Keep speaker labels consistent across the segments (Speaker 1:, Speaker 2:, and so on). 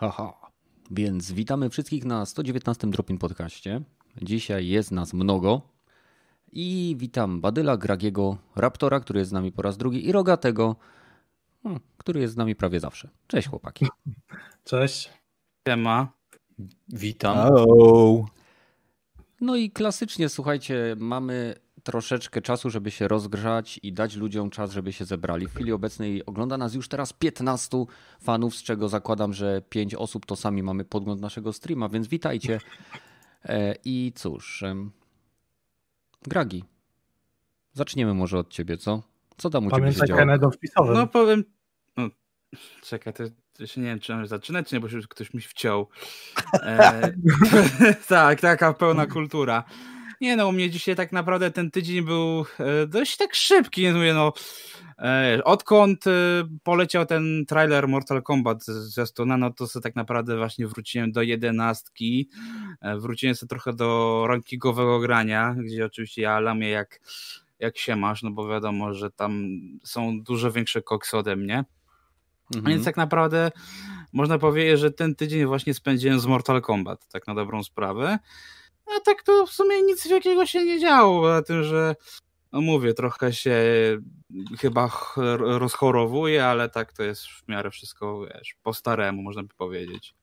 Speaker 1: Haha. Więc witamy wszystkich na 119 Dropin Podcaście. Dzisiaj jest nas mnogo. I witam Badyla, Gragiego, Raptora, który jest z nami po raz drugi i Rogatego, hmm, który jest z nami prawie zawsze. Cześć chłopaki.
Speaker 2: Cześć.
Speaker 3: Siema.
Speaker 4: Witam.
Speaker 2: Hello.
Speaker 1: No i klasycznie, słuchajcie, mamy troszeczkę czasu, żeby się rozgrzać i dać ludziom czas, żeby się zebrali. W chwili obecnej ogląda nas już teraz 15 fanów, z czego zakładam, że 5 osób to sami mamy podgląd naszego streama, więc witajcie. E, I cóż, Gragi, zaczniemy może od ciebie, co? Co tam u ciebie się
Speaker 2: Pamiętaj
Speaker 1: działo?
Speaker 2: Kennedy wpisowym.
Speaker 3: No powiem. No, czekaj, to jeszcze nie wiem, czy mam zaczynać, czy nie, bo się już ktoś mi wciął. E, tak, taka pełna kultura. Nie no, u mnie dzisiaj tak naprawdę ten tydzień był e, dość tak szybki. Nie mówię, no. E, odkąd e, poleciał ten trailer Mortal Kombat z zwiastuna, no to sobie tak naprawdę właśnie wróciłem do jedenastki. Wróciłem sobie trochę do rankingowego grania, gdzie oczywiście ja lamię jak, jak się masz, no bo wiadomo, że tam są dużo większe koksy ode mnie.
Speaker 1: Mhm.
Speaker 3: Więc tak naprawdę można powiedzieć, że ten tydzień właśnie spędziłem z Mortal Kombat, tak na dobrą sprawę. A tak to w sumie nic wielkiego się nie działo, poza tym, że no mówię, trochę się chyba ch- rozchorowuję, ale tak to jest w miarę wszystko, wiesz, po staremu, można by powiedzieć.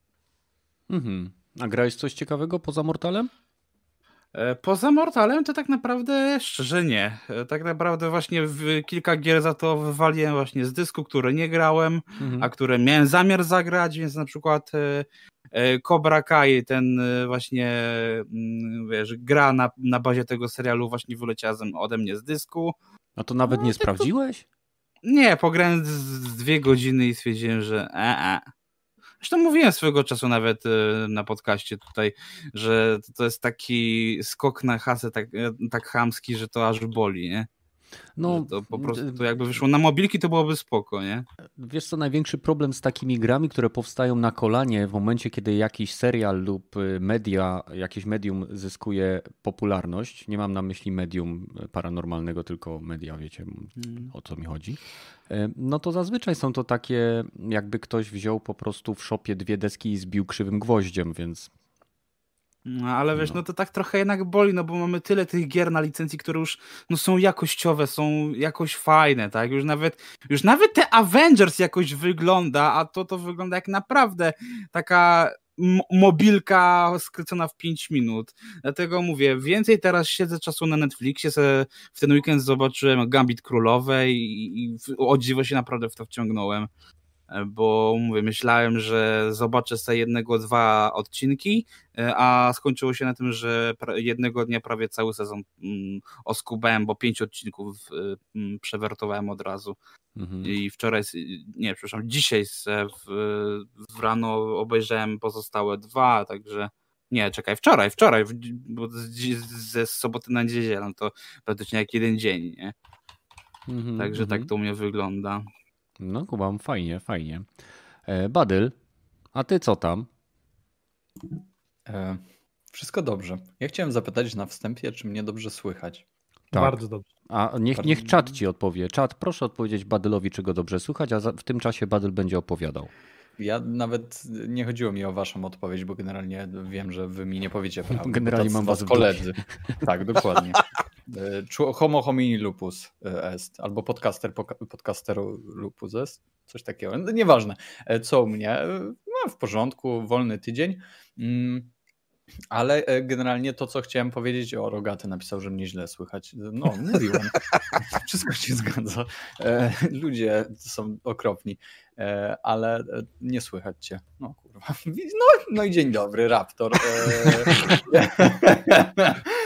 Speaker 1: Mhm. A grałeś coś ciekawego poza Mortalem?
Speaker 3: E, Poza Mortalem to tak naprawdę szczerze nie. E, Tak naprawdę właśnie w kilka gier za to wywaliłem właśnie z dysku, które nie grałem,
Speaker 1: Mhm.
Speaker 3: a które miałem zamiar zagrać, więc na przykład e, Cobra Kai, ten właśnie mm, wiesz, gra na, na bazie tego serialu właśnie wyleciała ode mnie z dysku.
Speaker 1: A to nawet
Speaker 3: No,
Speaker 1: nie
Speaker 3: to-
Speaker 1: sprawdziłeś?
Speaker 3: Nie, pograłem z, z dwie godziny i stwierdziłem, że e, e. Zresztą mówiłem swego czasu nawet e, na podcaście tutaj, że to jest taki skok na hasę tak, e, tak chamski, że to aż boli, nie?
Speaker 1: No,
Speaker 3: to po prostu jakby wyszło na mobilki, to byłoby spoko, nie?
Speaker 1: Wiesz co, największy problem z takimi grami, które powstają na kolanie w momencie, kiedy jakiś serial lub y, media, jakieś medium zyskuje popularność. Nie mam na myśli medium paranormalnego, tylko media, wiecie o co mi chodzi. Y, No to zazwyczaj są to takie, jakby ktoś wziął po prostu w szopie dwie deski i zbił krzywym gwoździem, więc
Speaker 3: No, ale wiesz,
Speaker 1: No.
Speaker 3: no to tak trochę jednak boli, no bo mamy tyle tych gier na licencji, które już no, są jakościowe, są jakoś fajne, tak? Już nawet, już nawet te Avengers jakoś wygląda, a to to wygląda jak naprawdę taka mobilka skrócona w 5 minut. Dlatego mówię, więcej teraz siedzę czasu na Netflixie, w ten weekend zobaczyłem Gambit Królowej i, i o dziwo się naprawdę w to wciągnąłem. Bo mówię, myślałem, że zobaczę sobie jednego, dwa odcinki, E, a skończyło się na tym, że jednego dnia prawie cały sezon mm, oskubałem, bo pięć odcinków mm, przewertowałem od razu.
Speaker 1: mhm.
Speaker 3: I wczoraj, nie, przepraszam, dzisiaj w, w rano obejrzałem pozostałe dwa, także nie, czekaj, wczoraj, wczoraj, bo ze soboty na niedzielę, no to praktycznie jak jeden dzień, nie?
Speaker 1: Mhm,
Speaker 3: Także
Speaker 1: mhm.
Speaker 3: tak to u mnie wygląda.
Speaker 1: No Kuba, fajnie, fajnie. E, Badyl, a ty co tam?
Speaker 4: E, wszystko dobrze. Ja chciałem zapytać na wstępie, czy mnie dobrze słychać.
Speaker 1: Tak.
Speaker 2: Bardzo dobrze.
Speaker 1: A niech, niech czat ci odpowie. Czat, proszę odpowiedzieć Badylowi, czy go dobrze słychać, a w tym czasie Badyl będzie opowiadał.
Speaker 4: Ja nawet nie chodziło mi o waszą odpowiedź, bo generalnie wiem, że wy mi nie powiecie prawdy.
Speaker 1: Generalnie mam was w
Speaker 4: koledzy. Tak, dokładnie. E, Homo homini lupus e, est, albo podcaster podcasteru lupus est, coś takiego. No, Nieważne, E, co u mnie. No, w porządku, wolny tydzień. Mm, Ale generalnie to, co chciałem powiedzieć, o Rogaty napisał, że mnie źle słychać. No, mówiłem. Wszystko się zgadza. Ludzie są okropni, ale nie słychać cię. No kurwa. No, no i dzień dobry, Raptor.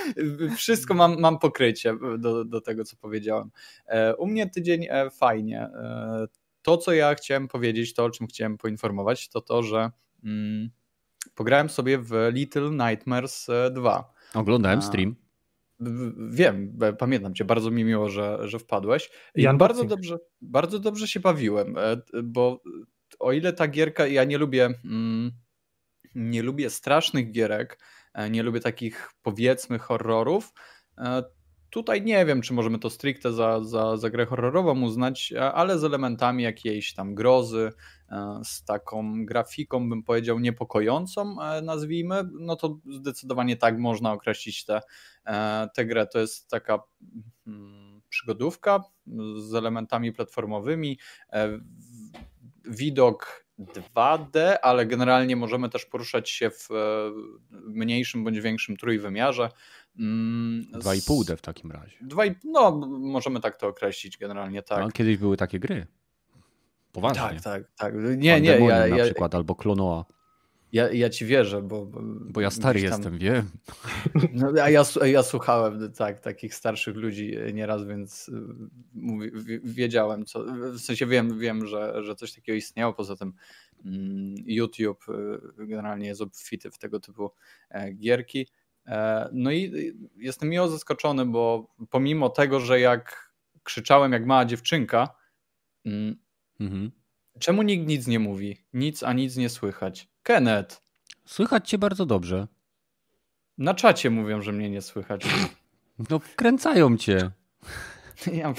Speaker 4: Wszystko mam, mam pokrycie do, do tego, co powiedziałem. E, U mnie tydzień e, fajnie. E, To, co ja chciałem powiedzieć, to o czym chciałem poinformować, to to, że mm, pograłem sobie w Little Nightmares e, 2.
Speaker 1: Oglądałem stream.
Speaker 4: Wiem, pamiętam cię, bardzo mi miło, że, że wpadłeś. I bardzo dobrze, bardzo dobrze się bawiłem, bo o ile ta gierka, ja nie lubię, mm, nie lubię strasznych gierek, nie lubię takich powiedzmy horrorów, e, tutaj nie wiem, czy możemy to stricte za, za, za grę horrorową uznać, ale z elementami jakiejś tam grozy, z taką grafiką, bym powiedział, niepokojącą, nazwijmy, no to zdecydowanie tak można określić tę te, grę. To jest taka hmm, przygodówka z elementami platformowymi, widok 2D, ale generalnie możemy też poruszać się w mniejszym bądź większym trójwymiarze.
Speaker 1: 2,5D mm, w takim razie.
Speaker 4: 2, no, możemy tak to określić generalnie, tak. No,
Speaker 1: kiedyś były takie gry. Poważnie.
Speaker 4: Tak, tak, tak. Nie, nie, ja,
Speaker 1: na przykład, albo Klonoa.
Speaker 4: Ja, ja ci wierzę, bo.
Speaker 1: Bo ja stary tam... jestem, wiem.
Speaker 4: No, a ja, ja słuchałem tak, takich starszych ludzi nieraz, więc y, mówi, wiedziałem, co. W sensie wiem, wiem że, że coś takiego istniało. Poza tym mm, YouTube y, generalnie jest obfity w tego typu e, gierki. E, no i jestem miło zaskoczony, bo pomimo tego, że jak krzyczałem jak mała dziewczynka, mm, mhm. Czemu nikt nic nie mówi? Nic, a nic nie słychać. Kenneth.
Speaker 1: Słychać cię bardzo dobrze.
Speaker 4: Na czacie mówią, że mnie nie słychać.
Speaker 1: No wkręcają cię. Ja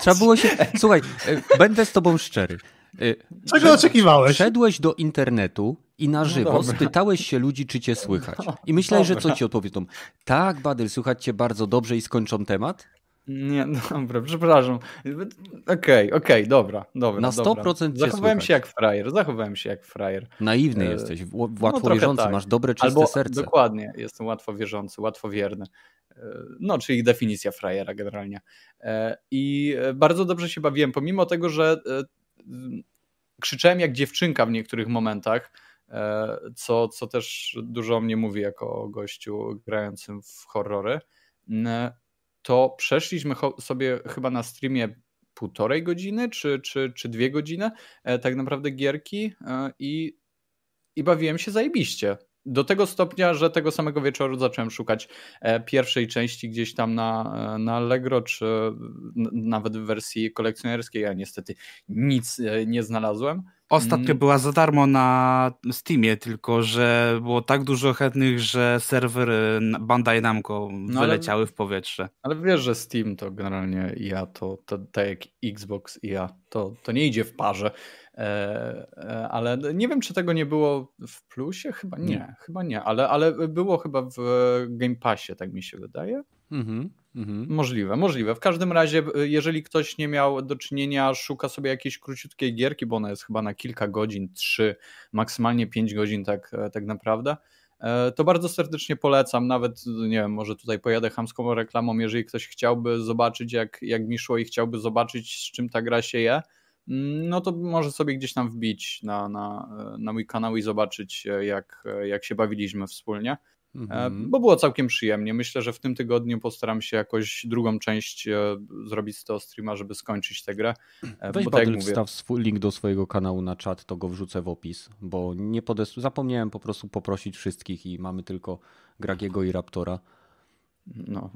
Speaker 1: Trzeba było się... Słuchaj, e, będę z tobą szczery.
Speaker 2: E, Czego oczekiwałeś?
Speaker 1: Szedłeś do internetu i na no żywo no spytałeś się ludzi, czy cię słychać. I myślałeś, że co ci odpowiedzą? Tak, Badyl, słychać cię bardzo dobrze i skończą temat?
Speaker 4: Nie, dobra, przepraszam. Okej, okay, okej, okay, dobra, dobra.
Speaker 1: Na 100% dobra.
Speaker 4: Zachowałem się jak frajer, zachowałem się jak frajer.
Speaker 1: Naiwny e... jesteś, łatwo no, wierzący, tak. masz dobre, czyste
Speaker 4: Albo,
Speaker 1: serce.
Speaker 4: Dokładnie, jestem łatwo wierzący, łatwo wierny. E, no, czyli definicja frajera generalnie. E, I bardzo dobrze się bawiłem, pomimo tego, że krzyczałem jak dziewczynka w niektórych momentach, co, co też dużo o mnie mówi jako gościu grającym w horrory to przeszliśmy sobie chyba na streamie półtorej godziny czy, czy, czy dwie godziny e, tak naprawdę gierki e, i, i bawiłem się zajebiście. Do tego stopnia, że tego samego wieczoru zacząłem szukać e, pierwszej części gdzieś tam na, na Allegro, czy nawet w wersji kolekcjonerskiej. Ja niestety nic nie znalazłem.
Speaker 3: Ostatnio mm. była za darmo na Steamie, tylko że było tak dużo chętnych, że serwery Bandai Namco no wyleciały ale, w powietrze.
Speaker 4: Ale wiesz, że Steam to generalnie ja, to, to tak jak Xbox i ja, to, to nie idzie w parze. E, e, ale nie wiem, czy tego nie było w plusie? Chyba nie, nie. chyba nie, ale, ale było chyba w Game Passie, tak mi się wydaje. Mhm. Mhm. Możliwe, możliwe. W każdym razie, jeżeli ktoś nie miał do czynienia, szuka sobie jakiejś króciutkiej gierki, bo ona jest chyba na kilka godzin, trzy, maksymalnie pięć godzin tak, e, tak naprawdę, e, to bardzo serdecznie polecam. Nawet, nie wiem, może tutaj pojadę hamską reklamą, jeżeli ktoś chciałby zobaczyć, jak, jak mi szło i chciałby zobaczyć, z czym ta gra się je, mm, no to może sobie gdzieś tam wbić na, na, na mój kanał i zobaczyć, e, jak, jak się bawiliśmy wspólnie. Mhm. Bo było całkiem przyjemnie. Myślę, że w tym tygodniu postaram się jakoś drugą część e, zrobić z tego streama, żeby skończyć tę grę.
Speaker 1: E, Weź bo tak mówię... wstaw swój link do swojego kanału na czat, to go wrzucę w opis, bo nie podes... zapomniałem po prostu poprosić wszystkich i mamy tylko Gragiego i Raptora.
Speaker 4: No,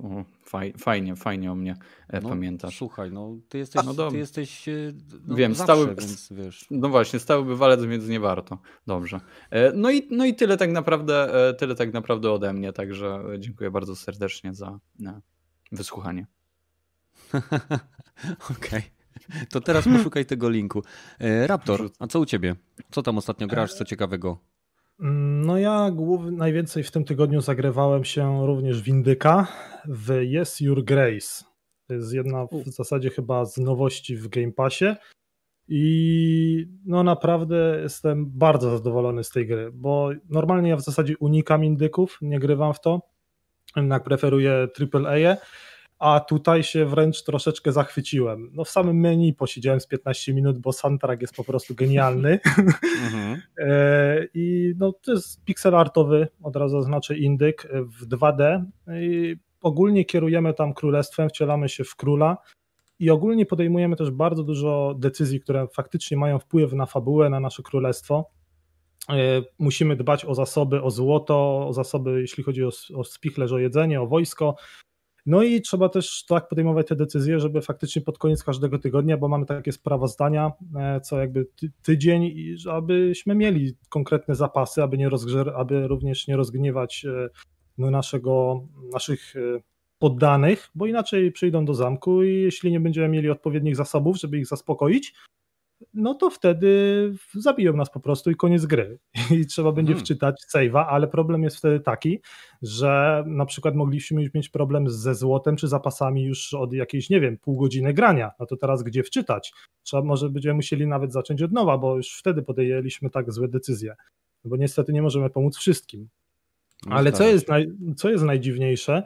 Speaker 4: faj, fajnie, fajnie o mnie e, no, pamiętasz.
Speaker 1: Słuchaj, no ty jesteś, no ty jesteś e, no,
Speaker 4: Wiem,
Speaker 1: zawsze,
Speaker 4: stały,
Speaker 1: więc wiesz.
Speaker 4: No właśnie, stały bywalec, więc nie warto. Dobrze. E, no i, no i tyle tak naprawdę, tyle tak naprawdę ode mnie, także dziękuję bardzo serdecznie za wysłuchanie.
Speaker 1: Okej. Okay. To teraz poszukaj tego linku. Raptor, a co u ciebie? Co tam ostatnio grasz? Co ciekawego?
Speaker 2: No ja głów, najwięcej w tym tygodniu zagrywałem się również w Indyka w Yes Your Grace. To jest jedna w zasadzie chyba z nowości w Game Passie. I no naprawdę jestem bardzo zadowolony z tej gry, bo normalnie ja w zasadzie unikam indyków, nie grywam w to, jednak preferuję AAA, a tutaj się wręcz troszeczkę zachwyciłem. No w samym menu posiedziałem z 15 minut, bo soundtrack jest po prostu genialny. Mhm. E, I no to jest pixel artowy, od razu zaznaczę indyk w 2D. I ogólnie kierujemy tam królestwem, wcielamy się w króla i ogólnie podejmujemy też bardzo dużo decyzji, które faktycznie mają wpływ na fabułę, na nasze królestwo. E, musimy dbać o zasoby, o złoto, o zasoby, jeśli chodzi o, o spichlerz, o jedzenie, o wojsko. No i trzeba też tak podejmować te decyzje, żeby faktycznie pod koniec każdego tygodnia, bo mamy takie sprawozdania e, co jakby tydzień, abyśmy mieli konkretne zapasy, aby, nie rozgrze- aby również nie rozgniewać e, no naszego, naszych e, poddanych, bo inaczej przyjdą do zamku i jeśli nie będziemy mieli odpowiednich zasobów, żeby ich zaspokoić, no to wtedy zabiją nas po prostu i koniec gry. I trzeba będzie hmm. wczytać save'a, ale problem jest wtedy taki, że na przykład mogliśmy mieć problem ze złotem czy zapasami już od jakiejś, nie wiem, pół godziny grania. No to teraz gdzie wczytać? Trzeba, może będziemy musieli nawet zacząć od nowa, bo już wtedy podjęliśmy tak złe decyzje. No bo niestety nie możemy pomóc wszystkim. Ale co jest, naj, co jest najdziwniejsze,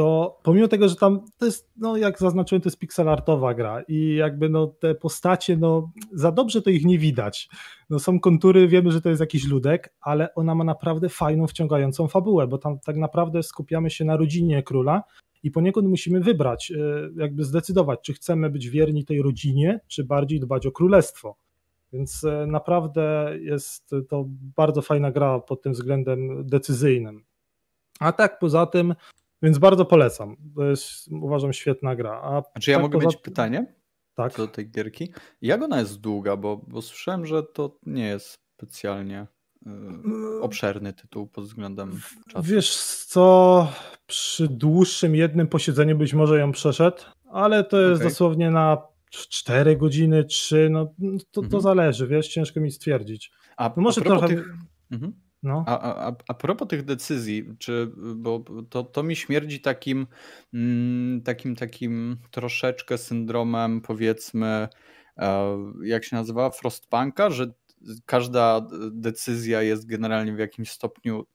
Speaker 2: to pomimo tego, że tam to jest, no jak zaznaczyłem, to jest pixelartowa gra i jakby no te postacie, no za dobrze to ich nie widać. No są kontury, wiemy, że to jest jakiś ludek, ale ona ma naprawdę fajną, wciągającą fabułę, bo tam tak naprawdę skupiamy się na rodzinie króla i poniekąd musimy wybrać, e, jakby zdecydować, czy chcemy być wierni tej rodzinie, czy bardziej dbać o królestwo. Więc e, naprawdę jest to bardzo fajna gra pod tym względem decyzyjnym. A tak poza tym więc bardzo polecam. To jest, uważam, świetna gra. A
Speaker 4: czy znaczy, ja
Speaker 2: tak
Speaker 4: mogę poza... mieć pytanie?
Speaker 2: Tak.
Speaker 4: Do tej gierki. Jak ona jest długa? Bo, bo słyszałem, że to nie jest specjalnie yy, obszerny tytuł pod względem czasu.
Speaker 2: Wiesz co, przy dłuższym jednym posiedzeniu być może ją przeszedł, ale to jest okay. dosłownie na 4 godziny, 3, no to, mhm. to zależy, wiesz, ciężko mi stwierdzić.
Speaker 4: A no może a trochę... Tych... Mhm. No. A, a, a propos tych decyzji, czy, bo to, to mi śmierdzi takim, mm, takim, takim troszeczkę syndromem, powiedzmy, e, jak się nazywa, Frostpunka, że każda decyzja jest generalnie w jakimś stopniu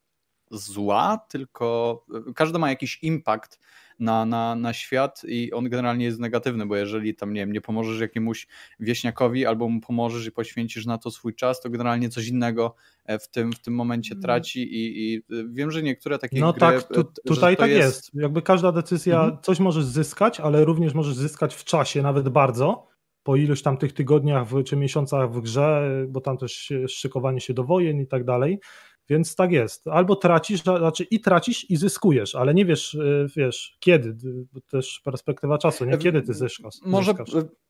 Speaker 4: zła, tylko każda ma jakiś impact na, na, na świat i on generalnie jest negatywny, bo jeżeli tam, nie wiem, nie pomożesz jakiemuś wieśniakowi albo mu pomożesz i poświęcisz na to swój czas, to generalnie coś innego e, w tym, w tym momencie mm. traci i, i wiem, że niektóre takie
Speaker 2: No
Speaker 4: gry,
Speaker 2: tak, tu, tutaj tak jest... jest. Jakby każda decyzja, mhm. coś możesz zyskać, ale również możesz zyskać w czasie, nawet bardzo, po iluś tam tych tygodniach czy miesiącach w grze, bo tam też szykowanie się do wojen i tak dalej. Więc tak jest. Albo tracisz, znaczy i tracisz i zyskujesz, ale nie wiesz, y, wiesz, kiedy, bo też perspektywa czasu, nie kiedy ty zyskasz.
Speaker 4: Może,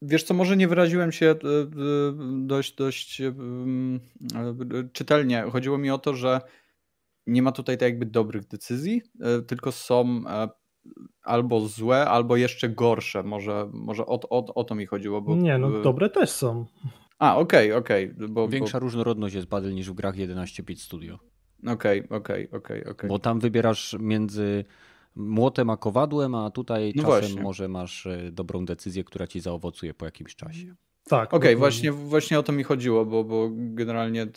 Speaker 4: wiesz co, może nie wyraziłem się y, dość, dość czytelnie. Chodziło mi o to, że nie ma tutaj tak jakby dobrych decyzji, tylko są e, albo złe, albo jeszcze gorsze. Może, może o, o, o to mi chodziło. Bo...
Speaker 2: Nie, no dobre też są.
Speaker 4: A, okej, okay, okej. Okay,
Speaker 1: bo Większa bo... różnorodność jest Battle niż w grach 11 bit studio.
Speaker 4: Okej, okay, okej, okej, okej.
Speaker 1: Bo tam wybierasz między młotem a kowadłem, a tutaj no czasem właśnie. może masz e, dobrą decyzję, która ci zaowocuje po jakimś czasie.
Speaker 2: Tak.
Speaker 4: Okej, okay, właśnie, właśnie o to mi chodziło, bo, bo generalnie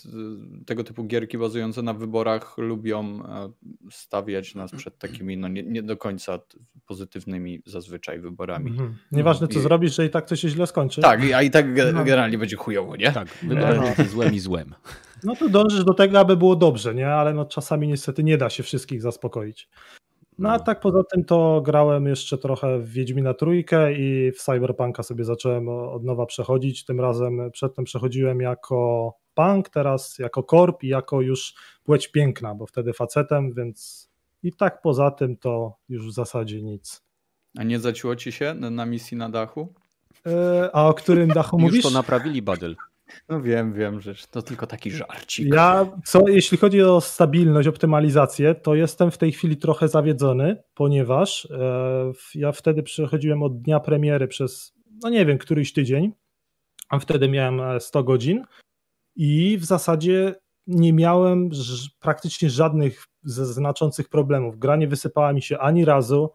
Speaker 4: tego typu gierki bazujące na wyborach lubią e, stawiać nas przed takimi no nie, nie do końca pozytywnymi zazwyczaj wyborami. Mhm.
Speaker 2: Nieważne co I... zrobisz, że i tak to się źle skończy.
Speaker 4: Tak, a i tak no. generalnie będzie chujowo, nie?
Speaker 1: Tak, wybory no. złem i złem.
Speaker 2: No to dążysz do tego, aby było dobrze, nie? Ale no czasami niestety nie da się wszystkich zaspokoić. No a no. tak poza tym to grałem jeszcze trochę w Wiedźmina Trójkę i w Cyberpunka sobie zacząłem od nowa przechodzić. Tym razem przedtem przechodziłem jako punk, teraz jako korp i jako już płeć piękna, bo wtedy facetem, więc i tak poza tym to już w zasadzie nic.
Speaker 4: A nie zaciło ci się na misji na dachu?
Speaker 2: E, a o którym dachu mówisz?
Speaker 1: Już to naprawili, Badel.
Speaker 4: No wiem, wiem, że to tylko taki żarcik.
Speaker 2: Ja, co, jeśli chodzi o stabilność, optymalizację, to jestem w tej chwili trochę zawiedzony, ponieważ e, ja wtedy przechodziłem od dnia premiery przez, no nie wiem, któryś tydzień, a wtedy miałem 100 e, godzin i w zasadzie nie miałem praktycznie żadnych znaczących problemów. Gra nie wysypała mi się ani razu.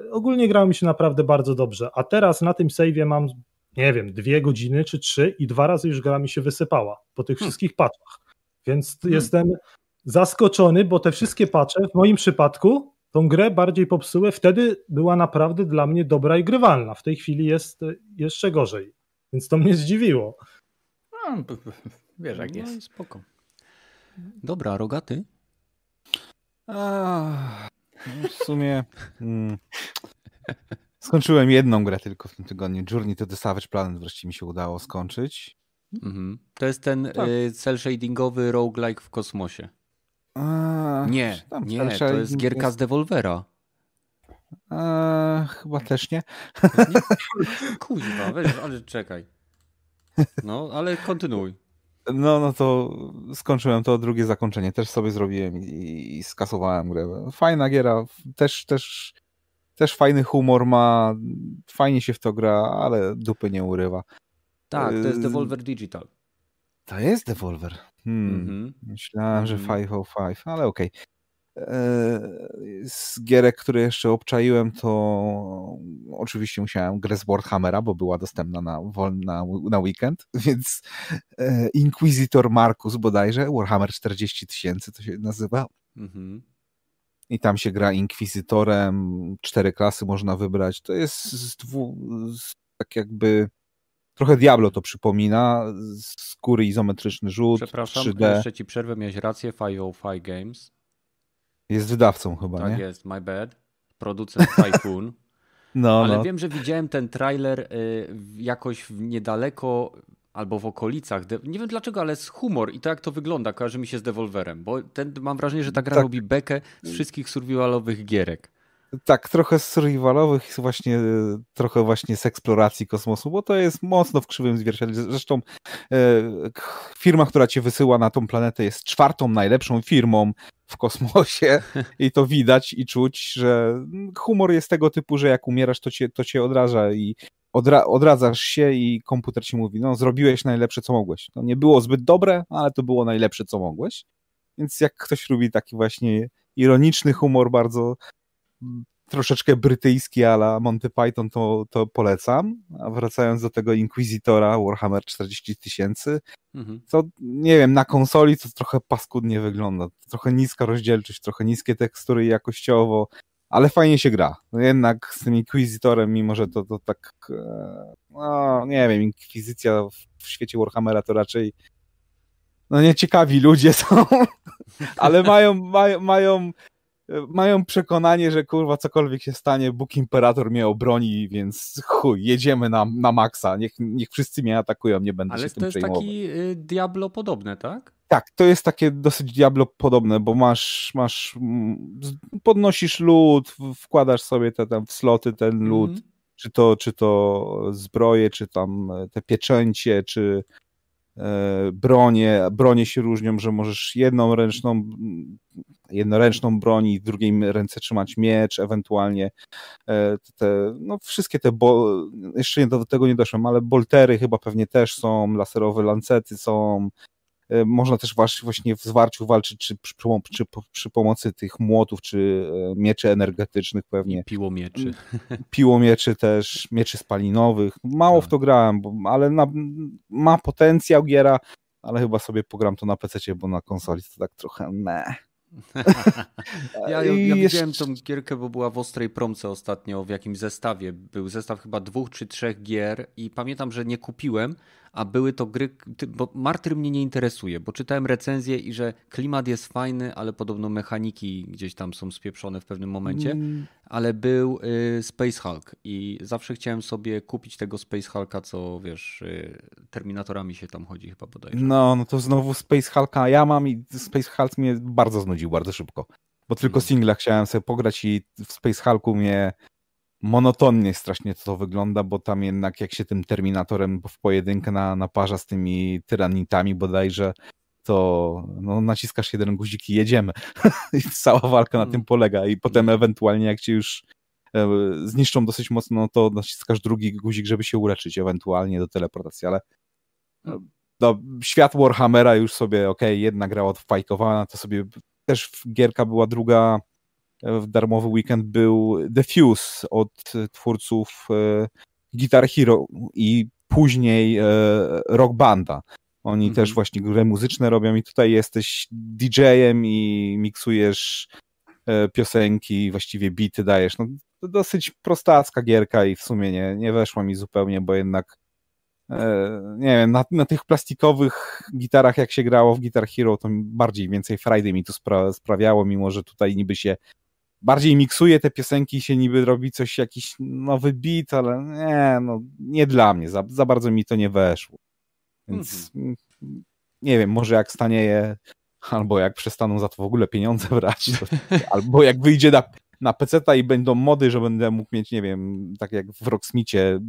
Speaker 2: E, ogólnie grało mi się naprawdę bardzo dobrze. A teraz na tym save'ie mam nie wiem, dwie godziny czy trzy i dwa razy już gra mi się wysypała po tych hmm. wszystkich patchach. Więc hmm. jestem zaskoczony, bo te wszystkie patche w moim przypadku tą grę bardziej popsuły. Wtedy była naprawdę dla mnie dobra i grywalna. W tej chwili jest jeszcze gorzej. Więc to mnie zdziwiło.
Speaker 4: No, wiesz jak no jest.
Speaker 1: spoko. Dobra, rogaty?
Speaker 3: A, no w sumie... Hmm. Skończyłem jedną grę tylko w tym tygodniu. Journey to the Savage Planet wreszcie mi się udało skończyć.
Speaker 1: Mhm. To jest ten tak. y, cel shadingowy roguelike w kosmosie. A, nie, nie, to jest gierka jest... z Devolvera.
Speaker 3: A, chyba też nie.
Speaker 1: nie? Kuźwa, weź, ale czekaj. No, ale kontynuuj.
Speaker 3: No, no to skończyłem to drugie zakończenie. Też sobie zrobiłem i, i skasowałem grę. Fajna giera. Też, też
Speaker 5: też fajny humor ma, fajnie się w to gra, ale dupy nie urywa.
Speaker 1: Tak, to jest
Speaker 5: Yy,
Speaker 1: Devolver Digital.
Speaker 5: To jest Devolver. Hmm.
Speaker 1: Mhm.
Speaker 5: Myślałem, że
Speaker 1: Mhm.
Speaker 5: 505, ale okej. Eee, Z gierek, które jeszcze obczaiłem, to oczywiście musiałem grę z Warhammera, bo była dostępna na, na, na weekend, więc e, Inquisitor Marcus bodajże, Warhammer 40 tysięcy to się nazywa.
Speaker 1: Mhm.
Speaker 5: I tam się gra Inkwizytorem, cztery klasy można wybrać. To jest z dwu, z, tak jakby trochę Diablo to przypomina, z góry izometryczny rzut,
Speaker 1: Przepraszam,
Speaker 5: 3D.
Speaker 1: jeszcze ci przerwę, miałeś rację, 505 Games.
Speaker 5: Jest wydawcą chyba,
Speaker 1: Tak
Speaker 5: nie?
Speaker 1: jest, my bad. Producent Typhoon.
Speaker 5: No,
Speaker 1: Ale
Speaker 5: no.
Speaker 1: wiem, że widziałem ten trailer y, jakoś niedaleko albo w okolicach. Nie wiem dlaczego, ale z humor i to jak to wygląda, kojarzy mi się z Devolverem, bo ten, mam wrażenie, że ta gra
Speaker 5: Tak.
Speaker 1: robi bekę z wszystkich survivalowych gierek.
Speaker 5: Tak, trochę z survivalowych, właśnie e, trochę właśnie z eksploracji kosmosu, bo to jest mocno w krzywym zwierciadle. Zresztą e, firma, która cię wysyła na tą planetę jest czwartą najlepszą firmą w kosmosie i to widać i czuć, że humor jest tego typu, że jak umierasz, to cię, to cię odraża i odra odradzasz się i komputer ci mówi, no zrobiłeś najlepsze, co mogłeś. To nie było zbyt dobre, ale to było najlepsze, co mogłeś. Więc jak ktoś lubi taki właśnie ironiczny humor, bardzo troszeczkę brytyjski ala Monty Python, to, to polecam. A wracając do tego Inquisitora Warhammer 40 tysięcy,
Speaker 1: Mhm.
Speaker 5: to nie wiem, na konsoli to trochę paskudnie wygląda. Trochę niska rozdzielczość, trochę niskie tekstury jakościowo, ale fajnie się gra. No jednak z tym Inquisitorem, mimo że to, to tak, e, no nie wiem, Inkwizycja w, świecie Warhammera to raczej no nieciekawi ludzie są, ale mają, mają, mają mają przekonanie, że kurwa cokolwiek się stanie, Bóg Imperator mnie obroni, więc chuj, jedziemy na, na maksa, niech, niech wszyscy mnie atakują, nie będę
Speaker 1: Ale
Speaker 5: się
Speaker 1: to
Speaker 5: tym
Speaker 1: jest
Speaker 5: przejmował.
Speaker 1: taki y, Diablo podobne, tak?
Speaker 5: Tak, to jest takie dosyć Diablo podobne, bo masz, masz mm, podnosisz lód, wkładasz sobie te tam w sloty ten lód,
Speaker 1: Mhm.
Speaker 5: czy to, czy to zbroje, czy tam e, te pieczęcie, czy e, bronie. Bronie się różnią, że możesz jedną ręczną, mm, jednoręczną broń i w drugiej ręce trzymać miecz, ewentualnie e, te, no wszystkie te, bo, jeszcze do tego nie doszłem, ale boltery chyba pewnie też są, laserowe lancety są, można też właśnie w zwarciu walczyć czy przy, po- przy pomocy tych młotów, czy e, mieczy energetycznych pewnie
Speaker 1: I piłomieczy.
Speaker 5: piłomieczy też, mieczy spalinowych. Mało w
Speaker 1: Tak.
Speaker 5: to grałem, bo, ale na, ma potencjał giera, ale chyba sobie pogram to na PC, bo na konsoli to tak trochę me.
Speaker 1: Ja, ja, ja
Speaker 5: jeszcze-
Speaker 1: widziałem tą gierkę, bo była w ostrej promce ostatnio w jakimś zestawie. Był zestaw chyba dwóch czy trzech gier i pamiętam, że nie kupiłem, a były to gry, bo Martyr mnie nie interesuje, bo czytałem recenzję i że klimat jest fajny, ale podobno mechaniki gdzieś tam są spieprzone w pewnym momencie,
Speaker 5: Mm,
Speaker 1: ale był y, Space Hulk i zawsze chciałem sobie kupić tego Space Hulka, co wiesz, y, Terminatorami się tam chodzi chyba bodajże.
Speaker 5: No, no to znowu Space Hulka ja mam i Space Hulk mnie bardzo znudził bardzo szybko. Bo tylko
Speaker 1: Mhm.
Speaker 5: singla chciałem sobie pograć i w Space Hulku mnie monotonnie strasznie to wygląda, bo tam jednak jak się tym Terminatorem w pojedynkę na, naparza z tymi tyranitami bodajże, to no, naciskasz jeden guzik i jedziemy. I cała walka na
Speaker 1: Mm.
Speaker 5: tym polega. I potem ewentualnie jak cię już e, zniszczą dosyć mocno, no to naciskasz drugi guzik, żeby się uleczyć ewentualnie do teleportacji, ale no, no, świat Warhammera już sobie, okej, jedna gra odfajkowana, to sobie też gierka była druga, e, w darmowy weekend był The Fuse od twórców e, Guitar Hero i później e, Rock Banda. Oni
Speaker 1: Mhm.
Speaker 5: też właśnie gry muzyczne robią i tutaj jesteś DJ-em i miksujesz e, piosenki, właściwie bity dajesz. No, to dosyć prostacka gierka i w sumie nie, nie weszła mi zupełnie, bo jednak nie wiem, na, na tych plastikowych gitarach jak się grało w Guitar Hero, to bardziej więcej frajdy mi to spra sprawiało, mimo że tutaj niby się bardziej miksuje te piosenki, się niby robi coś, jakiś nowy beat, ale nie, no nie dla mnie, za, za bardzo mi to nie weszło. Więc mm, nie wiem, może jak stanieje, albo jak przestaną za to w ogóle pieniądze brać, to, albo jak wyjdzie na, na PC-ta i będą mody, że będę mógł mieć, nie wiem, tak jak w Rocksmithie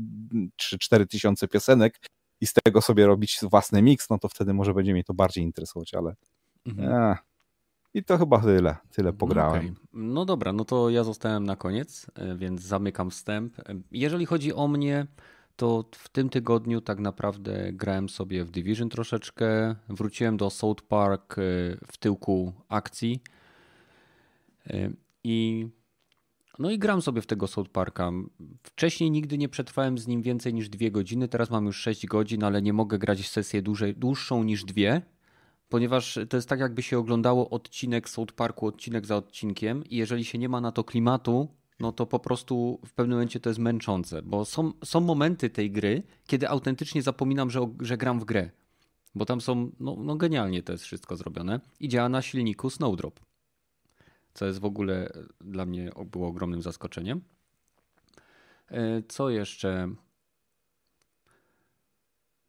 Speaker 5: 3-4 tysiące piosenek i z tego sobie robić własny miks, no to wtedy może będzie mnie to bardziej interesować, ale
Speaker 1: Mhm.
Speaker 5: I to chyba tyle, tyle pograłem.
Speaker 1: Okay. No dobra, no to ja zostałem na koniec, e, więc zamykam wstęp. E, jeżeli chodzi o mnie, to w tym tygodniu tak naprawdę grałem sobie w Division troszeczkę. Wróciłem do South Park e, w tyłku akcji. I no i gram sobie w tego South Parka. Wcześniej nigdy nie przetrwałem z nim więcej niż dwie godziny, teraz mam już 6 godzin, ale nie mogę grać w sesję dłużej, dłuższą niż dwie, ponieważ to jest tak, jakby się oglądało odcinek South Parku, odcinek za odcinkiem, i jeżeli się nie ma na to klimatu, no to po prostu w pewnym momencie to jest męczące, bo są, są momenty tej gry, kiedy autentycznie zapominam, że, że gram w grę, bo tam są, no, no genialnie to jest wszystko zrobione i działa na silniku Snowdrop, co jest w ogóle dla mnie było ogromnym zaskoczeniem. E, co jeszcze?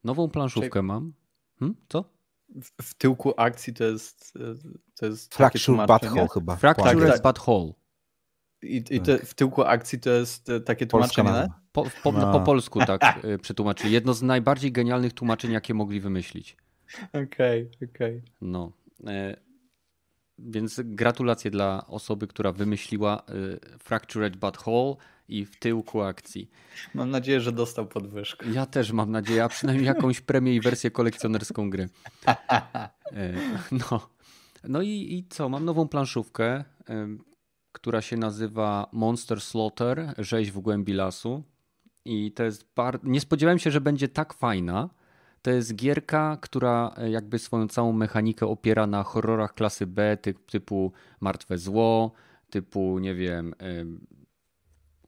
Speaker 1: Nową planszówkę mam. Hmm? Co?
Speaker 4: W, w tyłku akcji to jest. To jest
Speaker 5: Fracture Butthole chyba.
Speaker 1: Fracture tak, Butthole.
Speaker 4: I, i te, w tyłku akcji to jest e, takie tłumaczenie?
Speaker 1: Po, po, no. po, polsku tak e, przetłumaczyli. Jedno z najbardziej genialnych tłumaczeń, jakie mogli wymyślić.
Speaker 4: Okej, okay, okej. Okay.
Speaker 1: No. E, więc gratulacje dla osoby, która wymyśliła e, Fractured Butthole i w tyłku akcji.
Speaker 4: Mam nadzieję, że dostał podwyżkę.
Speaker 1: Ja też mam nadzieję, a przynajmniej jakąś premię i wersję kolekcjonerską gry. E, no, no i, i co? Mam nową planszówkę, która się nazywa Monster Slaughter, rzeź w głębi lasu. I to jest bardzo. Nie spodziewałem się, że będzie tak fajna. To jest gierka, która e, jakby swoją całą mechanikę opiera na horrorach klasy B, typu Martwe Zło, typu, nie wiem,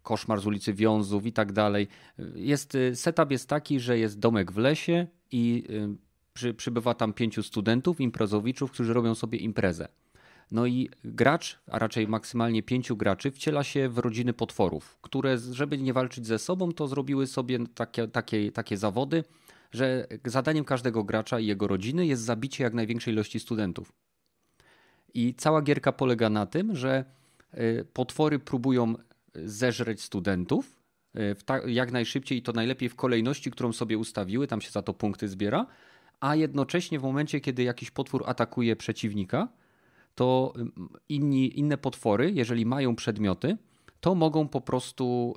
Speaker 1: Koszmar z ulicy Wiązów i tak dalej. Jest, y, setup jest taki, że jest domek w lesie i y, przy, przybywa tam pięciu studentów, imprezowiczów, którzy robią sobie imprezę. No i gracz, a raczej maksymalnie pięciu graczy, wciela się w rodziny potworów, które, żeby nie walczyć ze sobą, to zrobiły sobie takie, takie, takie zawody, że zadaniem każdego gracza i jego rodziny jest zabicie jak największej ilości studentów. I cała gierka polega na tym, że y, potwory próbują zeżreć studentów y, jak najszybciej i to najlepiej w kolejności, którą sobie ustawiły, tam się za to punkty zbiera, a jednocześnie w momencie, kiedy jakiś potwór atakuje przeciwnika, to inni, inne potwory, jeżeli mają przedmioty, to mogą po prostu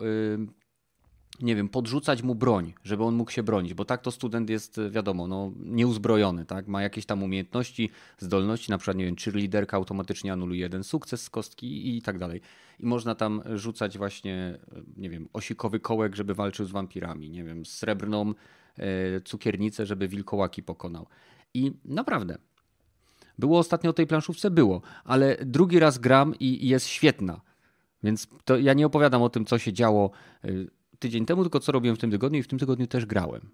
Speaker 1: nie wiem, podrzucać mu broń, żeby on mógł się bronić, bo tak to student jest, wiadomo, no, nieuzbrojony, tak? Ma jakieś tam umiejętności, zdolności, na przykład, nie wiem, cheerleaderka automatycznie anuluje jeden sukces z kostki i tak dalej. I można tam rzucać właśnie, nie wiem, osikowy kołek, żeby walczył z wampirami, nie wiem, srebrną e, cukiernicę, żeby wilkołaki pokonał. I naprawdę, było ostatnio o tej planszówce? Było, ale drugi raz gram i, jest świetna. Więc to ja nie opowiadam o tym, co się działo e, tydzień temu, tylko co robiłem w tym tygodniu i w tym tygodniu też grałem.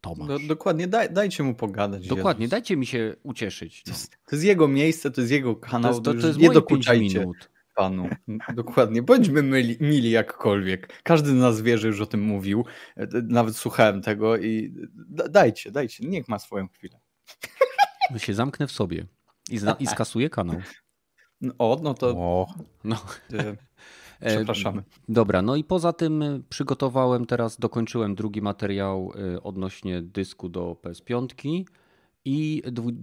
Speaker 1: Tomasz. No,
Speaker 4: dokładnie, daj, dajcie mu pogadać.
Speaker 1: Dokładnie, Jezus. dajcie mi się ucieszyć.
Speaker 4: No. To, jest, to, jest, jego miejsce, to jest jego kanał. To, to, to jest nie dokuczajcie minut. panu. Dokładnie, bądźmy mili, mili jakkolwiek. Każdy z nas wie, że już o tym mówił. Nawet słuchałem tego i dajcie, dajcie, niech ma swoją chwilę.
Speaker 1: Ja się zamknę w sobie i, i skasuję kanał.
Speaker 4: O, no to.
Speaker 1: O. No.
Speaker 4: E, E, Przepraszamy.
Speaker 1: Dobra, no i poza tym e, przygotowałem teraz, dokończyłem drugi materiał e, odnośnie dysku do PS5 i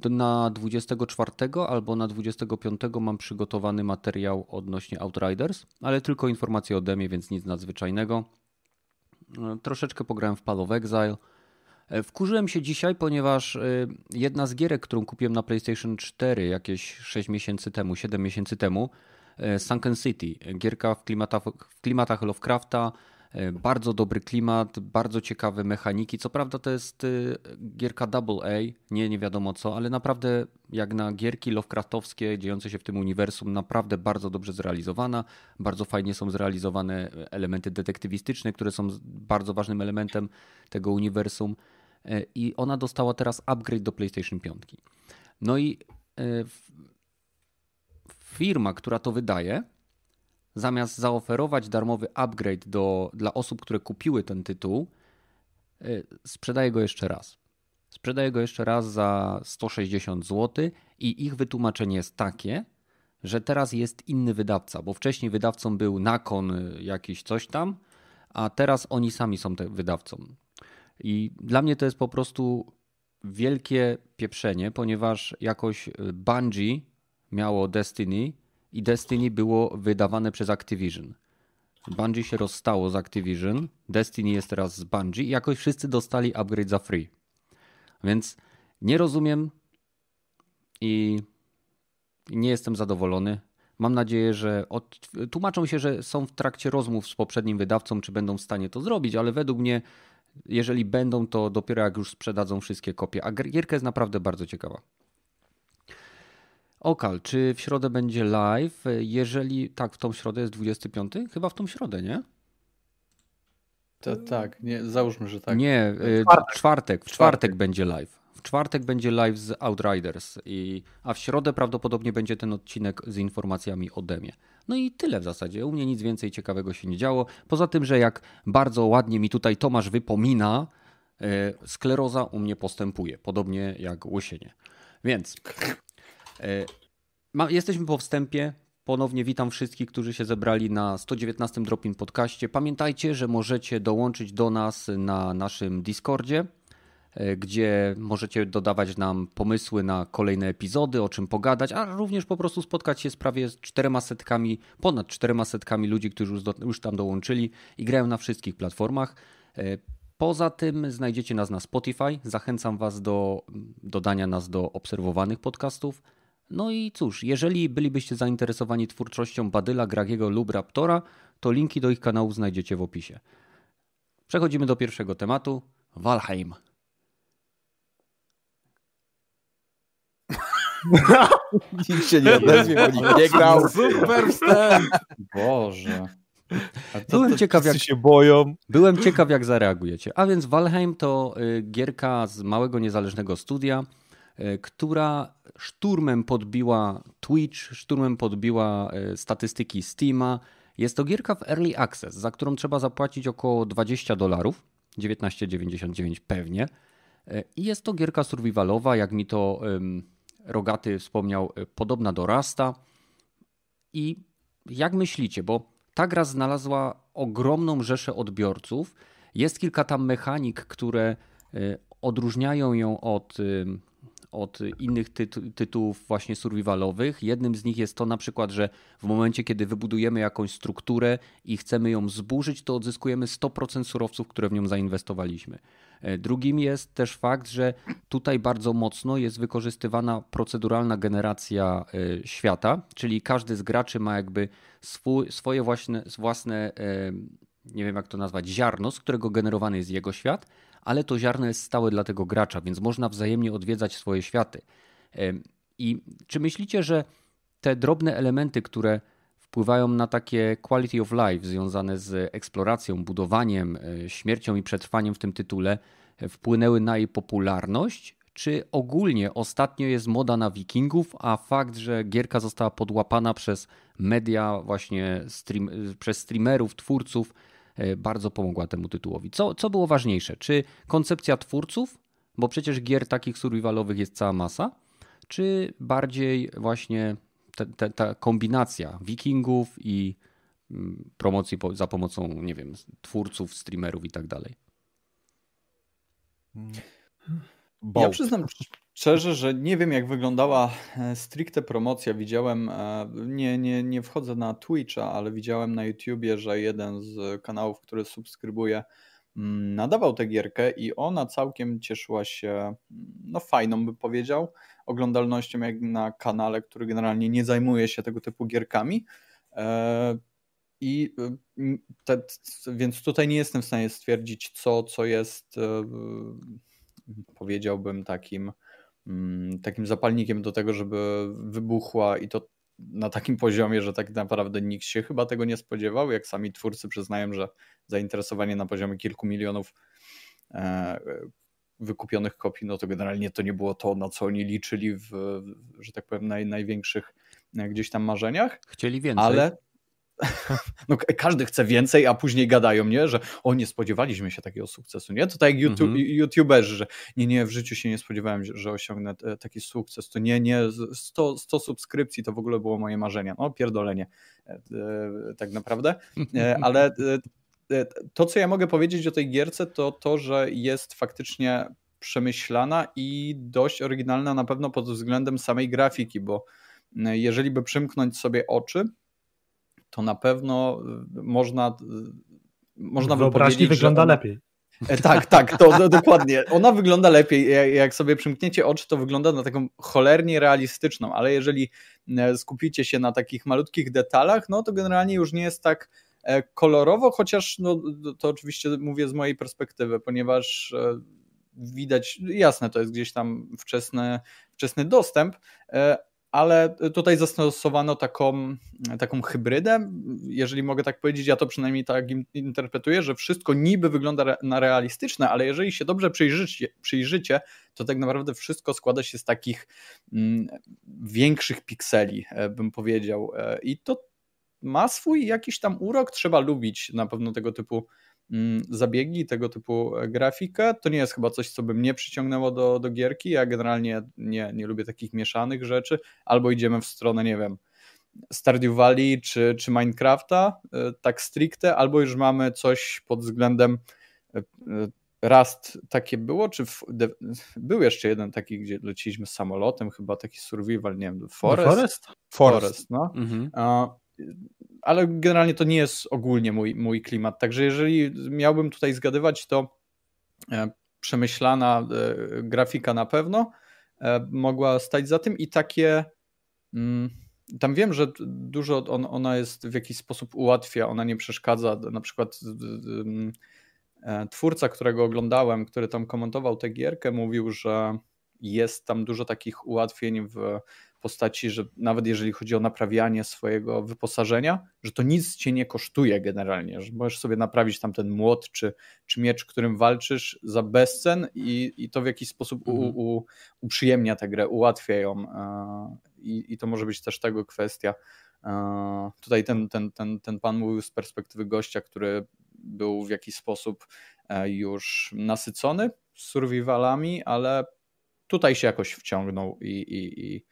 Speaker 1: na 24 albo na 25 mam przygotowany materiał odnośnie Outriders, ale tylko informacje ode mnie, więc nic nadzwyczajnego. Troszeczkę pograłem w Palo of Exile. Wkurzyłem się dzisiaj, ponieważ jedna z gierek, którą kupiłem na PlayStation 4 jakieś 6 miesięcy temu, 7 miesięcy temu, Sunken City. Gierka w klimatach, w klimatach Lovecrafta, e, bardzo dobry klimat, bardzo ciekawe mechaniki. Co prawda to jest e, gierka Double A, nie, nie wiadomo co, ale naprawdę jak na gierki Lovecraftowskie dziejące się w tym uniwersum, naprawdę bardzo dobrze zrealizowana. Bardzo fajnie są zrealizowane elementy detektywistyczne, które są bardzo ważnym elementem tego uniwersum. I ona dostała teraz upgrade do PlayStation 5. No i firma, która to wydaje, zamiast zaoferować darmowy upgrade do, dla osób, które kupiły ten tytuł, y, sprzedaje go jeszcze raz. Sprzedaje go jeszcze raz za 160 zł i ich wytłumaczenie jest takie, że teraz jest inny wydawca, bo wcześniej wydawcą był Nakon y, jakiś coś tam, a teraz oni sami są wydawcą. I dla mnie to jest po prostu wielkie pieprzenie, ponieważ jakoś Bungie miało Destiny i Destiny było wydawane przez Activision. Bungie się rozstało z Activision, Destiny jest teraz z Bungie i jakoś wszyscy dostali upgrade za free. Więc nie rozumiem i nie jestem zadowolony. Mam nadzieję, że od... tłumaczą się, że są w trakcie rozmów z poprzednim wydawcą, czy będą w stanie to zrobić, ale według mnie, jeżeli będą, to dopiero jak już sprzedadzą wszystkie kopie. A gierka jest naprawdę bardzo ciekawa. Okal, czy w środę będzie live? Jeżeli tak, w tą środę jest 25? Chyba w tą środę, nie?
Speaker 4: To, tak, nie, załóżmy, że tak.
Speaker 1: Nie, y, czwartek. czwartek w czwartek, będzie live. W czwartek będzie live z Outriders, i, a w środę prawdopodobnie będzie ten odcinek z informacjami ode mnie. No i tyle w zasadzie. U mnie nic więcej ciekawego się nie działo. Poza tym, że jak bardzo ładnie mi tutaj Tomasz wypomina, y, skleroza u mnie postępuje, podobnie jak łysienie. Więc jesteśmy po wstępie. Ponownie witam wszystkich, którzy się zebrali na 119 Dropin Podcaście. Pamiętajcie, że możecie dołączyć do nas na naszym Discordzie, e, gdzie możecie dodawać nam pomysły na kolejne epizody, o czym pogadać, a również po prostu spotkać się z prawie czterema setkami, ponad czterema setkami ludzi, którzy już, do, już tam dołączyli i grają na wszystkich platformach. E, poza tym znajdziecie nas na Spotify. Zachęcam Was do dodania nas do obserwowanych podcastów. No i cóż, jeżeli bylibyście zainteresowani twórczością Badyla, Gragiego lub Raptora, to linki do ich kanałów znajdziecie w opisie. Przechodzimy do pierwszego tematu. Valheim.
Speaker 5: Nikt się nie odezwie, bo nikt nie grał.
Speaker 3: Super wstęp!
Speaker 4: Boże.
Speaker 1: To, byłem ciekaw, jak
Speaker 5: się boją.
Speaker 1: Byłem ciekaw, jak zareagujecie. A więc Valheim to y, gierka z małego niezależnego studia, która szturmem podbiła Twitch, szturmem podbiła e, statystyki Steama. Jest to gierka w Early Access, za którą trzeba zapłacić około 20 dolarów, 19,99 pewnie. E, I jest to gierka survivalowa, jak mi to Rogaty wspomniał, e, podobna do Rasta. I jak myślicie, bo ta gra znalazła ogromną rzeszę odbiorców, jest kilka tam mechanik, które odróżniają ją od od innych tytu tytułów właśnie survivalowych. Jednym z nich jest to na przykład, że w momencie, kiedy wybudujemy jakąś strukturę i chcemy ją zburzyć, to odzyskujemy 100% surowców, które w nią zainwestowaliśmy. E, drugim jest też fakt, że tutaj bardzo mocno jest wykorzystywana proceduralna generacja e, świata, czyli każdy z graczy ma jakby swój, swoje własne, własne, e, nie wiem jak to nazwać, ziarno, z którego generowany jest jego świat ale to ziarno jest stałe dla tego gracza, więc można wzajemnie odwiedzać swoje światy. I czy myślicie, że te drobne elementy, które wpływają na takie quality of life związane z eksploracją, budowaniem, e, śmiercią i przetrwaniem w tym tytule, e, wpłynęły na jej popularność? Czy ogólnie ostatnio jest moda na wikingów, a fakt, że gierka została podłapana przez media, właśnie stream, przez streamerów, twórców, bardzo pomogła temu tytułowi. Co, co było ważniejsze? Czy koncepcja twórców, bo przecież gier takich survivalowych jest cała masa, czy bardziej właśnie te, te, ta kombinacja wikingów i mm, promocji za pomocą, nie wiem, twórców, streamerów i tak dalej?
Speaker 4: Ja przyznam Szczerze, że nie wiem, jak wyglądała e, stricte promocja. Widziałem, e, nie, nie, nie wchodzę na Twitcha, ale widziałem na YouTubie, że jeden z kanałów, który subskrybuję, mm, nadawał tę gierkę i ona całkiem cieszyła się, mm, no fajną bym powiedział, oglądalnością jak na kanale, który generalnie nie zajmuje się tego typu gierkami. E, I te, więc tutaj nie jestem w stanie stwierdzić, co, co jest, powiedziałbym, takim takim zapalnikiem do tego, żeby wybuchła i to na takim poziomie, że tak naprawdę nikt się chyba tego nie spodziewał, jak sami twórcy przyznają, że zainteresowanie na poziomie kilku milionów e, wykupionych kopii, no to generalnie to nie było to, na co oni liczyli w, że tak powiem, naj, największych gdzieś tam marzeniach.
Speaker 1: Chcieli więcej.
Speaker 4: Ale, no, każdy chce więcej, a później gadają, nie, że o, nie spodziewaliśmy się takiego sukcesu, nie? To tak jak YouTube, mhm. YouTuberzy, że nie, nie, w życiu się nie spodziewałem, że osiągnę taki sukces, to nie, nie, 100, 100 subskrypcji to w ogóle było moje marzenie. No, pierdolenie, e, e, tak naprawdę, e, ale to, co ja mogę powiedzieć o tej gierce, to to, że jest faktycznie przemyślana i dość oryginalna na pewno pod względem samej grafiki, bo jeżeli by przymknąć sobie oczy, to na pewno można można by
Speaker 2: Wyobraźni wygląda
Speaker 4: ona...
Speaker 2: lepiej.
Speaker 4: E, tak, tak, to dokładnie. Ona wygląda lepiej. Jak sobie przymkniecie oczy, to wygląda na taką cholernie realistyczną, ale jeżeli e, skupicie się na takich malutkich detalach, no to generalnie już nie jest tak e, kolorowo, chociaż no, to oczywiście mówię z mojej perspektywy, ponieważ widać, jasne, to jest gdzieś tam wczesny, wczesny dostęp, ale tutaj zastosowano taką, taką hybrydę, jeżeli mogę tak powiedzieć, ja to przynajmniej tak interpretuję, że wszystko niby wygląda na realistyczne, ale jeżeli się dobrze przyjrzycie, przyjrzycie to tak naprawdę wszystko składa się z takich mm, większych pikseli, e, bym powiedział. E, I to ma swój jakiś tam urok, trzeba lubić na pewno tego typu zabiegi, tego typu e, grafikę. To nie jest chyba coś, co by mnie przyciągnęło do, do gierki. Ja generalnie nie, nie lubię takich mieszanych rzeczy. Albo idziemy w stronę, nie wiem, Stardew Valley czy, czy Minecrafta, e, tak stricte, albo już mamy coś pod względem e, Rust takie było, czy w, de, był jeszcze jeden taki, gdzie leciliśmy samolotem, chyba taki survival, nie wiem, Forest?
Speaker 2: Forest?
Speaker 4: Forest, Forest no. Mhm ale generalnie to nie jest ogólnie mój, mój klimat. Także jeżeli miałbym tutaj zgadywać, to e, przemyślana e, grafika na pewno e, mogła stać za tym i takie. Mm, tam wiem, że dużo on, ona jest w jakiś sposób ułatwia, ona nie przeszkadza. Na przykład mm, twórca, którego oglądałem, który tam komentował tę gierkę, mówił, że jest tam dużo takich ułatwień w postaci, że nawet jeżeli chodzi o naprawianie swojego wyposażenia, że to nic cię nie kosztuje generalnie, że możesz sobie naprawić tam ten młot czy, czy miecz, którym walczysz za bezcen i, i to w jakiś sposób mhm. u, u, uprzyjemnia tę grę, ułatwia ją e, i, i to może być też tego kwestia. E, tutaj ten, ten, ten, ten pan mówił z perspektywy gościa, który był w jakiś sposób e, już nasycony survivalami, ale tutaj się jakoś wciągnął i, i, i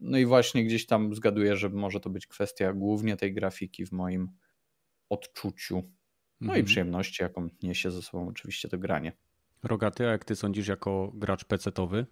Speaker 4: no i właśnie gdzieś tam zgaduję, że może to być kwestia głównie tej grafiki w moim odczuciu. No mhm. i przyjemności, jaką niesie ze sobą oczywiście to granie.
Speaker 1: Rogaty, a jak ty sądzisz jako gracz pecetowy?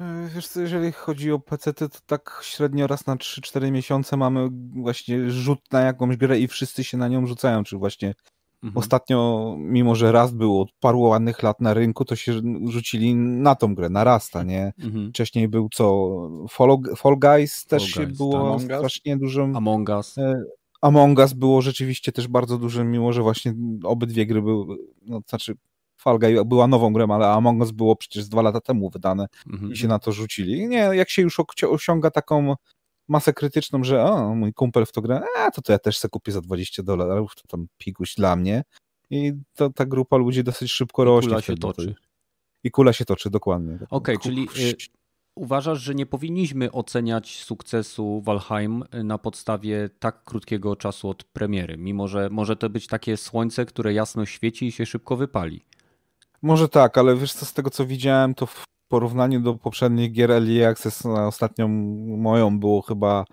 Speaker 5: E, wiesz co, jeżeli chodzi o PC, to tak średnio raz na 3-4 miesiące mamy właśnie rzut na jakąś grę i wszyscy się na nią rzucają, czy właśnie Mhm. Ostatnio, mimo że Rast był od paru ładnych lat na rynku, to się rzucili na tą grę, na Rasta, nie? Mhm. Wcześniej był co? Fall, Fall Guys też Fall Guys, było strasznie dużym...
Speaker 1: Among Us. E,
Speaker 5: Among Us było rzeczywiście też bardzo dużym, mimo że właśnie obydwie gry były, no znaczy Fall Guys była nową grą, ale Among Us było przecież dwa lata temu wydane mhm. i się na to rzucili. Nie, jak się już osiąga taką masę krytyczną, że o, mój kumpel w to gra, a to, to ja też sobie kupię za 20 dolarów, to tam piguś dla mnie. I to ta grupa ludzi dosyć szybko I rośnie.
Speaker 1: Kula się toczy.
Speaker 5: I kula się toczy, dokładnie.
Speaker 1: Okej, okay, czyli y, uważasz, że nie powinniśmy oceniać sukcesu Valheim na podstawie tak krótkiego czasu od premiery, mimo że może to być takie słońce, które jasno świeci i się szybko wypali.
Speaker 5: Może tak, ale wiesz co, z tego co widziałem, to w porównaniu do poprzednich gier Early Access, ostatnią moją było chyba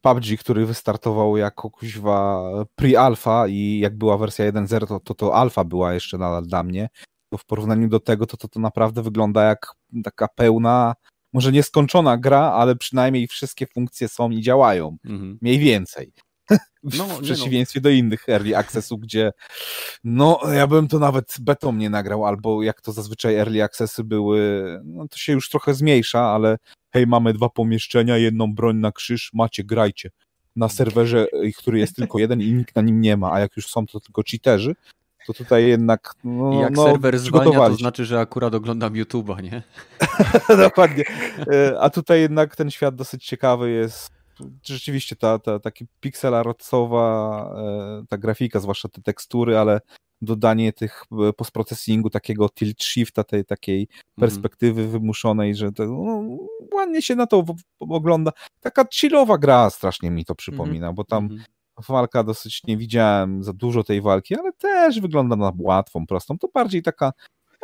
Speaker 5: PUBG, który wystartował jako kuźwa pre-alpha i jak była wersja 1.0, to, to to alfa była jeszcze nadal dla mnie. To w porównaniu do tego, to, to to naprawdę wygląda jak taka pełna, może nieskończona gra, ale przynajmniej wszystkie funkcje są i działają. Mhm. Mniej więcej. No, w no. przeciwieństwie no. do innych early accessów, gdzie no ja bym to nawet betą nie nagrał, albo jak to zazwyczaj early accessy były, no to się już trochę zmniejsza, ale hej, mamy dwa pomieszczenia, jedną broń na krzyż, macie, grajcie. Na serwerze, który jest tylko jeden i nikt na nim nie ma, a jak już są to tylko cheaterzy, to tutaj jednak no,
Speaker 1: Jak
Speaker 5: no,
Speaker 1: serwer zwalnia, to znaczy, że akurat oglądam YouTube'a, nie?
Speaker 5: Dokładnie. E, a tutaj jednak ten świat dosyć ciekawy jest rzeczywiście ta, ta taki pixel artowa, e, ta grafika, zwłaszcza te tekstury, ale dodanie tych e, postprocessingu, takiego tilt shifta, tej takiej mhm. perspektywy wymuszonej, że to, no, ładnie się na to ogląda. Taka chillowa gra strasznie mi to przypomina, mm -hmm. bo tam mm -hmm. walka dosyć nie widziałem za dużo tej walki, ale też wygląda na łatwą, prostą. To bardziej taka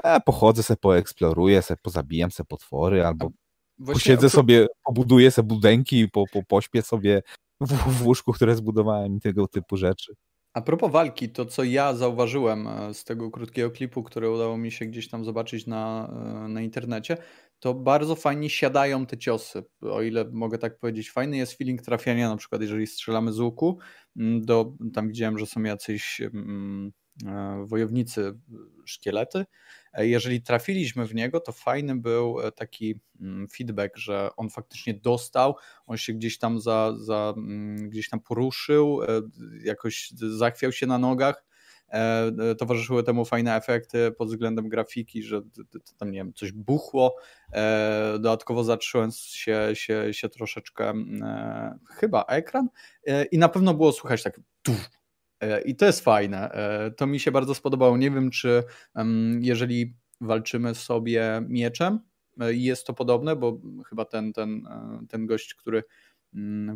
Speaker 5: e, pochodzę se, poeksploruję se, pozabijam se potwory, albo Właśnie Posiedzę sobie, pobuduję sobie budenki, po, po, pośpię sobie w, w łóżku, które zbudowałem i tego typu rzeczy.
Speaker 4: A propos walki, to co ja zauważyłem e, z tego krótkiego klipu, który udało mi się gdzieś tam zobaczyć na, e, na internecie, to bardzo fajnie siadają te ciosy. O ile mogę tak powiedzieć, fajny jest feeling trafiania, na przykład jeżeli strzelamy z łuku, mm, do, tam widziałem, że są jacyś mm, wojownicy szkielety. E, jeżeli trafiliśmy w niego, to fajny był e, taki mm, feedback, że on faktycznie dostał, on się gdzieś tam za, za gdzieś tam poruszył, jakoś zachwiał się na nogach E, e, towarzyszyły temu fajne efekty pod względem grafiki, że tam nie wiem, coś buchło. E, dodatkowo zatrzyłem się, się, się troszeczkę chyba ekran i na pewno było słychać tak i to jest fajne. To mi się bardzo spodobało. Nie wiem, czy jeżeli walczymy sobie mieczem, jest to podobne, bo chyba ten, ten, ten gość, który,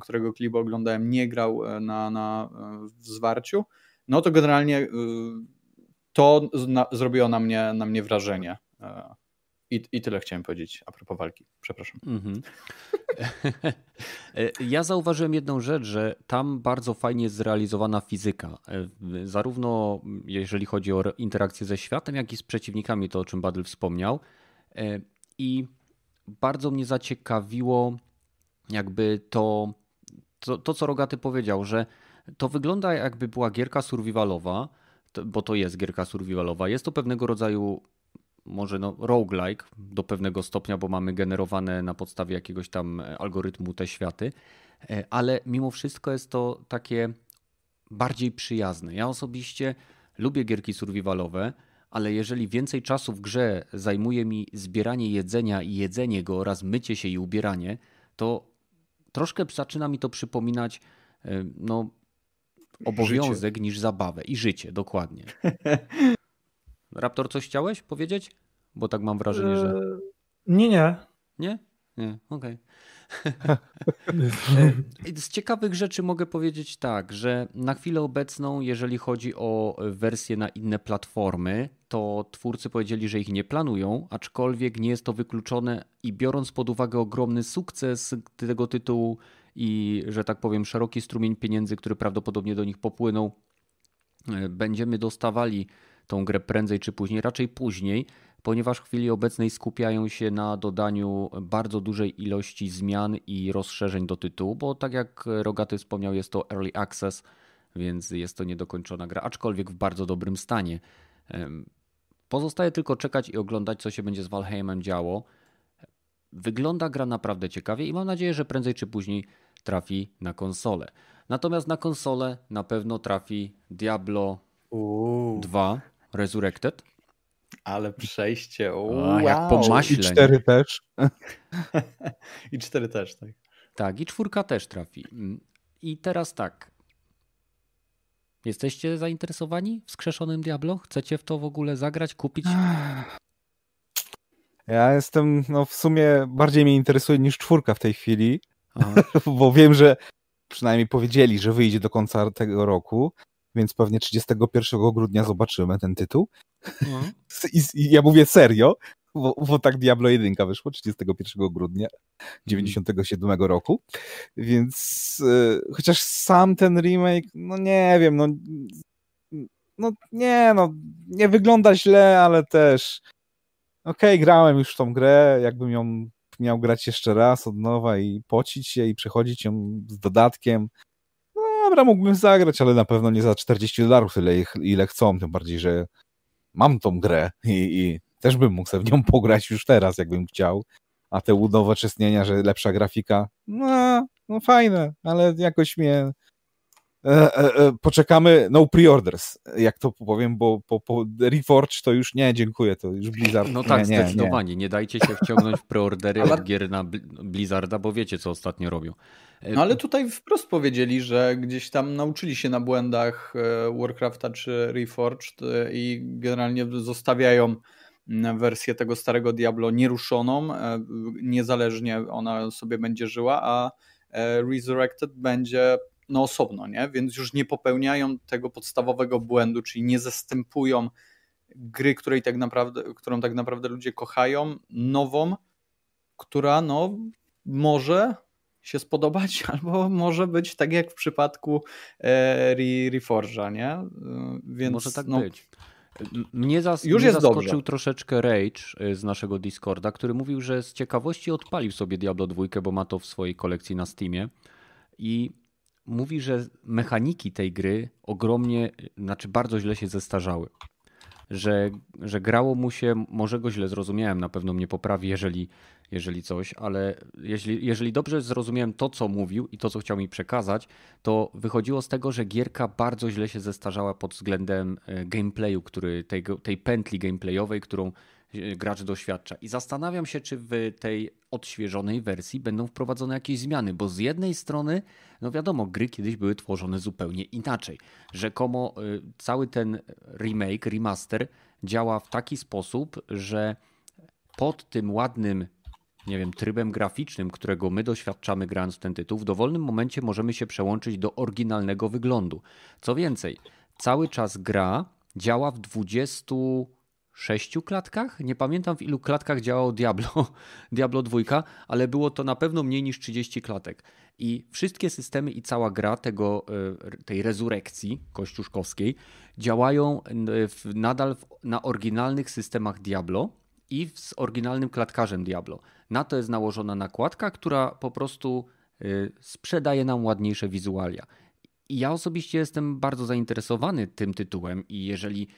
Speaker 4: którego klipu oglądałem, nie grał na, na w zwarciu no to generalnie y, to zrobiło na mnie, na mnie wrażenie. I, I tyle chciałem powiedzieć a propos walki. Przepraszam. Mm-hmm.
Speaker 1: ja zauważyłem jedną rzecz, że tam bardzo fajnie jest zrealizowana fizyka. Zarówno jeżeli chodzi o interakcję ze światem, jak i z przeciwnikami, to o czym Badl wspomniał. I bardzo mnie zaciekawiło jakby to, to, to co Rogaty powiedział, że to wygląda jakby była gierka survivalowa, bo to jest gierka survivalowa. Jest to pewnego rodzaju może no, roguelike do pewnego stopnia, bo mamy generowane na podstawie jakiegoś tam algorytmu te światy, e, ale mimo wszystko jest to takie bardziej przyjazne. Ja osobiście lubię gierki survivalowe, ale jeżeli więcej czasu w grze zajmuje mi zbieranie jedzenia i jedzenie go oraz mycie się i ubieranie, to troszkę zaczyna mi to przypominać e, no, obowiązek życie. niż zabawę i życie, dokładnie. Raptor, coś chciałeś powiedzieć? Bo tak mam wrażenie, że. Eee,
Speaker 2: nie, nie.
Speaker 1: Nie? Nie, okej. Okay. Z ciekawych rzeczy mogę powiedzieć tak, że na chwilę obecną, jeżeli chodzi o wersje na inne platformy, to twórcy powiedzieli, że ich nie planują, aczkolwiek nie jest to wykluczone i biorąc pod uwagę ogromny sukces tego tytułu, i, że tak powiem, szeroki strumień pieniędzy, który prawdopodobnie do nich popłynął, e, będziemy dostawali tą grę prędzej czy później, raczej później, ponieważ w chwili obecnej skupiają się na dodaniu bardzo dużej ilości zmian i rozszerzeń do tytułu, bo tak jak Rogaty wspomniał, jest to early access, więc jest to niedokończona gra, aczkolwiek w bardzo dobrym stanie. Pozostaje tylko czekać i oglądać, co się będzie z Valheimem działo. Wygląda gra naprawdę ciekawie i mam nadzieję, że prędzej czy później trafi na konsolę. Natomiast na konsolę na pewno trafi Diablo Uuu. 2 Resurrected.
Speaker 4: Ale przejście.
Speaker 1: Wow. A, jak po maśle.
Speaker 5: I 4 też.
Speaker 4: I 4 też, tak.
Speaker 1: Tak, i czwórka też trafi. I teraz tak. Jesteście zainteresowani wskrzeszonym Diablo? Chcecie w to w ogóle zagrać, kupić?
Speaker 5: Ja jestem, no w sumie bardziej mnie interesuje niż czwórka w tej chwili, bo wiem, że przynajmniej powiedzieli, że wyjdzie do końca tego roku, więc pewnie 31 grudnia zobaczymy ten tytuł. No. I, I, ja mówię serio, bo, bo, tak Diablo 1 wyszło 31 grudnia 97 roku, więc y, chociaż sam ten remake, no nie wiem, no, no nie, no nie wygląda źle, ale też okej, okay, grałem już w tą grę, jakbym ją miał grać jeszcze raz od nowa i pocić się i przechodzić ją z dodatkiem, dobra, mógłbym zagrać, ale na pewno nie za 40 dolarów, ile, ile chcą, tym bardziej, że mam tą grę i, i też bym mógł sobie w nią pograć już teraz, jakbym chciał, a te unowocześnienia, że lepsza grafika, no, no fajne, ale jakoś mnie E, e, e, poczekamy, no pre-orders, jak to powiem, bo po, po Reforge to już nie, dziękuję, to już Blizzard.
Speaker 1: No tak, nie, zdecydowanie, nie. nie dajcie się wciągnąć w preordery ale... od gier na Blizzarda, bo wiecie, co ostatnio robią.
Speaker 4: No ale tutaj wprost powiedzieli, że gdzieś tam nauczyli się na błędach Warcrafta czy Reforged i generalnie zostawiają wersję tego starego Diablo nieruszoną, niezależnie ona sobie będzie żyła, a Resurrected będzie no osobno, nie? Więc już nie popełniają tego podstawowego błędu, czyli nie zastępują gry, której tak naprawdę, którą tak naprawdę ludzie kochają, nową, która no może się spodobać, albo może być tak jak w przypadku e, Reforge'a, nie?
Speaker 1: Więc, może tak no, być. Mnie, zas
Speaker 4: Już
Speaker 1: mnie zaskoczył
Speaker 4: dobrze.
Speaker 1: troszeczkę Rage y, z naszego Discorda, który mówił, że z ciekawości odpalił sobie Diablo 2, bo ma to w swojej kolekcji na Steamie i mówi, że mechaniki tej gry ogromnie, znaczy bardzo źle się zestarzały. Że, że grało mu się, może go źle zrozumiałem, na pewno mnie poprawi, jeżeli, jeżeli coś, ale jeżeli, jeżeli dobrze zrozumiałem to, co mówił i to, co chciał mi przekazać, to wychodziło z tego, że gierka bardzo źle się zestarzała pod względem e, gameplayu, który, tej, tej pętli gameplayowej, którą gracz doświadcza. I zastanawiam się, czy w tej odświeżonej wersji będą wprowadzone jakieś zmiany, bo z jednej strony, no wiadomo, gry kiedyś były tworzone zupełnie inaczej. Rzekomo y, cały ten remake, remaster działa w taki sposób, że pod tym ładnym nie wiem, trybem graficznym, którego my doświadczamy grając w ten tytuł, w dowolnym momencie możemy się przełączyć do oryginalnego wyglądu. Co więcej, cały czas gra działa w 26 klatkach. Nie pamiętam w ilu klatkach działało Diablo, Diablo 2, ale było to na pewno mniej niż 30 klatek. I wszystkie systemy i cała gra tego, y, tej rezurekcji kościuszkowskiej działają w, nadal w, na oryginalnych systemach Diablo i z oryginalnym klatkarzem Diablo. Na to jest nałożona nakładka, która po prostu y, sprzedaje nam ładniejsze wizualia. I ja osobiście jestem bardzo zainteresowany tym tytułem i jeżeli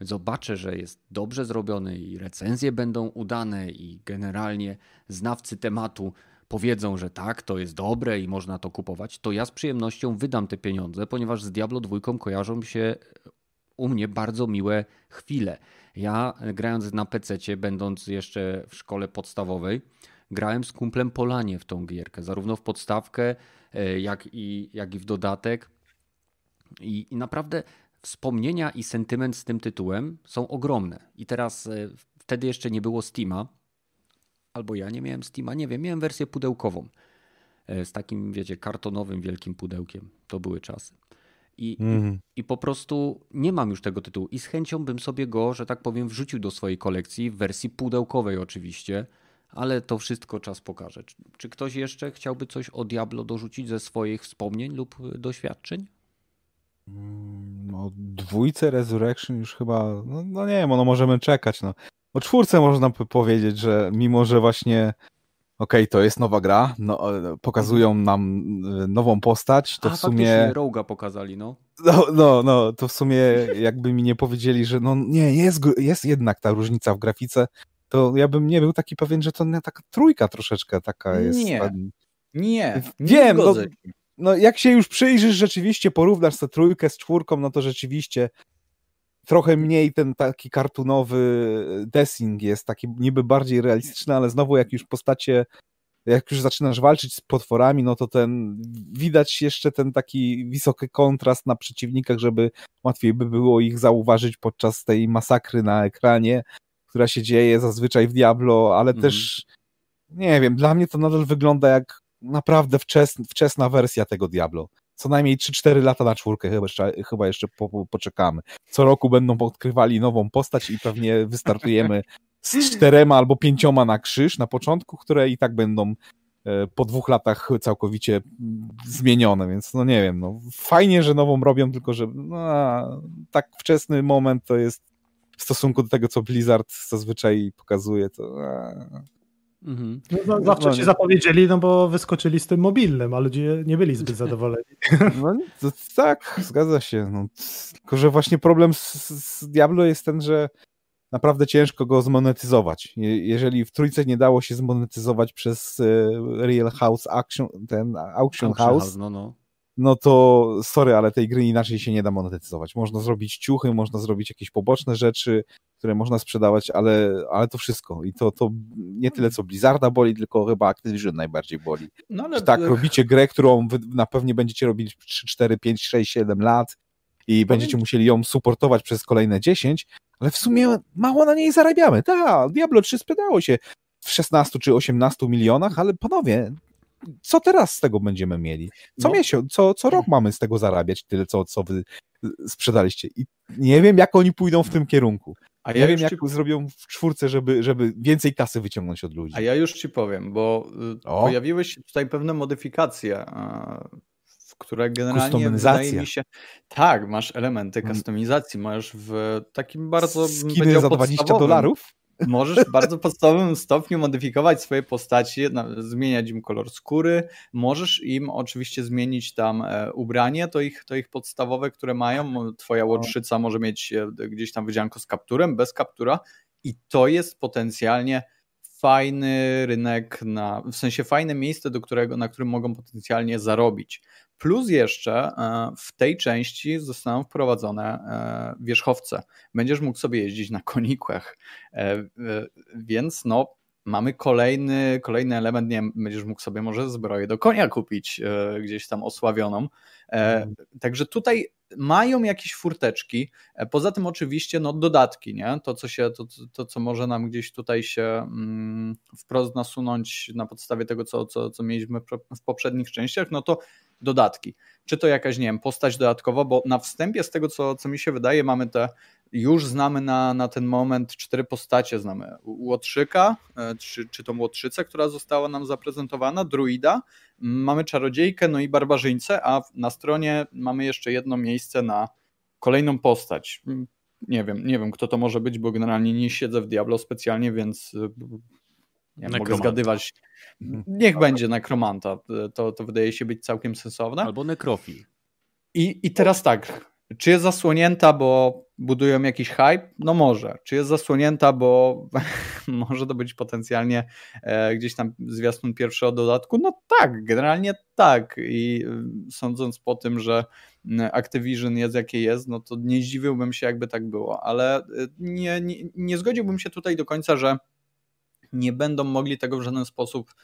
Speaker 1: zobaczę, że jest dobrze zrobiony i recenzje będą udane i generalnie znawcy tematu powiedzą, że tak, to jest dobre i można to kupować, to ja z przyjemnością wydam te pieniądze, ponieważ z Diablo 2 kojarzą się u mnie bardzo miłe chwile. Ja grając na PC, będąc jeszcze w szkole podstawowej, grałem z kumplem Polanie w tą gierkę, zarówno w podstawkę, e, jak i, jak i w dodatek. I, I naprawdę wspomnienia i sentyment z tym tytułem są ogromne. I teraz e, wtedy jeszcze nie było Steama, albo ja nie miałem Steama, nie wiem, miałem wersję pudełkową e, z takim, wiecie, kartonowym wielkim pudełkiem. To były czasy. I,
Speaker 5: Mhm.
Speaker 1: i, po prostu nie mam już tego tytułu. I z chęcią bym sobie go, że tak powiem, wrzucił do swojej kolekcji w wersji pudełkowej oczywiście, ale to wszystko czas pokaże. Czy, czy ktoś jeszcze chciałby coś o Diablo dorzucić ze swoich wspomnień lub doświadczeń?
Speaker 5: No, dwójce Resurrection już chyba, no, no nie wiem, no możemy czekać. No. O czwórce można by powiedzieć, że mimo, że właśnie okej, to jest nowa gra, no, e, pokazują nam e, nową postać, to
Speaker 1: A,
Speaker 5: w sumie...
Speaker 1: Roga pokazali, no.
Speaker 5: No, no, no, to w sumie jakby mi nie powiedzieli, że no nie, jest, jest jednak ta różnica w grafice, to ja bym nie był taki pewien, że to nie taka trójka troszeczkę taka jest.
Speaker 4: Nie. Nie, nie
Speaker 5: Wiem, no. No jak się już przyjrzysz rzeczywiście, porównasz tę trójkę z czwórką, no to rzeczywiście trochę mniej ten taki kartunowy dessing jest, taki niby bardziej realistyczny, ale znowu jak już postacie, jak już zaczynasz walczyć z potworami, no to ten, widać jeszcze ten taki wysoki kontrast na przeciwnikach, żeby łatwiej by było ich zauważyć podczas tej masakry na ekranie, która się dzieje zazwyczaj w Diablo, ale
Speaker 1: Mhm.
Speaker 5: też nie wiem, dla mnie to nadal wygląda jak naprawdę wczesna, wczesna wersja tego Diablo. Co najmniej 3-4 lata na czwórkę chyba jeszcze, chyba jeszcze po, po, poczekamy. Co roku będą odkrywali nową postać i pewnie wystartujemy z czterema albo pięcioma na krzyż na początku, które i tak będą e, po dwóch latach całkowicie mm, zmienione, więc no nie wiem, no fajnie, że nową robią, tylko że no, tak wczesny moment to jest w stosunku do tego, co Blizzard zazwyczaj pokazuje, to a,
Speaker 1: Mhm.
Speaker 2: No, za- zawsze ci
Speaker 5: nie.
Speaker 2: zapowiedzieli, no bo wyskoczyli z tym mobilnym, a ludzie nie byli zbyt zadowoleni.
Speaker 5: No to, tak, zgadza się. No, tylko, że właśnie problem z, z Diablo jest ten, że naprawdę ciężko go zmonetyzować. Je, jeżeli w trójce nie dało się zmonetyzować przez e, Real House Action, ten Auction House,
Speaker 1: No, no.
Speaker 5: No to sorry, ale tej gry inaczej się nie da monetyzować. Można zrobić ciuchy, można zrobić jakieś poboczne rzeczy, które można sprzedawać, ale, ale to wszystko. I to, to nie tyle co Blizzarda boli, tylko chyba Activision najbardziej boli.
Speaker 4: No ale
Speaker 5: Że tak, robicie grę, którą wy na pewnie będziecie robili 3, 4, 5, 6, 7 lat i będziecie musieli ją supportować przez kolejne 10, ale w sumie mało na niej zarabiamy. Tak, Diablo 3 sprzedało się w 16 czy 18 milionach, ale panowie, co teraz z tego będziemy mieli? Co
Speaker 4: No.
Speaker 5: miesiąc, co, co rok mamy z tego zarabiać tyle, co, co wy sprzedaliście. I nie wiem, jak oni pójdą w tym kierunku.
Speaker 4: A
Speaker 5: Nie
Speaker 4: ja,
Speaker 5: wiem, jak
Speaker 4: ci,
Speaker 5: zrobią w czwórce, żeby, żeby więcej kasy wyciągnąć od ludzi.
Speaker 4: a ja już ci powiem, bo y,
Speaker 5: O.
Speaker 4: pojawiły się tutaj pewne modyfikacje w które generalnie wydaje mi się... Tak, masz elementy mm. kustomizacji, masz w takim bardzo...
Speaker 5: Skiny za 20 dolarów?
Speaker 4: Możesz w bardzo podstawowym stopniu modyfikować swoje postaci, zmieniać im kolor skóry, możesz im oczywiście zmienić tam e, ubranie, to ich, to ich podstawowe, które mają. Twoja łotrzyca może mieć e, gdzieś tam wydzianko z kapturem, bez kaptura i to jest potencjalnie fajny rynek, na, w sensie fajne miejsce, do którego, na którym mogą potencjalnie zarobić. Plus jeszcze e, w tej części zostaną wprowadzone e, wierzchowce. Będziesz mógł sobie jeździć na konikłach, e, więc no mamy kolejny, kolejny element, nie wiem, będziesz mógł sobie może zbroję do konia kupić gdzieś tam osławioną. Mm. Także tutaj mają jakieś furteczki. Poza tym oczywiście no, dodatki, nie? To, co się, to, to, co może nam gdzieś tutaj się mm, wprost nasunąć na podstawie tego, co, co, co mieliśmy w poprzednich częściach, no to dodatki. Czy to jakaś, nie wiem, postać dodatkowa, bo na wstępie z tego, co, co mi się wydaje, mamy te, już znamy na, na ten moment cztery postacie. Znamy Łotrzyka, e, czy, czy tą Łotrzycę, która została nam zaprezentowana, Druida, mamy Czarodziejkę, no i Barbarzyńcę, a na stronie mamy jeszcze jedno miejsce na kolejną postać. Nie wiem, nie wiem, kto to może być, bo generalnie nie siedzę w Diablo specjalnie, więc mogę zgadywać. Niech będzie nekromanta. To, to wydaje się być całkiem sensowne.
Speaker 1: Albo nekrofil.
Speaker 4: I, I teraz tak, czy jest zasłonięta, bo budują jakiś hype? No może. Czy jest zasłonięta, bo może to być potencjalnie e, gdzieś tam zwiastun pierwszego dodatku? No tak, generalnie tak. I y, sądząc po tym, że Activision jest jakie jest, no to nie zdziwiłbym się, jakby tak było. Ale y, nie, nie, nie zgodziłbym się tutaj do końca, że nie będą mogli tego w żaden sposób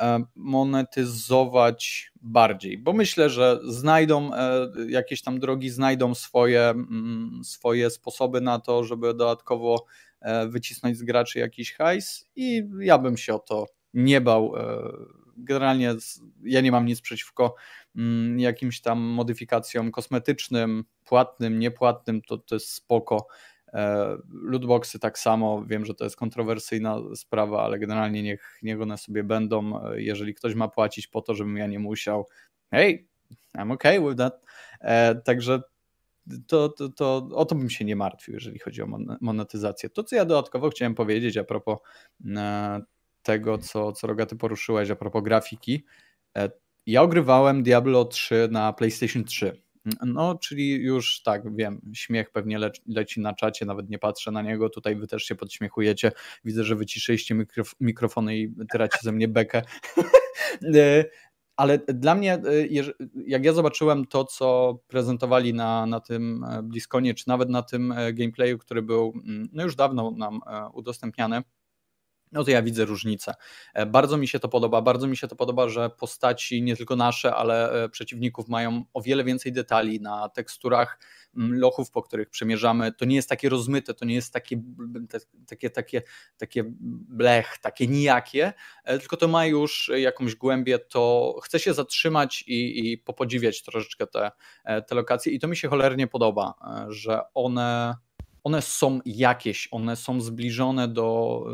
Speaker 4: e, monetyzować bardziej, bo myślę, że znajdą e, jakieś tam drogi, znajdą swoje, mm, swoje sposoby na to, żeby dodatkowo e, wycisnąć z graczy jakiś hajs i ja bym się o to nie bał. Generalnie ja nie mam nic przeciwko mm, jakimś tam modyfikacjom kosmetycznym, płatnym, niepłatnym, to, to jest spoko. E, lootboxy tak samo, wiem, że to jest kontrowersyjna sprawa, ale generalnie niech, niech one sobie będą. E, jeżeli ktoś ma płacić po to, żebym ja nie musiał, hey, I'm okay with that. E, także to, to, to o to bym się nie martwił, jeżeli chodzi o monetyzację. To, co ja dodatkowo chciałem powiedzieć a propos tego, co, co Rogaty poruszyłeś, a propos grafiki. Ja ogrywałem Diablo 3 na PlayStation 3 no, czyli już tak, wiem, śmiech pewnie le leci na czacie, nawet nie patrzę na niego, tutaj wy też się podśmiechujecie, widzę, że wyciszyliście mikrof mikrofony i tyracie ze mnie bekę. E, ale dla mnie, e, jak ja zobaczyłem to, co prezentowali na, na tym e, Bliskonie, czy nawet na tym gameplayu, który był mm, no już dawno nam udostępniany, no to ja widzę różnicę. E, bardzo mi się to podoba, bardzo mi się to podoba, że postaci nie tylko nasze, ale e, przeciwników mają o wiele więcej detali na teksturach mm, lochów, po których przemierzamy. To nie jest takie rozmyte, to nie jest takie, takie, takie, takie blech, takie nijakie, e, tylko to ma już jakąś głębię, to chce się zatrzymać i, i popodziwiać troszeczkę te, te lokacje i to mi się cholernie podoba, że one one są jakieś, one są zbliżone do,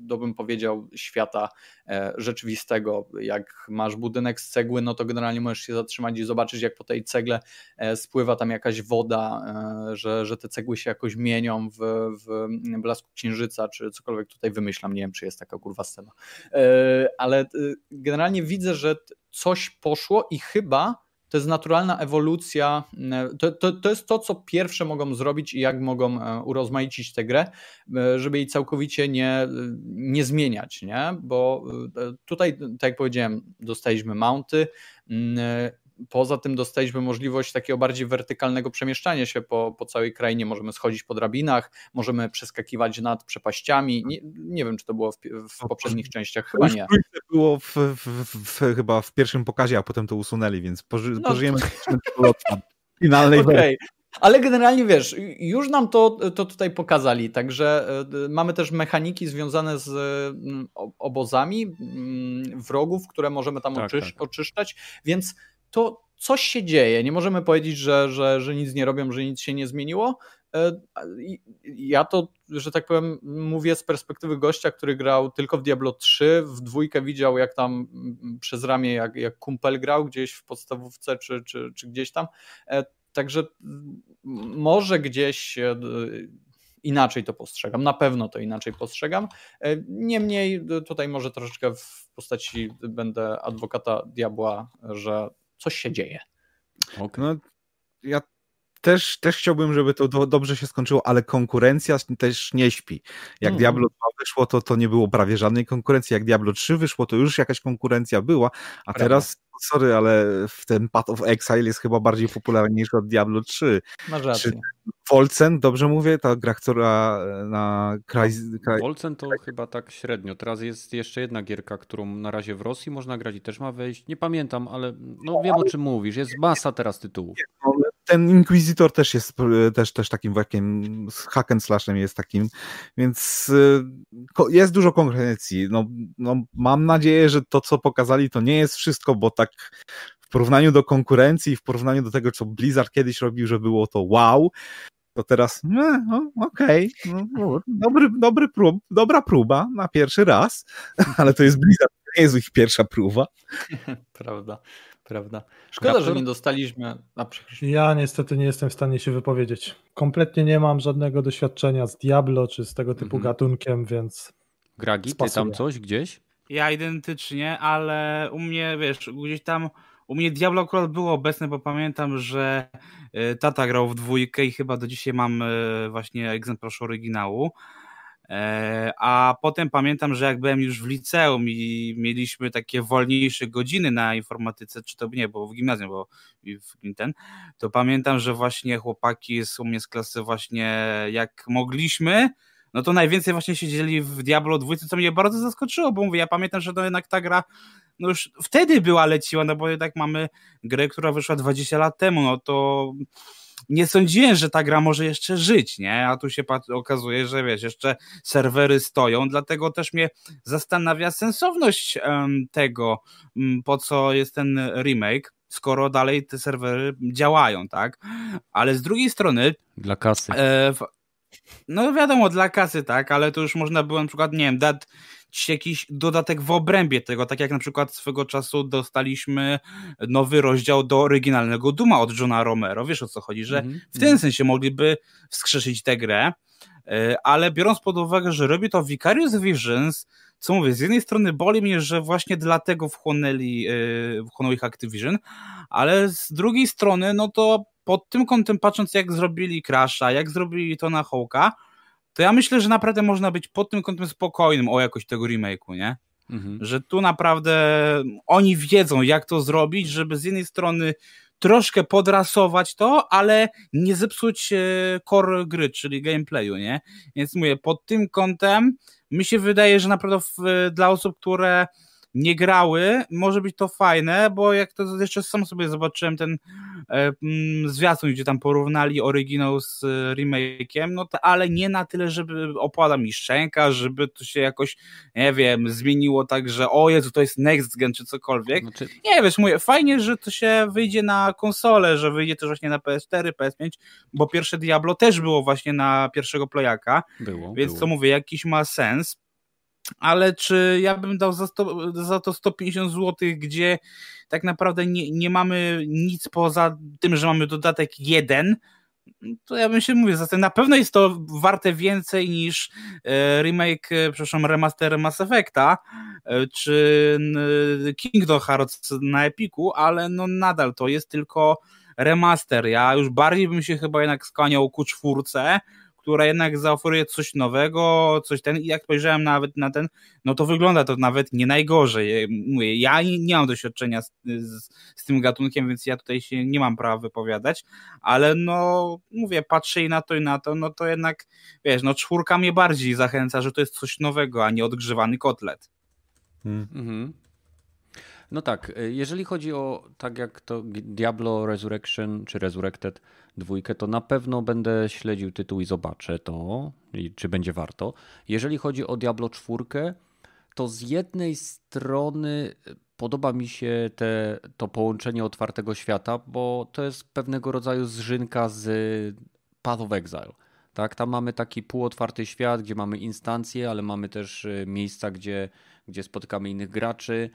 Speaker 4: do bym powiedział, świata e, rzeczywistego. Jak masz budynek z cegły, no to generalnie możesz się zatrzymać i zobaczyć, jak po tej cegle e, spływa tam jakaś woda, e, że, że te cegły się jakoś mienią w, w blasku księżyca, czy cokolwiek tutaj wymyślam. Nie wiem, czy jest taka kurwa scena. Ale generalnie widzę, że coś poszło i chyba to jest naturalna ewolucja, e, to, to, to jest to, co pierwsze mogą zrobić i jak mogą e, urozmaicić tę grę, e, żeby jej całkowicie nie, nie zmieniać, nie? bo tutaj, tak jak powiedziałem, dostaliśmy mounty, Poza tym dostaliśmy możliwość takiego bardziej wertykalnego przemieszczania się po, po całej krainie. Możemy schodzić po drabinach, możemy przeskakiwać nad przepaściami. Nie, nie wiem, czy to było w, w poprzednich częściach, chyba nie.
Speaker 5: było w, w, w, chyba w pierwszym pokazie, a potem to usunęli, więc poży, no, pożyjemy to... finalnej okay.
Speaker 4: Ale generalnie wiesz, już nam to, to tutaj pokazali, także e, mamy też mechaniki związane z mm, obozami mm, wrogów, które możemy tam tak, oczysz, tak. oczyszczać, więc to coś się dzieje. Nie możemy powiedzieć, że, że, że nic nie robią, że nic się nie zmieniło. E, ja to, że tak powiem, mówię z perspektywy gościa, który grał tylko w Diablo 3, w dwójkę widział jak tam przez ramię, jak, jak kumpel grał gdzieś w podstawówce czy, czy, czy gdzieś tam. E, także może gdzieś e, inaczej to postrzegam, na pewno to inaczej postrzegam. Niemniej tutaj może troszeczkę w postaci będę adwokata diabła, że coś się dzieje.
Speaker 5: Okay. No, ja też, też chciałbym, żeby to do, dobrze się skończyło, ale konkurencja też nie śpi. Jak mm. Diablo 2 wyszło, to, to nie było prawie żadnej konkurencji. Jak Diablo 3 wyszło, to już jakaś konkurencja była, a Prawda. teraz, sorry, ale w ten Path of Exile jest chyba bardziej popularniejszy od Diablo 3.
Speaker 4: Masz rację.
Speaker 5: Czy Wolcen, dobrze mówię? Ta gra, która na kraj... kraj...
Speaker 1: Wolcen to chyba tak średnio. Teraz jest jeszcze jedna gierka, którą na razie w Rosji można grać i też ma wejść. Nie pamiętam, ale no wiem o czym mówisz. Jest masa teraz tytułów.
Speaker 5: No, ten Inquisitor też jest też, też takim właśnie hack and slashem jest takim, więc y, jest dużo konkurencji. No, no, mam nadzieję, że to, co pokazali, to nie jest wszystko, bo tak w porównaniu do konkurencji, w porównaniu do tego, co Blizzard kiedyś robił, że było to wow, to teraz, no, no okej, okay, no, dobry, dobry prób, dobra próba na pierwszy raz, ale to jest Blizzard, nie jest ich pierwsza próba.
Speaker 4: Prawda prawda? Szkoda, Raptor? że nie dostaliśmy. A,
Speaker 2: ja niestety nie jestem w stanie się wypowiedzieć. Kompletnie nie mam żadnego doświadczenia z Diablo czy z tego typu mhm. gatunkiem, więc.
Speaker 1: Gragi, ty tam coś gdzieś?
Speaker 3: Ja identycznie, ale u mnie, wiesz, gdzieś tam. U mnie Diablo akurat było obecne, bo pamiętam, że e, tata grał w dwójkę i chyba do dzisiaj mam e, właśnie egzemplarz oryginału. E, a potem pamiętam, że jak byłem już w liceum i mieliśmy takie wolniejsze godziny na informatyce, czy to nie, bo w gimnazjum, bo w ten, to pamiętam, że właśnie chłopaki z u mnie z klasy właśnie jak mogliśmy, no to najwięcej właśnie siedzieli w Diablo 2, co mnie bardzo zaskoczyło, bo mówię, ja pamiętam, że to jednak ta gra no już wtedy była leciła, no bo jednak mamy grę, która wyszła 20 lat temu, no to nie sądziłem, że ta gra może jeszcze żyć, nie? A tu się okazuje, że wiesz, jeszcze serwery stoją, dlatego też mnie zastanawia sensowność tego, um, po co jest ten remake, skoro dalej te serwery działają, tak? Ale z drugiej strony.
Speaker 1: Dla kasy. E,
Speaker 3: no wiadomo, dla kasy, tak, ale to już można było na przykład, nie wiem, dać jakiś dodatek w obrębie tego, tak jak na przykład swego czasu dostaliśmy nowy rozdział do oryginalnego Duma od Johna Romero, wiesz o co chodzi, że mm -hmm. w ten sensie mogliby wskrzeszyć tę grę, e, ale biorąc pod uwagę, że robi to Vicarious Visions, co mówię, z jednej strony boli mnie, że właśnie dlatego wchłonęli, e, wchłonął ich Activision, ale z drugiej strony, no to pod tym kątem patrząc jak zrobili Crasha, jak zrobili to na Hołka, to ja myślę, że naprawdę można być pod tym kątem spokojnym o jakość tego remake'u, nie? Mhm. Że tu naprawdę oni wiedzą, jak to zrobić, żeby z jednej strony troszkę podrasować to, ale nie zepsuć e, core gry, czyli gameplayu, nie? Więc mówię, pod tym kątem mi się wydaje, że naprawdę w, dla osób, które nie grały, może być to fajne, bo jak to jeszcze sam sobie zobaczyłem ten e, mm, zwiastun, gdzie tam porównali oryginał z e, remake'iem, no to, ale nie na tyle, żeby opada mi szczęka, żeby to się jakoś, nie wiem, zmieniło tak, że o Jezu, to jest next gen czy cokolwiek. Znaczy... Nie, wiesz, mówię, fajnie, że to się wyjdzie na konsolę, że wyjdzie też właśnie na PS4, PS5, bo pierwsze Diablo też było właśnie na pierwszego playaka, było, więc było. to mówię, jakiś ma sens ale czy ja bym dał za, sto, za to 150 zł, gdzie tak naprawdę nie, nie mamy nic poza tym, że mamy dodatek jeden, to ja bym się mówił, zatem na pewno jest to warte więcej niż e, remake, e, przepraszam, remaster Mass Effecta e, czy Kingdom Hearts na Epiku, ale no nadal to jest tylko remaster. Ja już bardziej bym się chyba jednak skłaniał ku czwórce, która jednak zaoferuje coś nowego, coś ten i jak spojrzałem nawet na ten, no to wygląda to nawet nie najgorzej. Mówię, ja nie mam doświadczenia z, z, z, tym gatunkiem, więc ja tutaj się nie mam prawa wypowiadać, ale no mówię, patrzę i na to i na to, no to jednak wiesz, no czwórka mnie bardziej zachęca, że to jest coś nowego, a nie odgrzewany kotlet.
Speaker 1: Hmm. Mhm. No tak, y, jeżeli chodzi o tak jak to Diablo Resurrection czy Resurrected dwójkę, to na pewno będę śledził tytuł i zobaczę to, czy będzie warto. Jeżeli chodzi o Diablo 4, to z jednej strony podoba mi się te, to połączenie otwartego świata, bo to jest pewnego rodzaju zżynka z Path of Exile. Tak, tam mamy taki półotwarty świat, gdzie mamy instancje, ale mamy też e, miejsca, gdzie, gdzie spotykamy innych graczy.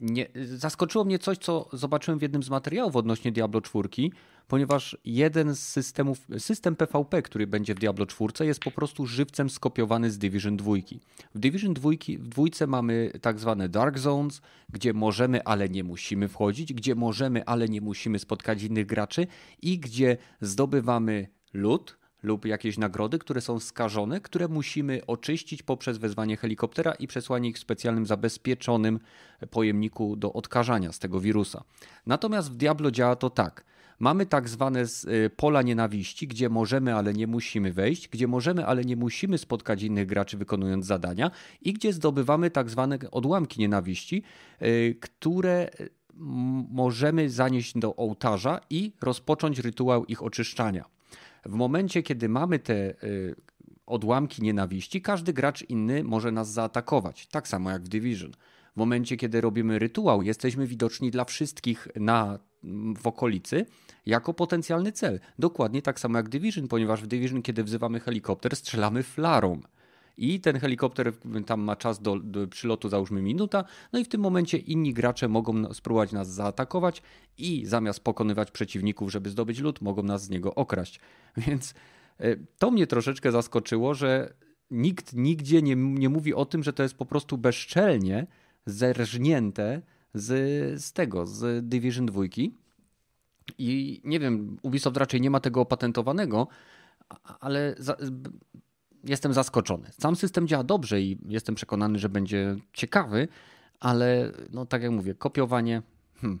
Speaker 1: Nie, zaskoczyło mnie coś, co zobaczyłem w jednym z materiałów odnośnie Diablo 4, ponieważ jeden z systemów, system PvP, który będzie w Diablo 4, jest po prostu żywcem skopiowany z Division 2. W Division 2 w dwójce mamy tak zwane Dark Zones, gdzie możemy, ale nie musimy wchodzić, gdzie możemy, ale nie musimy spotkać innych graczy i gdzie zdobywamy lód, lub jakieś nagrody, które są skażone, które musimy oczyścić poprzez wezwanie helikoptera i przesłanie ich w specjalnym zabezpieczonym pojemniku do odkażania z tego wirusa. Natomiast w Diablo działa to tak. Mamy tak zwane y, pola nienawiści, gdzie możemy, ale nie musimy wejść, gdzie możemy, ale nie musimy spotkać innych graczy wykonując zadania i gdzie zdobywamy tak zwane odłamki nienawiści, y, które możemy zanieść do ołtarza i rozpocząć rytuał ich oczyszczania. W momencie, kiedy mamy te y, odłamki nienawiści, każdy gracz inny może nas zaatakować. Tak samo jak w Division. W momencie, kiedy robimy rytuał, jesteśmy widoczni dla wszystkich na, w okolicy jako potencjalny cel. Dokładnie tak samo jak Division, ponieważ w Division, kiedy wzywamy helikopter, strzelamy flarą. I ten helikopter tam ma czas do, do, przylotu, załóżmy minuta, no i w tym momencie inni gracze mogą spróbować nas zaatakować i zamiast pokonywać przeciwników, żeby zdobyć lód, mogą nas z niego okraść. Więc e, to mnie troszeczkę zaskoczyło, że nikt nigdzie nie, nie mówi o tym, że to jest po prostu bezczelnie zerżnięte z, z tego, z Division 2. I nie wiem, Ubisoft raczej nie ma tego opatentowanego, ale za, jestem zaskoczony. Sam system działa dobrze i jestem przekonany, że będzie ciekawy, ale no tak jak mówię, kopiowanie. Hmm.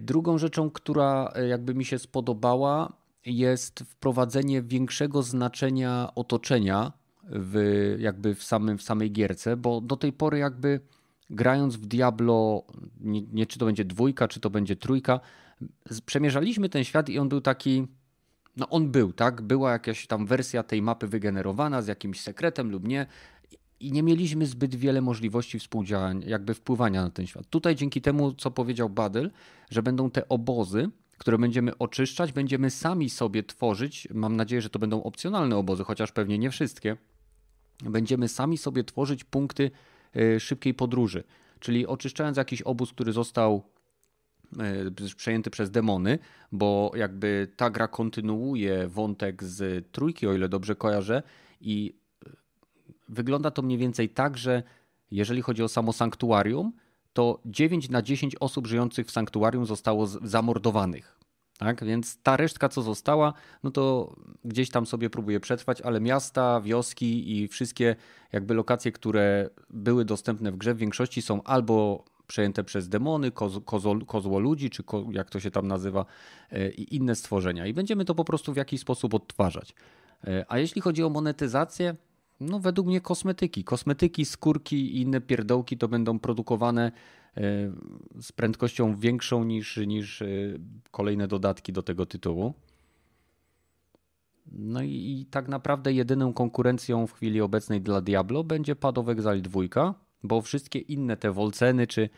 Speaker 1: Drugą rzeczą, która jakby mi się spodobała, jest wprowadzenie większego znaczenia otoczenia w, jakby w, samym, w samej gierce, bo do tej pory jakby grając w Diablo, nie, nie czy to będzie dwójka, czy to będzie trójka, przemierzaliśmy ten świat i on był taki no on był, tak? Była jakaś tam wersja tej mapy wygenerowana z jakimś sekretem lub nie i nie mieliśmy zbyt wiele możliwości współdziałania, jakby wpływania na ten świat. Tutaj dzięki temu, co powiedział Badyl, że będą te obozy, które będziemy oczyszczać, będziemy sami sobie tworzyć. Mam nadzieję, że to będą opcjonalne obozy, chociaż pewnie nie wszystkie. Będziemy sami sobie tworzyć punkty y, szybkiej podróży. Czyli oczyszczając jakiś obóz, który został przejęty przez demony, bo jakby ta gra kontynuuje wątek z trójki, o ile dobrze kojarzę, i y, wygląda to mniej więcej tak, że jeżeli chodzi o samo sanktuarium, to 9 na 10 osób żyjących w sanktuarium zostało zamordowanych. Tak? Więc ta resztka, co została, no to gdzieś tam sobie próbuje przetrwać, ale miasta, wioski i wszystkie jakby lokacje, które były dostępne w grze, w większości są albo przejęte przez demony, koz, kozo, kozło ludzi, czy ko, jak to się tam nazywa, e, i inne stworzenia. I będziemy to po prostu w jakiś sposób odtwarzać. E, a jeśli chodzi o monetyzację, no według mnie kosmetyki. Kosmetyki, skórki i inne pierdołki to będą produkowane e, z prędkością większą niż, niż kolejne dodatki do tego tytułu. No i, i, tak naprawdę jedyną konkurencją w chwili obecnej dla Diablo będzie Path of Exile 2, bo wszystkie inne te Wolceny czy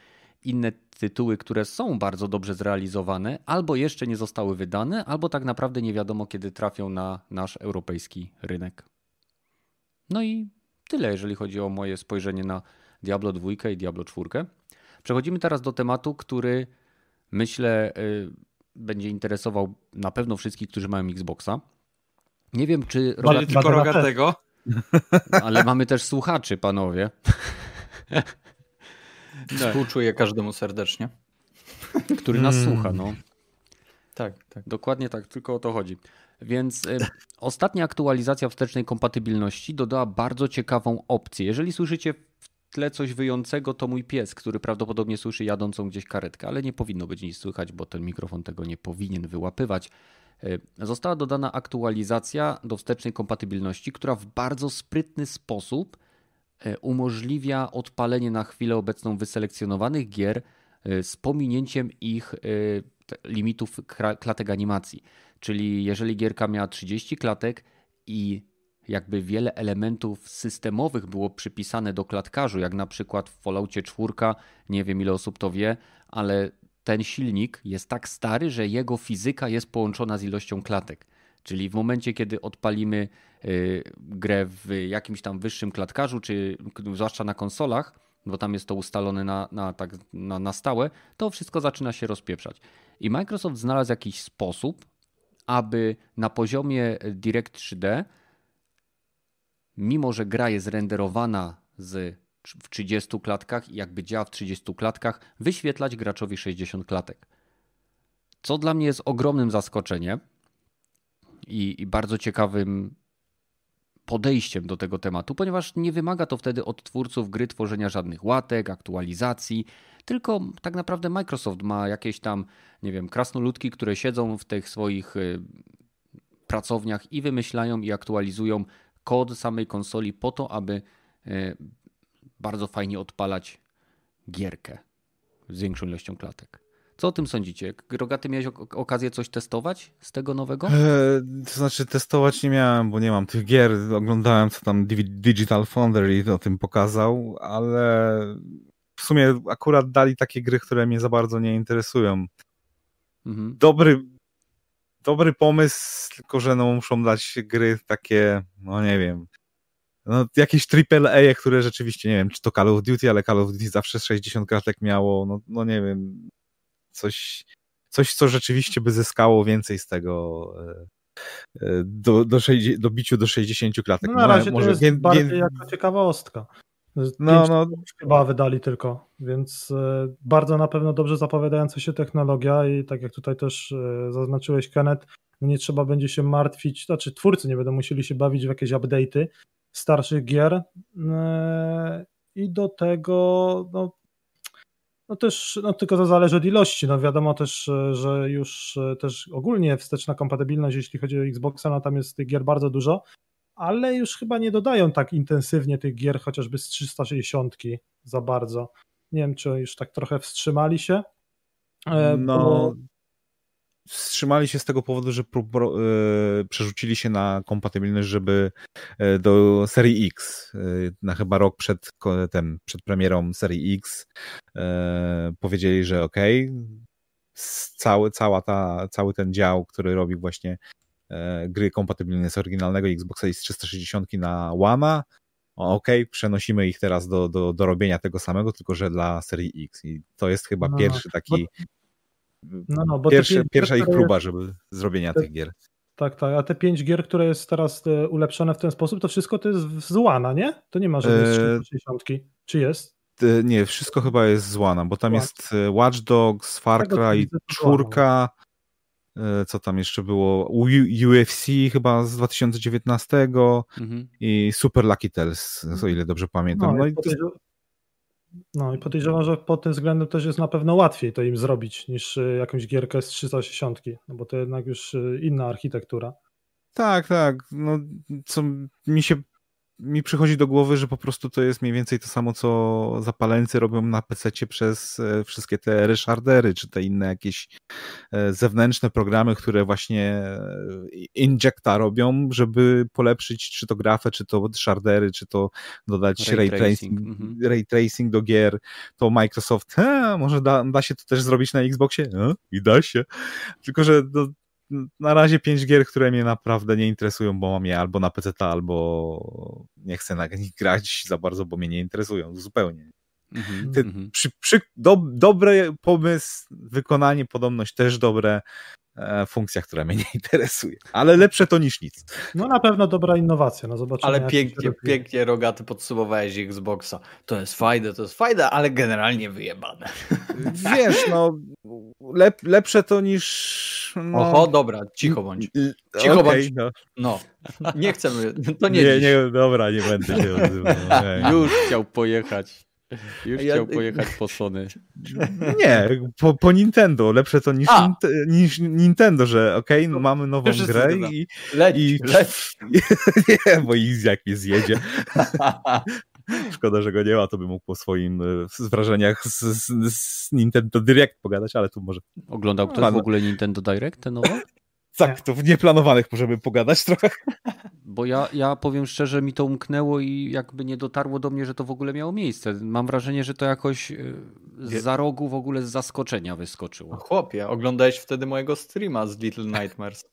Speaker 1: inne tytuły, które są bardzo dobrze zrealizowane, albo jeszcze nie zostały wydane, albo tak naprawdę nie wiadomo kiedy trafią na nasz europejski rynek. No i tyle, jeżeli chodzi o moje spojrzenie na Diablo 2 i Diablo 4. Przechodzimy teraz do tematu, który myślę y, będzie interesował na pewno wszystkich, którzy mają Xboxa. Nie wiem, czy.
Speaker 3: Rogat... tylko rogatego.
Speaker 1: Ale mamy też słuchaczy, panowie.
Speaker 4: Współczuję każdemu serdecznie.
Speaker 1: Który nas hmm. słucha, no.
Speaker 4: Tak, tak.
Speaker 1: Dokładnie tak, tylko o to chodzi. Więc y, ostatnia aktualizacja wstecznej kompatybilności dodała bardzo ciekawą opcję. Jeżeli słyszycie w tle coś wyjącego, to mój pies, który prawdopodobnie słyszy jadącą gdzieś karetkę, ale nie powinno być nic słychać, bo ten mikrofon tego nie powinien wyłapywać. Y, została dodana aktualizacja do wstecznej kompatybilności, która w bardzo sprytny sposób y, umożliwia odpalenie na chwilę obecną wyselekcjonowanych gier z pominięciem ich limitów klatek animacji. Czyli jeżeli gierka miała 30 klatek i jakby wiele elementów systemowych było przypisane do klatkarzu, jak na przykład w Falloutie 4, nie wiem ile osób to wie, ale ten silnik jest tak stary, że jego fizyka jest połączona z ilością klatek. Czyli w momencie, kiedy odpalimy y, grę w jakimś tam wyższym klatkarzu, czy zwłaszcza na konsolach, bo tam jest to ustalone na, na, tak, na, na stałe, to wszystko zaczyna się rozpieprzać. I Microsoft znalazł jakiś sposób, aby na poziomie Direct 3D, mimo że gra jest renderowana z, w 30 klatkach i jakby działa w 30 klatkach, wyświetlać graczowi 60 klatek. Co dla mnie jest ogromnym zaskoczeniem i, i bardzo ciekawym podejściem do tego tematu, ponieważ nie wymaga to wtedy od twórców gry tworzenia żadnych łatek, aktualizacji, tylko tak naprawdę Microsoft ma jakieś tam, nie wiem, krasnoludki, które siedzą w tych swoich y, pracowniach i wymyślają i aktualizują kod samej konsoli po to, aby y, bardzo fajnie odpalać gierkę z większą ilością klatek. Co o tym sądzicie? Rogaty miałeś okazję coś testować z tego nowego?
Speaker 5: E, to znaczy testować nie miałem, bo nie mam tych gier. Oglądałem, co tam Digital Foundry o tym pokazał, ale w sumie akurat dali takie gry, które mnie za bardzo nie interesują. Mhm. Dobry, dobry pomysł, tylko że no muszą dać gry takie, no nie wiem, no, jakieś AAA, które rzeczywiście, nie wiem, czy to Call of Duty, ale Call of Duty zawsze 60 kratek miało, no, no nie wiem, coś, coś, co rzeczywiście by zyskało więcej z tego e, e, do, do, 60, do biciu do 60 klatek.
Speaker 2: No na razie Może, to jest gen, bardziej gen... jako ciekawostka. No, no. Chyba wydali tylko, więc e, bardzo na pewno dobrze zapowiadająca się technologia i tak jak tutaj też zaznaczyłeś Kenneth, no nie trzeba będzie się martwić, znaczy twórcy nie będą musieli się bawić w jakieś update'y starszych gier i do tego no, no też, no tylko to zależy od ilości. No wiadomo też, e, że już e, też ogólnie wsteczna kompatybilność, jeśli chodzi o Xboxa, no tam jest tych gier bardzo dużo, ale już chyba nie dodają tak intensywnie tych gier chociażby z 360 za bardzo. Nie wiem, czy już tak trochę wstrzymali się.
Speaker 5: E, no, bo wstrzymali się z tego powodu, że e, przerzucili się na kompatybilność, żeby e, do serii X, e, na chyba rok przed, ten, przed premierą serii X, powiedzieli, że ok, cały, cała ta, cały ten dział, który robi właśnie gry kompatybilne z oryginalnego Xboxa i z 360 na One, ok, przenosimy ich teraz do, do, do robienia tego samego, tylko że dla serii X. I to jest chyba no, pierwszy taki
Speaker 2: no, no, bo
Speaker 5: Pierwsze, pierwsza ich próba, żeby zrobienia te, tych gier.
Speaker 2: Tak, tak. A te pięć gier, które jest teraz e, ulepszone w ten sposób, to wszystko to jest z Łana, nie? To nie ma żadnej e... 60. Czy jest?
Speaker 5: Nie, wszystko chyba jest z Łana, bo tam Watch. jest e, Watch Dogs, Far Cry, czwórka, e, co tam jeszcze było? UFC chyba z 2019 mhm. i Super Lucky Tales, o ile dobrze pamiętam. No, no i
Speaker 2: no i podejrzewam, że pod tym względem też jest na pewno łatwiej to im zrobić niż e, jakąś gierkę z 360, no bo to jednak już e, inna architektura.
Speaker 5: Tak, tak. No, co mi się mi przychodzi do głowy, że po prostu to jest mniej więcej to samo, co zapaleńcy robią na PC przez e, wszystkie te reshardery, czy te inne jakieś e, zewnętrzne programy, które właśnie e, injecta robią, żeby polepszyć czy to grafę, czy to shardery, czy to dodać ray, ray tracing, mhm. ray tracing do gier. To Microsoft, he, może da, da się to też zrobić na Xboxie? I da się. Tylko, że no, na razie pięć gier, które mnie naprawdę nie interesują, bo mam je albo na PC, albo nie chcę na nich grać za bardzo, bo mnie nie interesują zupełnie. Mm -hmm. przy, przy, do, dobry pomysł, wykonanie, podobność też dobre, funkcja, która mnie nie interesuje. Ale lepsze to niż nic.
Speaker 2: No na pewno dobra innowacja. No zobaczymy,
Speaker 4: ale pięknie, pięknie rogaty podsumowałeś Xboxa. To jest fajne, to jest fajne, ale generalnie wyjebane.
Speaker 5: Wiesz, no lep, lepsze to niż... No...
Speaker 4: Oho, dobra, cicho bądź. Cicho okay, bądź. No. no. Nie chcemy, to nie
Speaker 5: Nie, nie dobra, nie będę się odzywał.
Speaker 1: Już chciał pojechać. Już ja, chciał pojechać po Sony.
Speaker 5: Nie, po, po Nintendo. Lepsze to niż, niż Nintendo, że okej, okay, no mamy nową grę i...
Speaker 4: Leć, i leć.
Speaker 5: nie, bo Easy jak mnie zjedzie. Szkoda, że go nie ma, to by mógł po swoim e, wrażeniach z, z, z Nintendo Direct pogadać, ale tu może...
Speaker 1: Oglądał ktoś w ogóle Nintendo Direct, te nowe?
Speaker 5: Tak, to w nieplanowanych możemy pogadać trochę.
Speaker 1: Bo ja, ja powiem szczerze, mi to umknęło i jakby nie dotarło do mnie, że to w ogóle miało miejsce. Mam wrażenie, że to jakoś y, za rogu w ogóle z zaskoczenia wyskoczyło.
Speaker 4: Chłopie, oglądałeś wtedy mojego streama z Little Nightmares.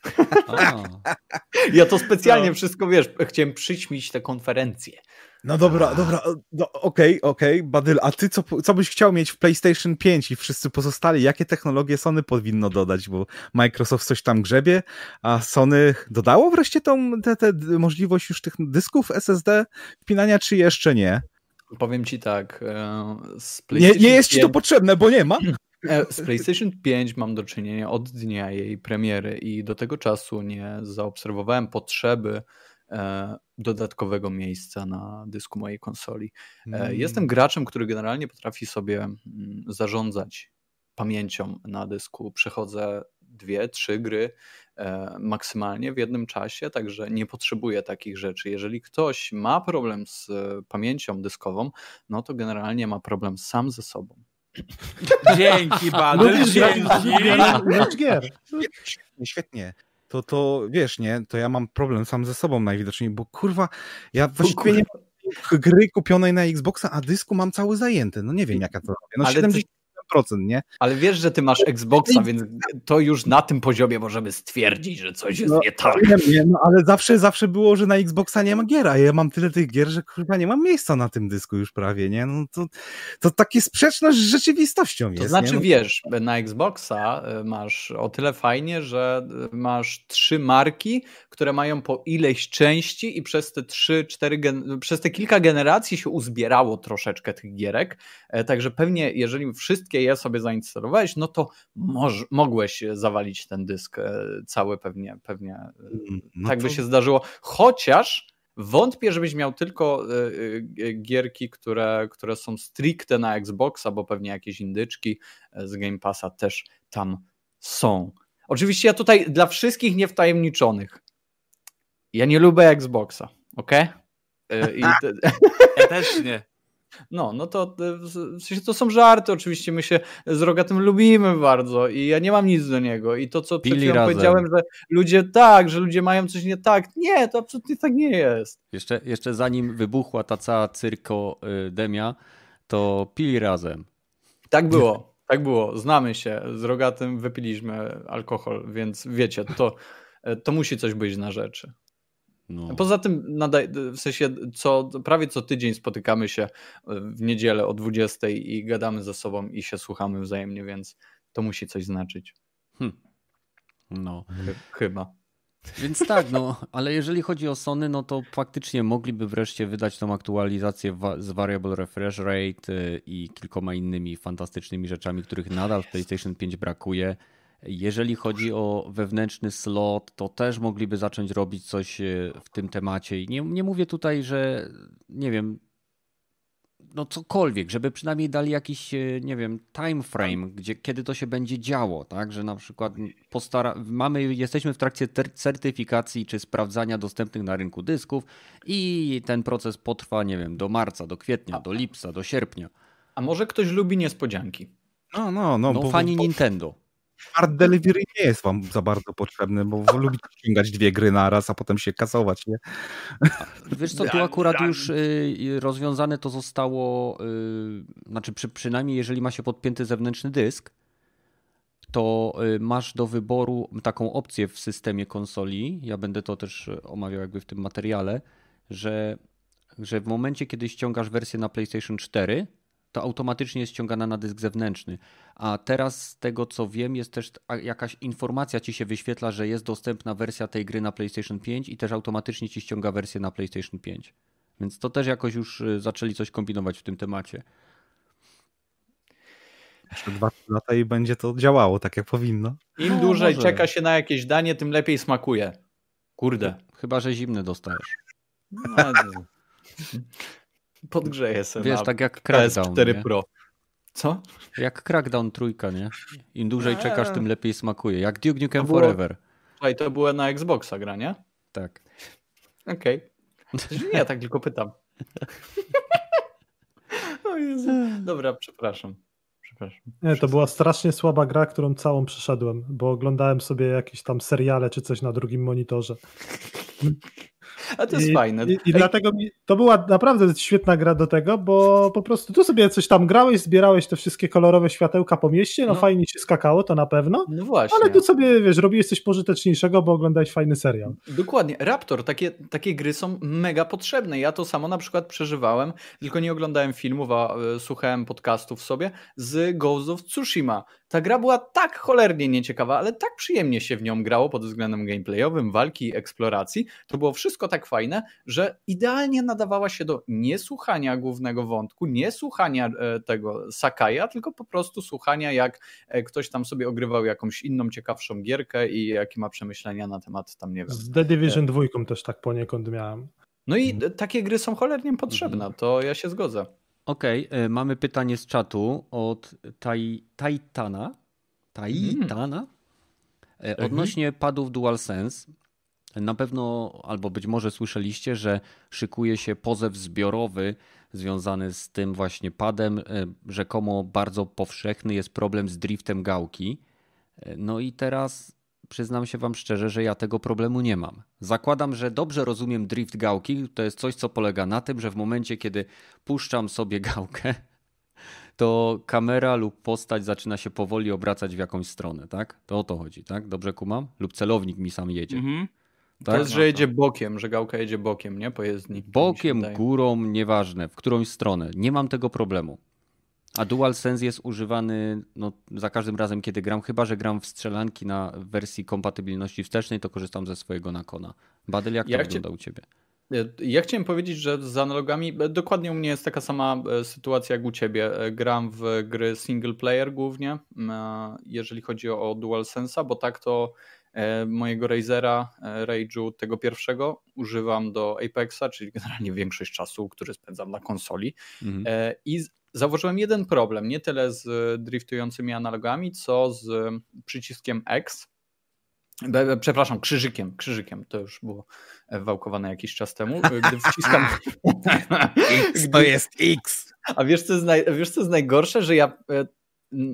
Speaker 4: ja to specjalnie no. wszystko, wiesz, chciałem przyćmić tę konferencję.
Speaker 5: No dobra, dobra, no, okej, okay, okej, okay. Badyl, a ty co, co byś chciał mieć w PlayStation 5 i wszyscy pozostali? Jakie technologie Sony powinno dodać? Bo Microsoft coś tam grzebie, a Sony dodało wreszcie tą te, te możliwość już tych dysków SSD wpinania, czy jeszcze nie?
Speaker 4: Powiem ci tak.
Speaker 5: E, nie, nie jest 5... ci to potrzebne, bo nie ma.
Speaker 4: E, z PlayStation 5 mam do czynienia od dnia jej premiery i do tego czasu nie zaobserwowałem potrzeby dodatkowego miejsca na dysku mojej konsoli. Mm. Jestem graczem, który generalnie potrafi sobie mm, zarządzać pamięcią na dysku. Przechodzę dwie, trzy gry e, maksymalnie w jednym czasie, także nie potrzebuję takich rzeczy. Jeżeli ktoś ma problem z e, pamięcią dyskową, no to generalnie ma problem sam ze sobą.
Speaker 3: Dzięki, Badel, dzięki.
Speaker 5: Świetnie, świetnie. To, to wiesz, nie, to ja mam problem sam ze sobą najwidoczniej, bo kurwa, ja właściwie nie mam gry kupionej na Xboxa, a dysku mam cały zajęty. No nie wiem, jaka to robię. No Ale 70 nie?
Speaker 4: Ale wiesz, że ty masz Xboxa, więc to już na tym poziomie możemy stwierdzić, że coś jest no, nie tak.
Speaker 5: Nie, nie, no, ale zawsze, zawsze było, że na Xboxa nie ma gier, a ja mam tyle tych gier, że chyba nie mam miejsca na tym dysku już prawie, nie? No to, to takie sprzeczność z rzeczywistością jest.
Speaker 4: To znaczy, no, wiesz, na Xboxa y, masz o tyle fajnie, że y, masz trzy marki, które mają po ileś części i przez te trzy, cztery, przez te kilka generacji się uzbierało troszeczkę tych gierek, e, także pewnie jeżeli wszystkie je sobie zainstalowałeś, no to moż, mogłeś zawalić ten dysk e, cały pewnie, pewnie e, mm, no tak to... by się zdarzyło, chociaż wątpię, żebyś miał tylko gierki, które, które są stricte na Xboxa, bo pewnie jakieś indyczki z Game Passa też tam są. Oczywiście ja tutaj dla wszystkich niewtajemniczonych ja nie lubię Xboxa, ok? E,
Speaker 3: te... Ja też nie.
Speaker 4: No, no to e, w sensie to są żarty, oczywiście my się z Rogatym lubimy bardzo i ja nie mam nic do niego i to co przed chwilą powiedziałem, że ludzie tak, że ludzie mają coś nie tak, nie, to absolutnie tak nie jest.
Speaker 1: Jeszcze, jeszcze zanim wybuchła ta cała cyrko y, to pili razem.
Speaker 4: Tak było, tak było, znamy się, z Rogatym wypiliśmy alkohol, więc wiecie, to, e, to musi coś być na rzeczy. No. Poza tym w sensie co, prawie co tydzień spotykamy się w niedzielę o 20 i gadamy ze sobą i się słuchamy wzajemnie, więc to musi coś znaczyć. Hm.
Speaker 1: No.
Speaker 4: chyba.
Speaker 1: Więc tak, no, ale jeżeli chodzi o Sony, no to faktycznie mogliby wreszcie wydać tą aktualizację z Variable Refresh Rate y, i kilkoma innymi fantastycznymi rzeczami, których nadal w PlayStation 5 brakuje. Jeżeli chodzi o wewnętrzny slot, to też mogliby zacząć robić coś e, w tym temacie. I nie, nie mówię tutaj, że nie wiem, no cokolwiek, żeby przynajmniej dali jakiś, e, nie wiem, time frame, gdzie, kiedy to się będzie działo, tak, że na przykład postara, mamy, jesteśmy w trakcie certyfikacji czy sprawdzania dostępnych na rynku dysków i ten proces potrwa, nie wiem, do marca, do kwietnia, do lipca, do sierpnia.
Speaker 4: A może ktoś lubi niespodzianki?
Speaker 1: No, no, no. No, bo, fani bo, Nintendo.
Speaker 5: Smart delivery nie jest wam za bardzo potrzebny, bo lubicie ściągać dwie gry na raz, a potem się kasować, nie?
Speaker 1: Wiesz co, tu akurat już y, rozwiązane to zostało, y, znaczy przy, przynajmniej jeżeli ma się podpięty zewnętrzny dysk, to y, masz do wyboru taką opcję w systemie konsoli, ja będę to też omawiał jakby w tym materiale, że, że w momencie, kiedy ściągasz wersję na PlayStation 4, to automatycznie jest ściągana na dysk zewnętrzny. A teraz z tego co wiem, jest też jakaś informacja ci się wyświetla, że jest dostępna wersja tej gry na PlayStation 5 i też automatycznie ci ściąga wersję na PlayStation 5. Więc to też jakoś już y, zaczęli coś kombinować w tym temacie.
Speaker 5: Jeszcze dwa lata i będzie to działało tak jak powinno.
Speaker 4: Im no, dłużej może. czeka się na jakieś danie, tym lepiej smakuje. Kurde.
Speaker 1: Chyba, że zimne dostajesz. No,
Speaker 4: podgrzeje sobie
Speaker 1: Wiesz, tak jak Crackdown.
Speaker 4: PS4 nie? Pro. Co?
Speaker 1: Jak Crackdown trójka, nie? Im dłużej eee. czekasz, tym lepiej smakuje. Jak Duke Nukem było... Forever.
Speaker 4: Słuchaj, to była na Xboxa gra, nie?
Speaker 1: Tak.
Speaker 4: Okej. Okay. Nie, ja tak tylko pytam. o Jezu. Dobra, przepraszam. Przepraszam.
Speaker 2: Nie, to była strasznie słaba gra, którą całą przeszedłem, bo oglądałem sobie jakieś tam seriale czy coś na drugim monitorze.
Speaker 4: A to jest
Speaker 2: I,
Speaker 4: fajne.
Speaker 2: I, i dlatego mi, to była naprawdę świetna gra do tego, bo po prostu tu sobie coś tam grałeś, zbierałeś te wszystkie kolorowe światełka po mieście, no,
Speaker 4: No.
Speaker 2: fajnie się skakało, to na pewno,
Speaker 4: No właśnie.
Speaker 2: ale tu sobie, wiesz, robiłeś coś pożyteczniejszego, bo oglądałeś fajny serial.
Speaker 4: Dokładnie. Raptor, takie, takie gry są mega potrzebne. Ja to samo na przykład przeżywałem, tylko nie oglądałem filmów, a e, słuchałem podcastów sobie z Ghost of Tsushima. Ta gra była tak cholernie nieciekawa, ale tak przyjemnie się w nią grało pod względem gameplayowym, walki, eksploracji. To było wszystko tak fajne, że idealnie nadawała się do niesłuchania głównego wątku, nie słuchania e, tego Sakaja, tylko po prostu słuchania, jak e, ktoś tam sobie ogrywał jakąś inną, ciekawszą gierkę i jakie ma przemyślenia na temat tam, nie wiem,
Speaker 2: Z The Division 2 też tak poniekąd miałem.
Speaker 4: no i
Speaker 2: Mhm.
Speaker 4: takie gry są cholernie potrzebne, to ja się zgodzę.
Speaker 1: Okej, e, mamy pytanie z czatu od taj, Taitana. Taitana? E, Odnośnie padów DualSense. Na pewno, albo być może słyszeliście, że szykuje się pozew zbiorowy związany z tym właśnie padem. E, Rzekomo bardzo powszechny jest problem z driftem gałki. No i teraz przyznam się wam szczerze, że ja tego problemu nie mam. Zakładam, że dobrze rozumiem drift gałki. To jest coś, co polega na tym, że w momencie, kiedy puszczam sobie gałkę, to kamera lub postać zaczyna się powoli obracać w jakąś stronę, tak? To o to chodzi, tak? Dobrze kumam? Lub celownik mi sam jedzie.
Speaker 3: Mhm.
Speaker 4: To
Speaker 1: Tak?
Speaker 4: jest, że jedzie bokiem, że gałka jedzie bokiem, nie? Po jezdni. Mi się
Speaker 1: Bokiem, górą, nieważne, w którąś stronę. Nie mam tego problemu. A DualSense jest używany no, za każdym razem, kiedy gram, chyba że gram w strzelanki na wersji kompatybilności wstecznej, to korzystam ze swojego Nakona. Badel, jak to
Speaker 4: cię-
Speaker 1: wygląda u ciebie?
Speaker 4: Ja chciałem powiedzieć, że z analogami e, dokładnie u mnie jest taka sama e, sytuacja jak u ciebie. E, Gram w gry single player głównie, jeżeli chodzi o DualSense'a, bo tak to mojego Razera, Rage'u tego pierwszego używam do Apexa, czyli generalnie większość czasu, który spędzam na konsoli.
Speaker 1: Mhm.
Speaker 4: I zauważyłem jeden problem, nie tyle z driftującymi analogami, co z przyciskiem X. Przepraszam, krzyżykiem, krzyżykiem, to już było wałkowane jakiś czas temu. Gdy wciskam. Gdy-
Speaker 3: jest X.
Speaker 4: A wiesz co, jest naj... wiesz, co jest najgorsze, że ja e,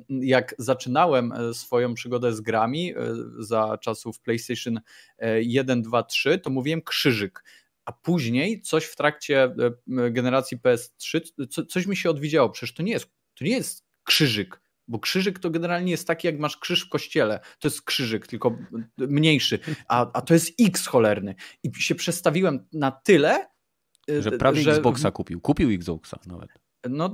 Speaker 4: jak zaczynałem e, swoją przygodę z grami e, za czasów PlayStation e, 1, 2, 3, to mówiłem krzyżyk. A później coś w trakcie e, generacji PS3, co, coś mi się odwidziało. Przecież to nie jest, to nie jest krzyżyk. Bo krzyżyk to generalnie jest taki, jak masz krzyż w kościele. To jest krzyżyk, tylko mniejszy. A, a to jest X cholerny. I się przestawiłem na tyle, e,
Speaker 1: Że prawie Xboxa kupił. Kupił Xboxa nawet.
Speaker 4: No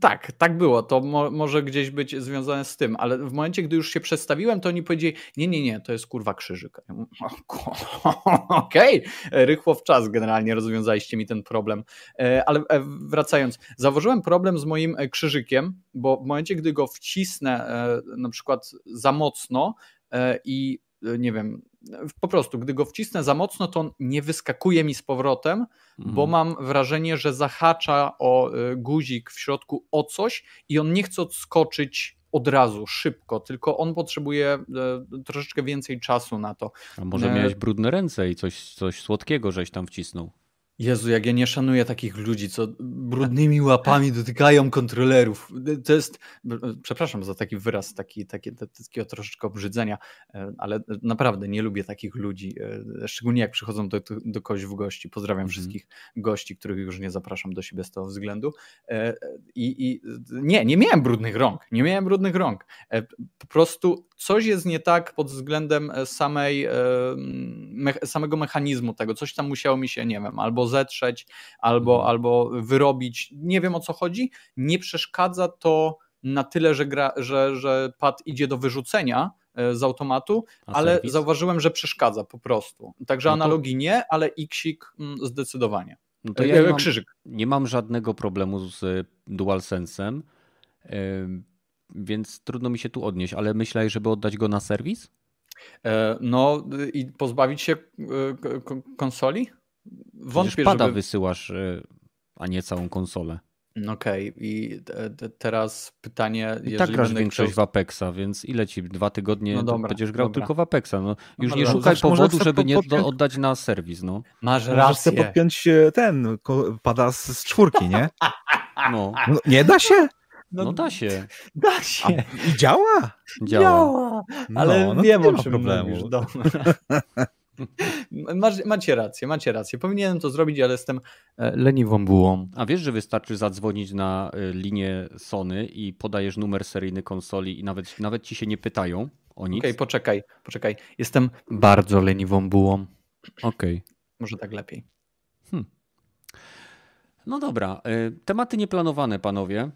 Speaker 4: tak, tak było. To mo może gdzieś być związane z tym, ale w momencie, gdy już się przedstawiłem, to oni powiedzieli, nie, nie, nie, to jest kurwa krzyżyk. Ja mówię, "O, ku- Okej, rychło w czas generalnie rozwiązaliście mi ten problem. E, Ale e, wracając, zauważyłem problem z moim e, krzyżykiem, bo w momencie, gdy go wcisnę na przykład za mocno i nie wiem, po prostu, gdy go wcisnę za mocno, to on nie wyskakuje mi z powrotem, bo
Speaker 1: Mhm.
Speaker 4: mam wrażenie, że zahacza o y, guzik w środku o coś i on nie chce odskoczyć od razu, szybko, tylko on potrzebuje y, troszeczkę więcej czasu na to.
Speaker 1: A może
Speaker 4: e,
Speaker 1: miałeś brudne ręce i coś, coś słodkiego żeś tam wcisnął.
Speaker 4: Jezu, jak ja nie szanuję takich ludzi, co brudnymi łapami dotykają kontrolerów. To jest, przepraszam za taki wyraz, taki, taki, takiego troszeczkę obrzydzenia, e, ale naprawdę nie lubię takich ludzi, e, szczególnie jak przychodzą do, do kogoś w gości. Pozdrawiam
Speaker 1: Mhm.
Speaker 4: wszystkich gości, których już nie zapraszam do siebie z tego względu. E, I, I nie, nie miałem brudnych rąk, nie miałem brudnych rąk. Po prostu coś jest nie tak pod względem e, samej, e, me, samego mechanizmu tego. Coś tam musiało mi się, nie wiem, albo zetrzeć, albo,
Speaker 1: Mhm.
Speaker 4: albo wyrobić. Nie wiem o co chodzi. Nie przeszkadza to na tyle, że, gra, że, że pad idzie do wyrzucenia e, z automatu,
Speaker 1: A
Speaker 4: ale
Speaker 1: serwis?
Speaker 4: zauważyłem, że przeszkadza po prostu. Także
Speaker 1: No to-
Speaker 4: analogii nie, ale Xik mm, zdecydowanie.
Speaker 1: No to ja nie mam,
Speaker 4: Krzyżyk.
Speaker 1: nie mam żadnego problemu z DualSense'em, więc trudno mi się tu odnieść, ale myślałeś, żeby oddać go na serwis?
Speaker 4: E, No i pozbawić się e, konsoli?
Speaker 1: Przecież
Speaker 4: Wątpię,
Speaker 1: pada
Speaker 4: żeby...
Speaker 1: wysyłasz, y, a nie całą konsolę.
Speaker 4: Okej, i te, te, teraz pytanie,
Speaker 1: I
Speaker 4: jeżeli
Speaker 1: tak grasz większość
Speaker 4: chciał...
Speaker 1: w Apexa, więc ile ci? Dwa tygodnie
Speaker 4: No dobra,
Speaker 1: będziesz grał
Speaker 4: dobra.
Speaker 1: tylko w Apexa. No, już nie
Speaker 4: dobra.
Speaker 1: szukaj powodu, żeby nie
Speaker 5: podpiąć-
Speaker 1: oddać na serwis. No.
Speaker 4: Masz
Speaker 5: Możesz sobie
Speaker 4: rację.
Speaker 5: podpiąć e, ten, pada z, z czwórki, nie?
Speaker 1: No,
Speaker 5: No, nie da się?
Speaker 1: No da się.
Speaker 4: Da
Speaker 5: A,
Speaker 4: się.
Speaker 5: I działa?
Speaker 1: Działa.
Speaker 5: No,
Speaker 4: ale
Speaker 5: no
Speaker 4: wiem
Speaker 5: nie
Speaker 4: o
Speaker 5: ma
Speaker 4: czym
Speaker 5: problemu.
Speaker 4: mówisz. Dobra. Macie, rację, macie rację. Powinienem to zrobić, ale jestem e, leniwą bułą.
Speaker 1: A wiesz, że wystarczy zadzwonić na y, linię Sony i podajesz numer seryjny konsoli i nawet, nawet ci się nie pytają o nic?
Speaker 4: Okej, okay, poczekaj, poczekaj. Jestem bardzo leniwą bułą.
Speaker 1: Okej. Okay.
Speaker 4: Może tak lepiej.
Speaker 1: Hmm. No dobra, y, tematy nieplanowane, panowie.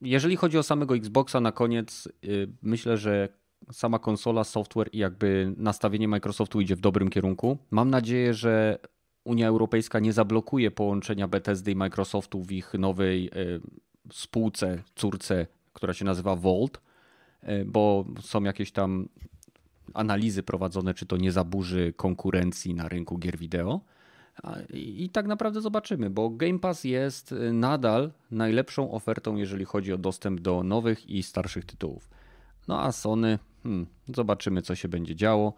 Speaker 1: Jeżeli chodzi o samego Xboxa na koniec, y, myślę, że sama konsola, software i jakby nastawienie Microsoftu idzie w dobrym kierunku. Mam nadzieję, że Unia Europejska nie zablokuje połączenia Bethesdy i Microsoftu w ich nowej y, spółce, córce, która się nazywa Volt, bo są jakieś tam analizy prowadzone, czy to nie zaburzy konkurencji na rynku gier wideo. I tak naprawdę zobaczymy, bo Game Pass jest y, nadal najlepszą ofertą, jeżeli chodzi o dostęp do nowych i starszych tytułów. No a Sony, hmm, zobaczymy, co się będzie działo.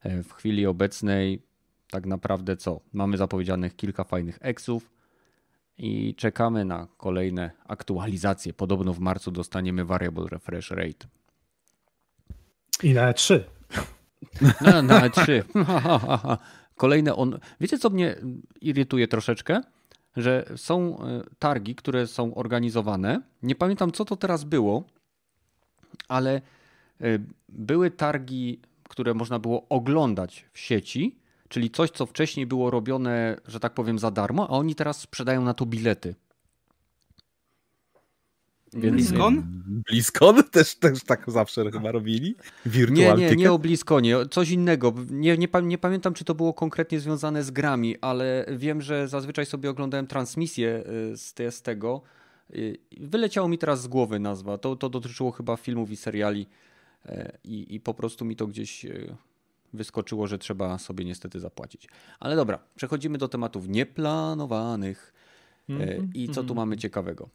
Speaker 1: E, w chwili obecnej, tak naprawdę co? Mamy zapowiedzianych kilka fajnych eksów i czekamy na kolejne aktualizacje. Podobno w marcu dostaniemy Variable Refresh Rate.
Speaker 2: I na E3.
Speaker 1: No, na E3. Kolejne on. Wiecie, co mnie irytuje troszeczkę? Że są e, targi, które są organizowane. Nie pamiętam, co to teraz było, ale e, były targi, które można było oglądać w sieci, czyli coś, co wcześniej było robione, że tak powiem, za darmo, a oni teraz sprzedają na to bilety.
Speaker 3: Więc... BlizzCon?
Speaker 5: BlizzCon też, też tak zawsze chyba robili?
Speaker 1: Virtual nie, nie, nie o BlizzConie, coś innego. Nie, nie, nie, pamiętam, czy to było konkretnie związane z grami, ale wiem, że zazwyczaj sobie oglądałem transmisję y, z, z tego. Wyleciało mi teraz z głowy nazwa. To, to dotyczyło chyba filmów i seriali e, i, i po prostu mi to gdzieś e, wyskoczyło, że trzeba sobie niestety zapłacić. Ale dobra, przechodzimy do tematów nieplanowanych. Mm -hmm. I co tu mhm. mamy ciekawego?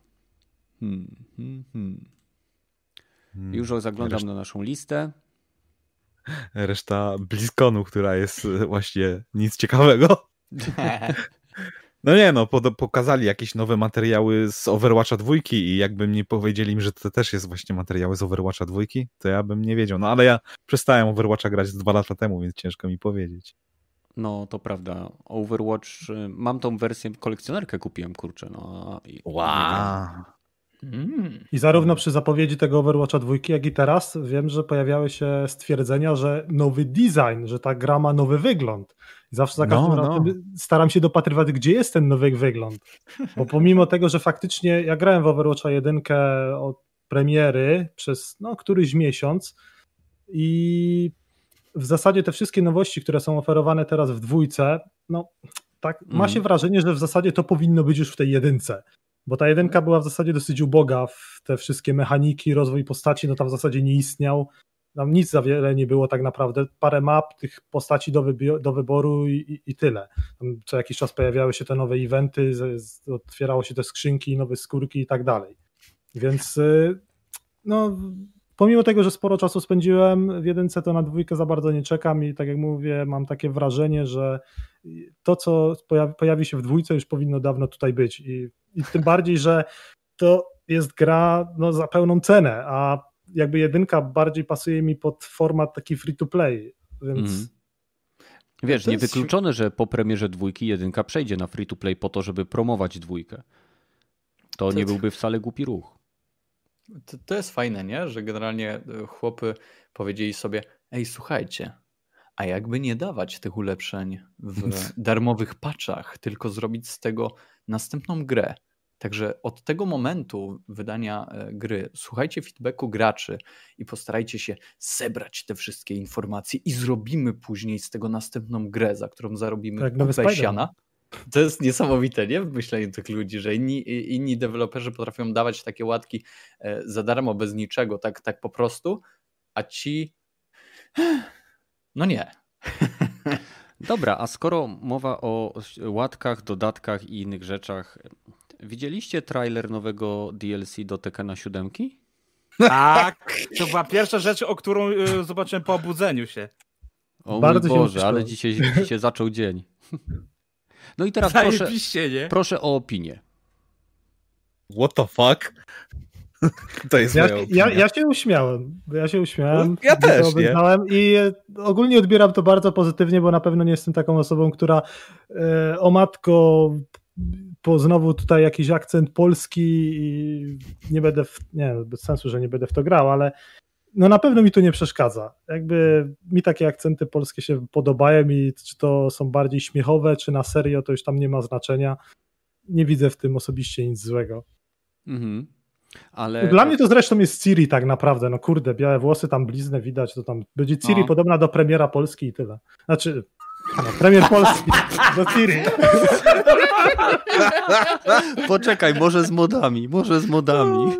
Speaker 1: Hmm, hmm, hmm. Już zaglądam Reszta... na naszą listę.
Speaker 5: Reszta Bliskonu, która jest e, właśnie nic ciekawego. No nie no, pokazali jakieś nowe materiały z Overwatcha dwójki i jakby mi powiedzieli że to też jest właśnie materiały z Overwatcha dwójki, to ja bym nie wiedział. No ale ja przestałem Overwatcha grać dwa lata temu, więc ciężko mi powiedzieć.
Speaker 1: No, to prawda. Overwatch, y, mam tą wersję, kolekcjonerkę kupiłem, kurczę. No,
Speaker 5: i, wow.
Speaker 2: Mm. I zarówno przy zapowiedzi tego Overwatcha 2, jak i teraz wiem, że pojawiały się stwierdzenia, że nowy design, że ta gra ma nowy wygląd. I zawsze za każdym no, razem no. staram się dopatrywać, gdzie jest ten nowy wygląd. Bo pomimo tego, że faktycznie ja grałem w Overwatcha 1 od premiery przez no, któryś miesiąc i w zasadzie te wszystkie nowości, które są oferowane teraz w dwójce, no tak, ma mm. się wrażenie, że w zasadzie to powinno być już w tej jedynce. Bo ta jedynka była w zasadzie dosyć uboga w te wszystkie mechaniki, rozwój postaci, no tam w zasadzie nie istniał. Tam nic za wiele nie było tak naprawdę. Parę map tych postaci do, do wyboru i, i, i, tyle. Tam co jakiś czas pojawiały się te nowe eventy, z, z, otwierało się te skrzynki, nowe skórki i tak dalej. Więc y, no, pomimo tego, że sporo czasu spędziłem w jedynce, to na dwójkę za bardzo nie czekam i tak jak mówię, mam takie wrażenie, że to, co pojawi, pojawi się w dwójce, już powinno dawno tutaj być. I, i tym bardziej, że to jest gra no, za pełną cenę, a jakby jedynka bardziej pasuje mi pod format taki free to play, więc. Mm.
Speaker 1: Wiesz, jest... niewykluczone, że po premierze dwójki jedynka przejdzie na free to play po to, żeby promować dwójkę. To, to nie byłby wcale głupi ruch.
Speaker 4: To, to jest fajne, nie? Że generalnie e, chłopy powiedzieli sobie: Ej, słuchajcie, a jakby nie dawać tych ulepszeń w darmowych patchach, tylko zrobić z tego następną grę. Także od tego momentu wydania e, gry słuchajcie feedbacku graczy i postarajcie się zebrać te wszystkie informacje i zrobimy później z tego następną grę, za którą zarobimy tak, kupę siana. To jest niesamowite, nie? W myśleniu tych ludzi, że inni, inni deweloperzy potrafią dawać takie łatki e, za darmo, bez niczego, tak, tak po prostu, a ci no nie.
Speaker 1: Dobra, a skoro mowa o łatkach, dodatkach i innych rzeczach, widzieliście trailer nowego DLC do Tekena 7?
Speaker 3: Tak, to była pierwsza rzecz, o którą y, zobaczyłem po obudzeniu się.
Speaker 1: O Bardzo mój Boże, ale dzisiaj, dzisiaj zaczął dzień. No i teraz proszę,
Speaker 3: nie?
Speaker 1: proszę o opinię.
Speaker 5: What the fuck? To jest
Speaker 2: Ja, ja, ja się uśmiałem. Ja się uśmiałem.
Speaker 5: Ja też,
Speaker 2: obejrzałem I e, ogólnie odbieram to bardzo pozytywnie, bo na pewno nie jestem taką osobą, która e, o matko po znowu tutaj jakiś akcent polski i nie będę, w, nie bez sensu, że nie będę w to grał, ale no na pewno mi to nie przeszkadza. Jakby mi takie akcenty polskie się podobają i czy to są bardziej śmiechowe, czy na serio, to już tam nie ma znaczenia. Nie widzę w tym osobiście nic złego.
Speaker 1: Mhm. Ale
Speaker 2: Dla mnie to zresztą jest Ciri tak naprawdę, no kurde, białe włosy, tam bliznę widać, to tam będzie Ciri
Speaker 1: No.
Speaker 2: podobna do premiera Polski i tyle. Znaczy, no, premier Polski do Ciri.
Speaker 1: Poczekaj, może z modami, może z modami.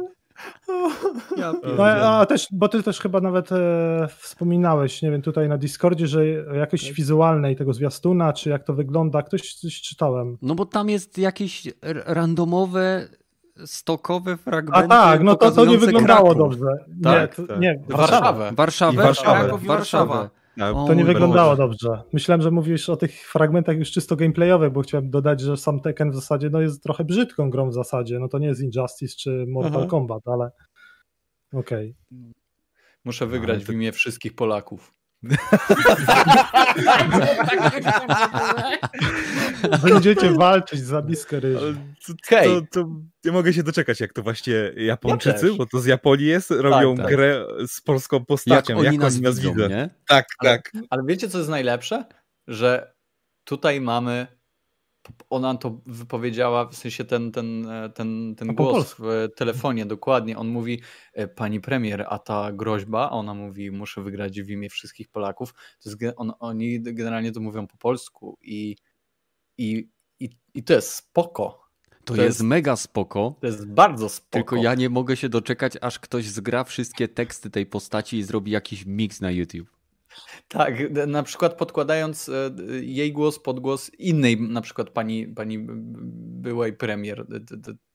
Speaker 1: Ja
Speaker 2: No, a też, bo ty też chyba nawet e, wspominałeś, nie wiem, tutaj na Discordzie, że o jakości wizualnej tego zwiastuna, czy jak to wygląda, ktoś coś czytałem.
Speaker 1: No bo tam jest jakieś randomowe, stokowe fragmenty
Speaker 2: A tak, no to, to nie wyglądało
Speaker 1: Kraków.
Speaker 2: dobrze.
Speaker 1: Tak,
Speaker 2: nie,
Speaker 5: tak.
Speaker 2: nie,
Speaker 4: Warszawę.
Speaker 1: Warszawę?
Speaker 5: I Warszawę.
Speaker 3: Kraków i Warszawa.
Speaker 2: To nie wyglądało
Speaker 1: Boże.
Speaker 2: dobrze. Myślałem, że mówisz o tych fragmentach już czysto gameplayowych, bo chciałem dodać, że sam Tekken w zasadzie no, jest trochę brzydką grą w zasadzie. No to nie jest Injustice czy Mortal
Speaker 1: Aha.
Speaker 2: Kombat, ale okej.
Speaker 4: Muszę wygrać
Speaker 5: Ale to-
Speaker 4: w imię wszystkich Polaków.
Speaker 2: Będziecie walczyć za miskę ryżu.
Speaker 4: Hej.
Speaker 5: to, to nie mogę się doczekać, jak to właśnie Japończycy,
Speaker 4: też.
Speaker 5: bo to z Japonii jest, robią
Speaker 1: tak.
Speaker 5: grę z polską
Speaker 1: Jak
Speaker 5: postacią.
Speaker 1: oni nas widzą,
Speaker 5: widzą. Tak,
Speaker 4: Ale-
Speaker 5: tak.
Speaker 4: Ale wiecie, co jest najlepsze? Że tutaj mamy. Ona to wypowiedziała, w sensie ten, ten, e, ten, ten głos
Speaker 2: polsku.
Speaker 4: w telefonie, dokładnie. On mówi, e, pani premier, a ta groźba, a ona mówi, muszę wygrać w imię wszystkich Polaków. To jest, on, oni generalnie to mówią po polsku i, i, i, i to jest spoko.
Speaker 1: To,
Speaker 4: To
Speaker 1: jest,
Speaker 4: jest-
Speaker 1: mega spoko.
Speaker 4: To jest bardzo spoko.
Speaker 1: Tylko ja nie mogę się doczekać, aż ktoś zgra wszystkie teksty tej postaci i zrobi jakiś mix na YouTube.
Speaker 4: Tak, na przykład podkładając e, jej głos pod głos innej, na przykład pani, pani byłej premier.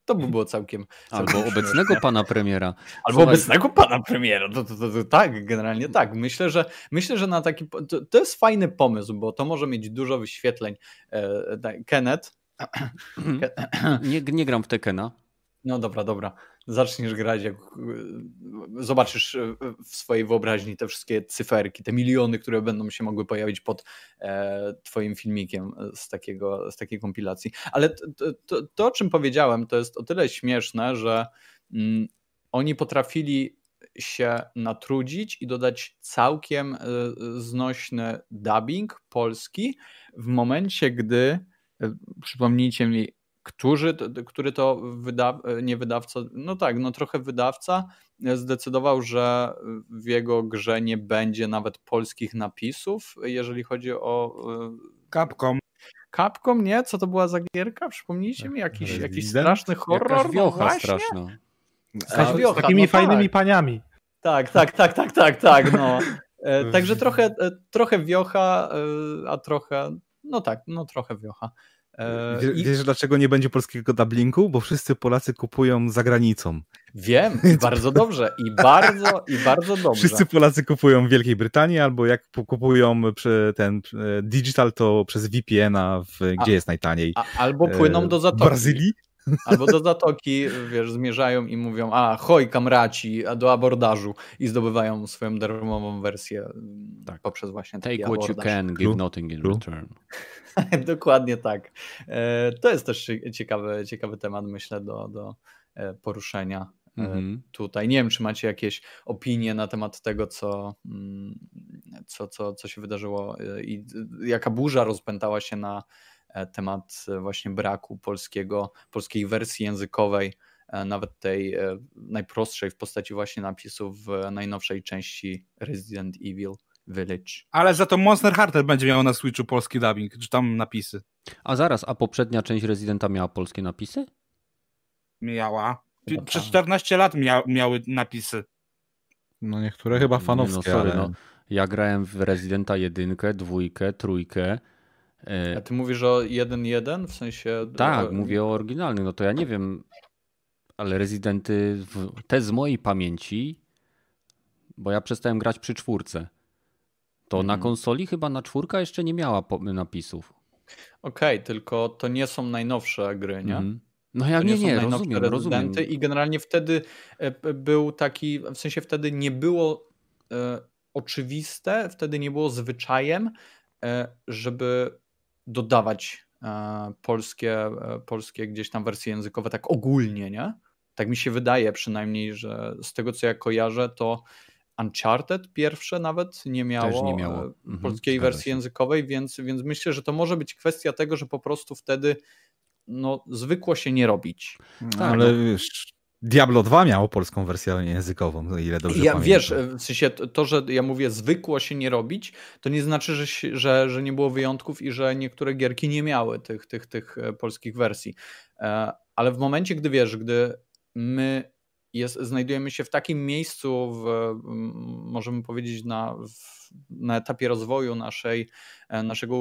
Speaker 4: To by było całkiem.
Speaker 1: Albo
Speaker 4: całkiem
Speaker 1: obecnego
Speaker 4: śmieszne.
Speaker 1: pana premiera.
Speaker 4: Albo
Speaker 1: Słuchaj,
Speaker 4: obecnego pana premiera. To, to, to, to, tak, generalnie tak. Myślę, że myślę, że na taki. To, jest fajny pomysł, bo to może mieć dużo wyświetleń. E, tak, Kenneth.
Speaker 1: Nie, nie gram w Tekena.
Speaker 4: No dobra, dobra. Zaczniesz grać, jak y, zobaczysz y, w swojej wyobraźni te wszystkie cyferki, te miliony, które będą się mogły pojawić pod e, Twoim filmikiem z, takiego, z takiej kompilacji. Ale to, to, to, o czym powiedziałem, to jest o tyle śmieszne, że mm, oni potrafili się natrudzić i dodać całkiem y, znośny dubbing polski w momencie, gdy przypomnijcie mi, którzy, to- który to wyda, nie wydawca, no tak, no trochę wydawca zdecydował, że w jego grze nie będzie nawet polskich napisów, jeżeli chodzi o y,
Speaker 3: Capcom.
Speaker 4: Capcom, nie? Co to była za gierka? Przypomnijcie mi, jakiś, jakiś straszny horror? No
Speaker 1: wiocha
Speaker 4: właśnie.
Speaker 1: straszna.
Speaker 2: Z
Speaker 4: wiocha,
Speaker 2: takimi
Speaker 4: no
Speaker 2: fajnymi
Speaker 4: tak.
Speaker 2: paniami.
Speaker 4: Tak, tak, tak, tak, tak, tak, no. E, Także trochę, e, trochę wiocha, e, a trochę, no tak, no trochę wiocha. E,
Speaker 5: Wie-
Speaker 4: i-
Speaker 5: Wiesz, dlaczego nie będzie polskiego dubbingu? Bo wszyscy Polacy kupują za granicą.
Speaker 4: Wiem, bardzo dobrze, i bardzo, i bardzo dobrze.
Speaker 5: Wszyscy Polacy kupują w Wielkiej Brytanii, albo jak kupują ten e, digital, to przez VPN-a, w,
Speaker 4: A-
Speaker 5: gdzie jest najtaniej?
Speaker 4: A, albo płyną
Speaker 5: E,
Speaker 4: do zatoki.
Speaker 5: Brazylii?
Speaker 4: Albo do zatoki, wiesz, zmierzają i mówią, a hoj kamraci, a do abordażu i zdobywają swoją darmową wersję tak. poprzez właśnie taki
Speaker 1: Take what you can, give nothing in return.
Speaker 4: Dokładnie tak. E, To jest też cie- ciekawy, ciekawy temat, myślę, do, do e, poruszenia e,
Speaker 1: Mhm.
Speaker 4: tutaj. Nie wiem, czy macie jakieś opinie na temat tego, co, mm, co, co, co się wydarzyło i jaka burza rozpętała się na temat e, właśnie braku polskiego, polskiej wersji językowej, e, nawet tej e, najprostszej w postaci właśnie napisów w najnowszej części Resident Evil Village.
Speaker 3: Ale za to Monster Hunter będzie miał na Switchu polski dubbing, czy tam napisy.
Speaker 1: A zaraz, a poprzednia część Residenta miała polskie napisy?
Speaker 3: Miała. Przez
Speaker 4: tak.
Speaker 3: 14 lat mia miały napisy.
Speaker 5: No niektóre chyba
Speaker 1: Nie,
Speaker 5: fanowskie,
Speaker 1: no sorry,
Speaker 5: ale...
Speaker 1: no. Ja grałem w Residenta jedynkę, dwójkę, trójkę. E,
Speaker 4: A ty mówisz o 1.1 w sensie.
Speaker 1: tak,
Speaker 4: o-
Speaker 1: mówię o oryginalnych. No to ja nie wiem, ale Residenty, w, te z mojej pamięci, bo ja przestałem grać przy czwórce. To na
Speaker 4: Mhm.
Speaker 1: konsoli chyba na czwórka jeszcze nie miała napisów.
Speaker 4: Okej, tylko to nie są najnowsze gry, nie?
Speaker 1: Mhm. No ja nie, nie, rozumiem, rozumiem.
Speaker 4: I generalnie wtedy e, był taki, w sensie wtedy nie było e, oczywiste, wtedy nie było zwyczajem, e, żeby dodawać e, polskie, e, polskie gdzieś tam wersje językowe tak ogólnie, nie? Tak mi się wydaje przynajmniej, że z tego co ja kojarzę, to Uncharted pierwsze nawet nie miało, nie miało. E, mhm, polskiej wersji się. językowej, więc, więc myślę, że to może być kwestia tego, że po prostu wtedy no, zwykło się nie robić.
Speaker 5: Tak, ale no. wiesz, Diablo 2 miało polską wersję językową, no ile dobrze
Speaker 4: ja,
Speaker 5: pamiętam.
Speaker 4: Wiesz, w sensie to, że ja mówię zwykło się nie robić, to nie znaczy, że, że, że nie było wyjątków i że niektóre gierki nie miały tych, tych, tych e, polskich wersji. E, ale w momencie, gdy wiesz, gdy my jest, znajdujemy się w takim miejscu, w, możemy powiedzieć, na, w, na etapie rozwoju naszej, e, naszego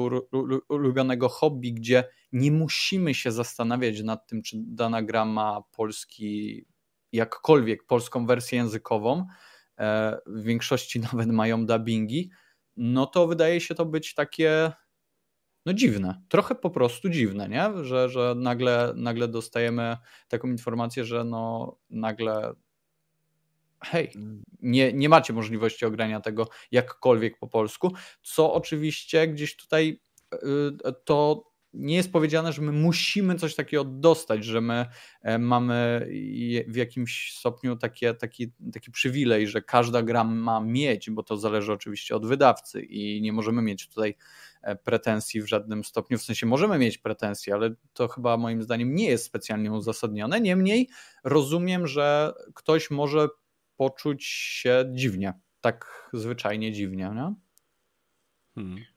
Speaker 4: ulubionego hobby, gdzie nie musimy się zastanawiać nad tym, czy dana gra ma polski, jakkolwiek polską wersję językową, e, w większości nawet mają dubbingi, no to wydaje się to być takie no dziwne, trochę po prostu dziwne, nie? Że, że nagle, nagle dostajemy taką informację, że no nagle hej, nie, nie macie możliwości ogrania tego jakkolwiek po polsku, co oczywiście gdzieś tutaj y, to nie jest powiedziane, że my musimy coś takiego dostać, że my e, mamy w jakimś stopniu takie, taki, taki przywilej, że każda gra ma mieć, bo to zależy oczywiście od wydawcy i nie możemy mieć tutaj e, pretensji w żadnym stopniu. W sensie możemy mieć pretensje, ale to chyba moim zdaniem nie jest specjalnie uzasadnione. Niemniej rozumiem, że ktoś może poczuć się dziwnie, tak zwyczajnie dziwnie. Nie? Hmm.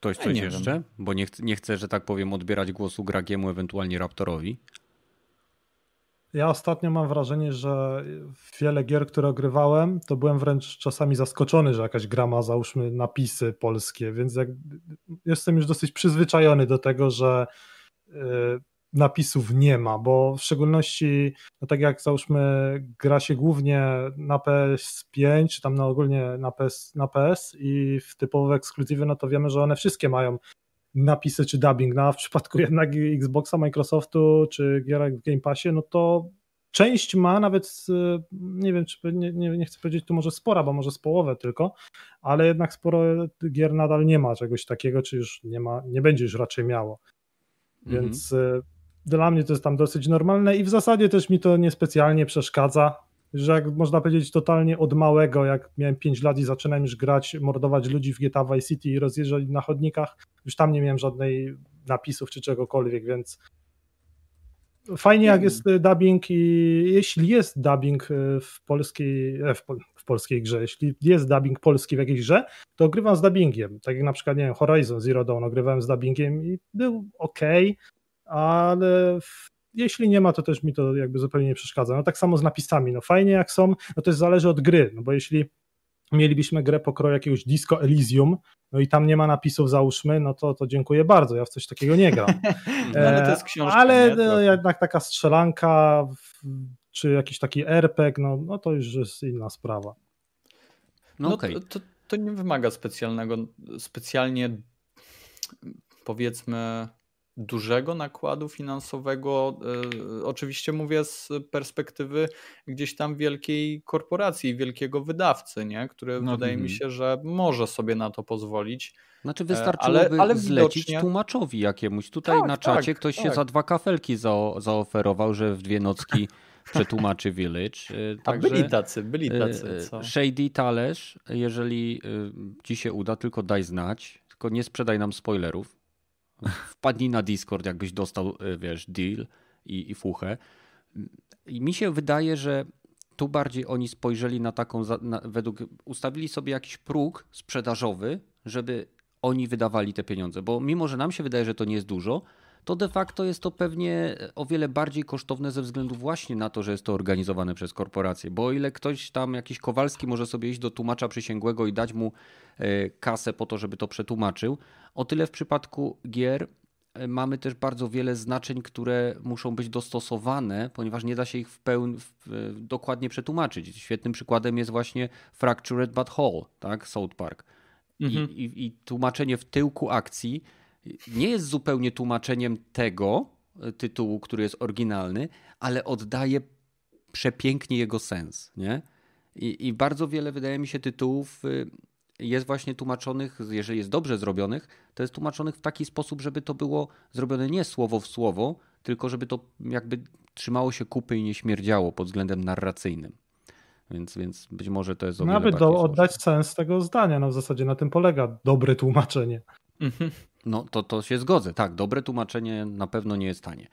Speaker 1: Ktoś coś jeszcze? Wiem. Bo nie, ch nie chcę, że tak powiem, odbierać głosu Gragiemu, ewentualnie Raptorowi.
Speaker 2: Ja ostatnio mam wrażenie, że wiele gier, które ogrywałem, to byłem wręcz czasami zaskoczony, że jakaś gra ma załóżmy napisy polskie, więc jak, jestem już dosyć przyzwyczajony do tego, że y, napisów nie ma, bo w szczególności, no tak jak załóżmy, gra się głównie na PS5, czy tam na ogólnie na PS, na PS i w typowe ekskluzywy, no to wiemy, że one wszystkie mają napisy czy dubbing, no a w przypadku jednak Xboxa, Microsoftu czy gierek w Game Passie, no to część ma nawet, nie wiem, czy nie, nie, nie, chcę powiedzieć tu może spora, bo może z połowę tylko, ale jednak sporo gier nadal nie ma czegoś takiego, czy już nie ma, nie będzie już raczej miało. Mhm. Więc mhm dla mnie to jest tam dosyć normalne i w zasadzie też mi to niespecjalnie przeszkadza, że jak można powiedzieć totalnie od małego, jak miałem 5 lat i zaczynałem już grać, mordować ludzi w GTA Vice City i rozjeżdżać na chodnikach, już tam nie miałem żadnej napisów czy czegokolwiek, więc fajnie jak jest dubbing i jeśli jest dubbing w polskiej, e, w, w polskiej grze, jeśli jest dubbing polski w jakiejś grze, to ogrywam z dubbingiem, tak jak na przykład, nie wiem, Horizon Zero Dawn ogrywałem z dubbingiem i był ok, ale jeśli nie ma, to też mi to jakby zupełnie nie przeszkadza. No tak samo z napisami, no fajnie jak są, no to jest zależy od gry, no bo jeśli mielibyśmy grę pokroju jakiegoś Disco Elysium, no i tam nie ma napisów załóżmy, no to, to dziękuję bardzo, ja w coś takiego nie gram.
Speaker 4: no, ale to jest książka,
Speaker 2: Ale no, jednak taka strzelanka, czy jakiś taki RPG, no, no to już jest inna sprawa.
Speaker 4: No, no okay. to, to, to nie wymaga specjalnego, specjalnie powiedzmy dużego nakładu finansowego. E, oczywiście mówię z perspektywy gdzieś tam wielkiej korporacji, wielkiego wydawcy, nie? który no, wydaje mi mhm. się, że może sobie na to pozwolić.
Speaker 1: Znaczy e, wystarczyłoby ale, ale zlecić widocznie... tłumaczowi jakiemuś. Tutaj tak, na czacie tak, ktoś tak. się za dwa kafelki za, zaoferował, że w dwie nocki przetłumaczy Village.
Speaker 4: E, także, A byli tacy, byli tacy. Co?
Speaker 1: Shady Talerz, jeżeli ci się uda, tylko daj znać, tylko nie sprzedaj nam spoilerów wpadnij na Discord, jakbyś dostał, e, wiesz, deal i, i fuchę. I mi się wydaje, że tu bardziej oni spojrzeli na taką, na, według, ustawili sobie jakiś próg sprzedażowy, żeby oni wydawali te pieniądze, bo mimo, że nam się wydaje, że to nie jest dużo, to de facto jest to pewnie o wiele bardziej kosztowne ze względu właśnie na to, że jest to organizowane przez korporacje. Bo o ile ktoś tam, jakiś Kowalski może sobie iść do tłumacza przysięgłego i dać mu e, kasę po to, żeby to przetłumaczył, o tyle w przypadku gier e, mamy też bardzo wiele znaczeń, które muszą być dostosowane, ponieważ nie da się ich w pełni dokładnie przetłumaczyć. Świetnym przykładem jest właśnie Fractured But Whole, tak? South Park. Mhm. I, i, I tłumaczenie w tyłku akcji nie jest zupełnie tłumaczeniem tego, tytułu, który jest oryginalny, ale oddaje przepięknie jego sens, nie? I, I, bardzo wiele, wydaje mi się, tytułów y, jest właśnie tłumaczonych, jeżeli jest dobrze zrobionych, to jest tłumaczonych w taki sposób, żeby to było zrobione nie słowo w słowo, tylko żeby to jakby trzymało się kupy i nie śmierdziało pod względem narracyjnym. Więc, więc być może to jest o
Speaker 2: Nawet do, oddać sens tego zdania, no w zasadzie na tym polega dobre tłumaczenie.
Speaker 1: Mhm. No to, to się zgodzę, tak, dobre tłumaczenie na pewno nie jest tanie.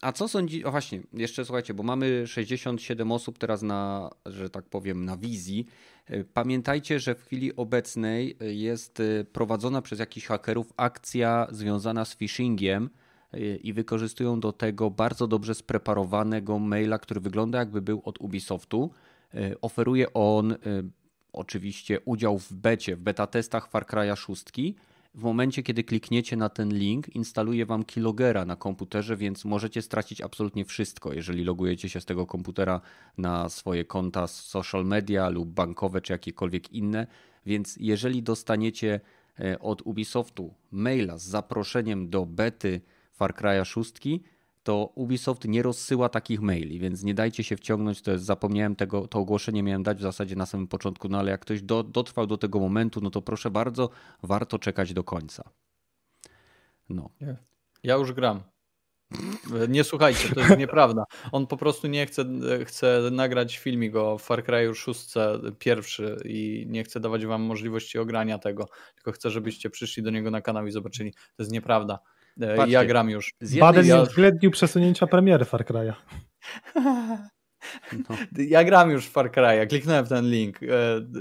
Speaker 1: A co sądzi, o właśnie, jeszcze słuchajcie, bo mamy 67 osób teraz na, że tak powiem, na wizji. E, pamiętajcie, że w chwili obecnej jest e, prowadzona przez jakichś hakerów akcja związana z phishingiem e, i wykorzystują do tego bardzo dobrze spreparowanego maila, który wygląda jakby był od Ubisoftu. Oferuje on oczywiście udział w becie, w beta testach Far Cry'a 6 w momencie, kiedy klikniecie na ten link, instaluje wam keylogera na komputerze, więc możecie stracić absolutnie wszystko, jeżeli logujecie się z tego komputera na swoje konta social media lub bankowe, czy jakiekolwiek inne. Więc jeżeli dostaniecie e, od Ubisoftu maila z zaproszeniem do bety Far Cry'a 6, to Ubisoft nie rozsyła takich maili, więc nie dajcie się wciągnąć. To jest, zapomniałem tego, to ogłoszenie miałem dać w zasadzie na samym początku, no ale jak ktoś do, dotrwał do tego momentu, no to proszę bardzo, warto czekać do końca. No.
Speaker 4: Ja już gram. Nie słuchajcie, to jest nieprawda. On po prostu nie chce, chce nagrać filmik o Far Cry 6 pierwszy i nie chce dawać wam możliwości ogrania tego, tylko chce, żebyście przyszli do niego na kanał i zobaczyli. To jest nieprawda. E, Patrzcie, ja gram już.
Speaker 2: Baden nie uwzględnił przesunięcia premiery Far Cry'a.
Speaker 4: No. Ja gram już w Far Cry'a, kliknąłem w ten link. E,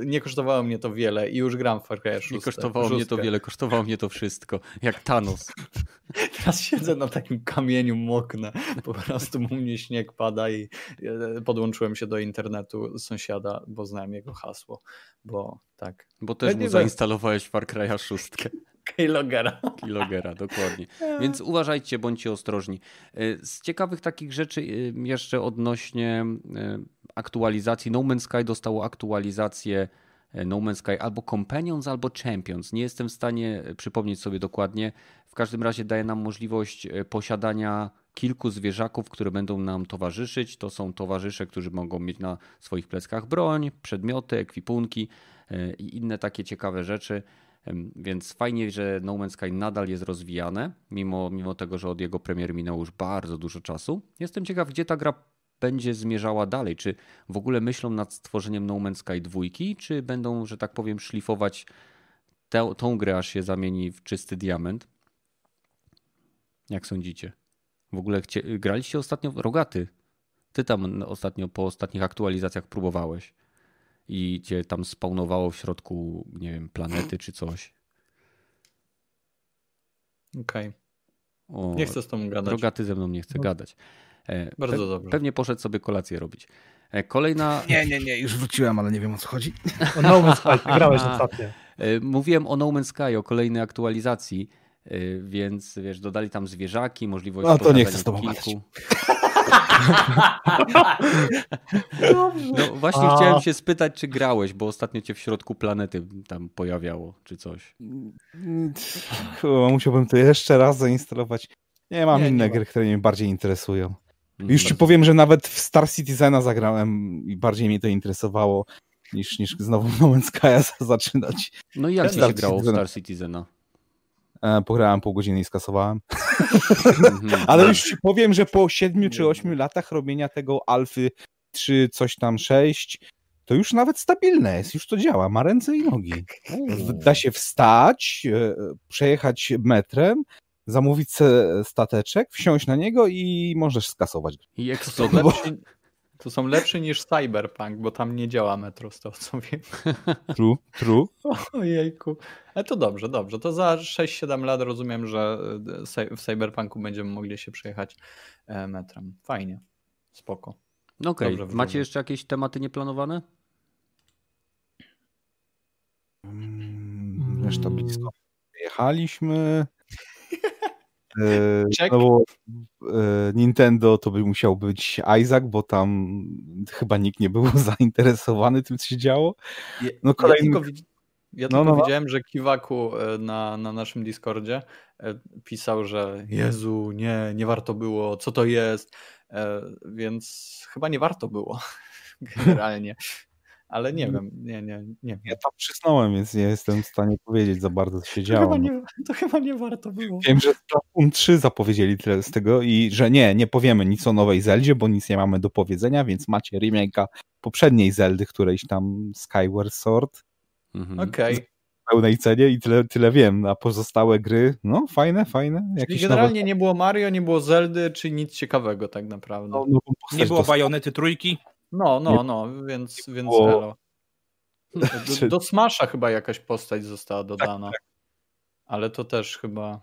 Speaker 4: nie kosztowało mnie to wiele i już gram w Far Cry'a 6.
Speaker 1: Nie kosztowało szóstkę. mnie to wiele, kosztowało mnie to wszystko. Jak Thanos.
Speaker 4: Teraz siedzę na takim kamieniu, moknę. Po prostu u mnie śnieg pada i e, podłączyłem się do internetu sąsiada, bo znałem jego hasło. Bo tak.
Speaker 1: Bo też ja mu zainstalowałeś Far Cry'a 6.
Speaker 4: Keylogera.
Speaker 1: Keylogera, dokładnie. Więc uważajcie, bądźcie ostrożni. Y, z ciekawych takich rzeczy y, jeszcze odnośnie y, aktualizacji. No Man's Sky dostało aktualizację No Man's Sky albo Companions, albo Champions. Nie jestem w stanie przypomnieć sobie dokładnie. W każdym razie daje nam możliwość posiadania kilku zwierzaków, które będą nam towarzyszyć. To są towarzysze, którzy mogą mieć na swoich pleckach broń, przedmioty, ekwipunki i inne takie ciekawe rzeczy. Więc fajnie, że No Man's Sky nadal jest rozwijane, mimo, mimo tego, że od jego premiery minęło już bardzo dużo czasu. Jestem ciekaw, gdzie ta gra będzie zmierzała dalej. Czy w ogóle myślą nad stworzeniem No Man's Sky 2, czy będą, że tak powiem, szlifować tę, tą grę, aż się zamieni w czysty diament? Jak sądzicie? W ogóle graliście ostatnio Rogaty? Ty tam ostatnio po ostatnich aktualizacjach próbowałeś i cię tam spawnowało w środku, nie wiem, planety czy coś.
Speaker 4: Okej. Okay. Nie chcę z tobą gadać.
Speaker 1: Droga, ty ze mną nie chce no. gadać.
Speaker 4: E, Bardzo Pe dobrze.
Speaker 1: Pewnie poszedł sobie kolację robić. E, kolejna...
Speaker 3: Nie, nie, nie, już wróciłem, ale nie wiem o co chodzi.
Speaker 2: O No Man's Sky, grałeś ostatnio.
Speaker 1: E, mówiłem o No Man's Sky, o kolejnej aktualizacji, więc wiesz, dodali tam zwierzaki, możliwość
Speaker 3: No to nie chcę z tobą kilku.
Speaker 1: No właśnie A... chciałem się spytać, czy grałeś, bo ostatnio cię w środku planety tam pojawiało, czy coś.
Speaker 5: Chyba musiałbym to jeszcze raz zainstalować. Nie mam nie, inne nie gry, które mnie bardziej interesują. Mm, Już ci powiem, że nawet w Star Citizena zagrałem i bardziej mnie to interesowało niż, niż znowu No Man's Sky'a zaczynać.
Speaker 1: No i jak ci się grało w Star Citizena?
Speaker 5: E, pograłem pół godziny i skasowałem. Mhm. Ale już ci powiem, że po 7 czy 8 latach robienia tego Alfy 3, coś tam 6, to już nawet stabilne jest, już to działa, ma ręce i nogi. Da się wstać, e, przejechać metrem, zamówić stateczek, wsiąść na niego i możesz skasować.
Speaker 1: I
Speaker 4: eksplodować. To są lepsze niż Cyberpunk, bo tam nie działa metro, z tego co wiem.
Speaker 5: True, true.
Speaker 4: Ojejku. Ale to dobrze, dobrze. To za 6-7 lat rozumiem, że e, w Cyberpunku będziemy mogli się przejechać e, metrem. Fajnie. Spoko.
Speaker 1: No okej. Okay. Macie jeszcze jakieś tematy nieplanowane?
Speaker 5: Mm, reszta blisko. Jechaliśmy. E, no bo e, Nintendo to by musiał być Isaac, bo tam chyba nikt nie był zainteresowany tym, co się działo.
Speaker 4: No kolejny... Ja, tylko, Ja
Speaker 5: No,
Speaker 4: tylko
Speaker 5: no, no.
Speaker 4: widziałem, że Kiwaku e, na, na naszym Discordzie pisał, że Jezu, nie, nie warto było, co to jest, więc chyba nie warto było generalnie. Ale nie wiem, nie, nie, nie
Speaker 5: Ja
Speaker 4: wiem.
Speaker 5: tam przysnąłem, więc nie jestem w stanie powiedzieć za bardzo, co się
Speaker 4: To
Speaker 5: działo.
Speaker 4: chyba,
Speaker 5: no.
Speaker 4: nie, to chyba nie warto było.
Speaker 5: Wiem, że Splatoon 3 zapowiedzieli tyle z tego i że nie, nie powiemy nic o nowej Zeldzie, bo nic nie mamy do powiedzenia, więc macie remake'a poprzedniej Zeldy, którejś tam Skyward Sword
Speaker 1: Mhm.
Speaker 4: Okej.
Speaker 5: w pełnej cenie i tyle, tyle wiem, a pozostałe gry, no fajne, fajne.
Speaker 4: Czyli generalnie nie było Mario, nie było Zeldy, czy nic ciekawego tak naprawdę.
Speaker 5: nowe, no, postać
Speaker 3: Nie było bajonety trójki.
Speaker 4: No, no, no, więc, więc
Speaker 5: było-.
Speaker 4: Do, do Smasha chyba jakaś postać została dodana.
Speaker 5: Tak,
Speaker 4: Ale to też chyba,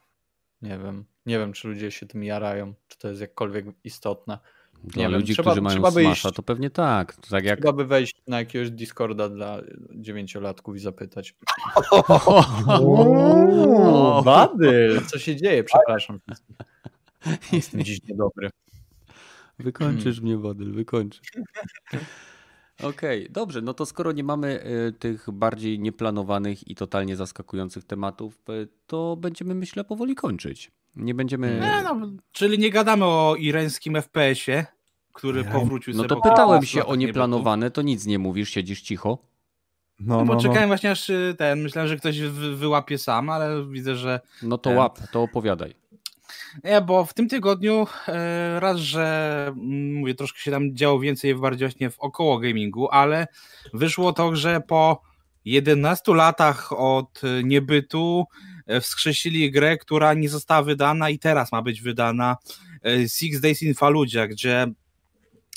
Speaker 4: nie wiem, nie wiem, czy ludzie się tym jarają, czy to jest jakkolwiek istotne.
Speaker 1: Dla
Speaker 4: Nie wiem,
Speaker 1: ludzi,
Speaker 4: trzeba-
Speaker 1: którzy mają
Speaker 4: trzeba
Speaker 1: Smasha,
Speaker 4: iść-
Speaker 1: to pewnie tak. Tak jak...
Speaker 4: Trzeba by wejść na jakiegoś Discorda dla dziewięciolatków i zapytać. Badyl, co się dzieje? Przepraszam. Jestem dziś niedobry.
Speaker 1: Wykończysz mnie, Wodyl, wykończysz. Okej, dobrze, no to skoro nie mamy y, tych bardziej nieplanowanych i totalnie zaskakujących tematów, y, to będziemy, myślę, powoli kończyć. Nie będziemy...
Speaker 3: Nie, no, czyli nie gadamy o irańskim FPS-ie, który
Speaker 5: Nie.
Speaker 3: powrócił
Speaker 1: No
Speaker 3: sobie
Speaker 1: to
Speaker 3: po
Speaker 1: pytałem się o nieplanowane, to nic nie mówisz, siedzisz cicho.
Speaker 5: No,
Speaker 3: No,
Speaker 5: no,
Speaker 3: bo
Speaker 5: no.
Speaker 3: czekałem właśnie aż y, ten, myślałem, że ktoś wy, wyłapie sam, ale widzę, że
Speaker 1: No to
Speaker 3: Em.
Speaker 1: łap, to opowiadaj.
Speaker 3: Nie, bo w tym tygodniu e, raz, że mm, mówię, troszkę się tam działo więcej bardziej właśnie w około gamingu, ale wyszło to, że po 11 latach od e, niebytu e, wskrzesili grę, która nie została wydana i teraz ma być wydana Six Days in Fallujah, gdzie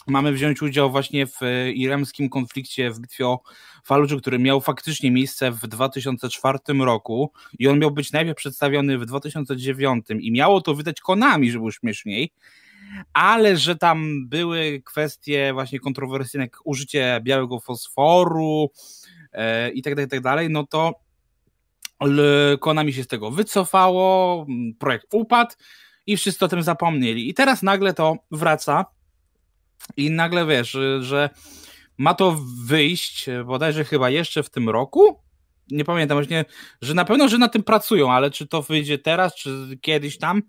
Speaker 3: mamy wziąć udział właśnie w iremskim konflikcie w bitwie o Fallujah, który miał faktycznie miejsce w 2004 roku i on miał być najpierw przedstawiony w 2009 i miało to wydać Konami, żeby było śmieszniej, ale że tam były kwestie właśnie kontrowersyjne, jak użycie białego fosforu e, i tak dalej, i tak dalej, no to Konami się z tego wycofało, projekt upadł i wszyscy o tym zapomnieli. I teraz nagle to wraca i nagle wiesz, że ma to wyjść e, bodajże chyba jeszcze w tym roku. Nie pamiętam właśnie, że na pewno, że na tym pracują, ale czy to wyjdzie teraz, czy kiedyś tam,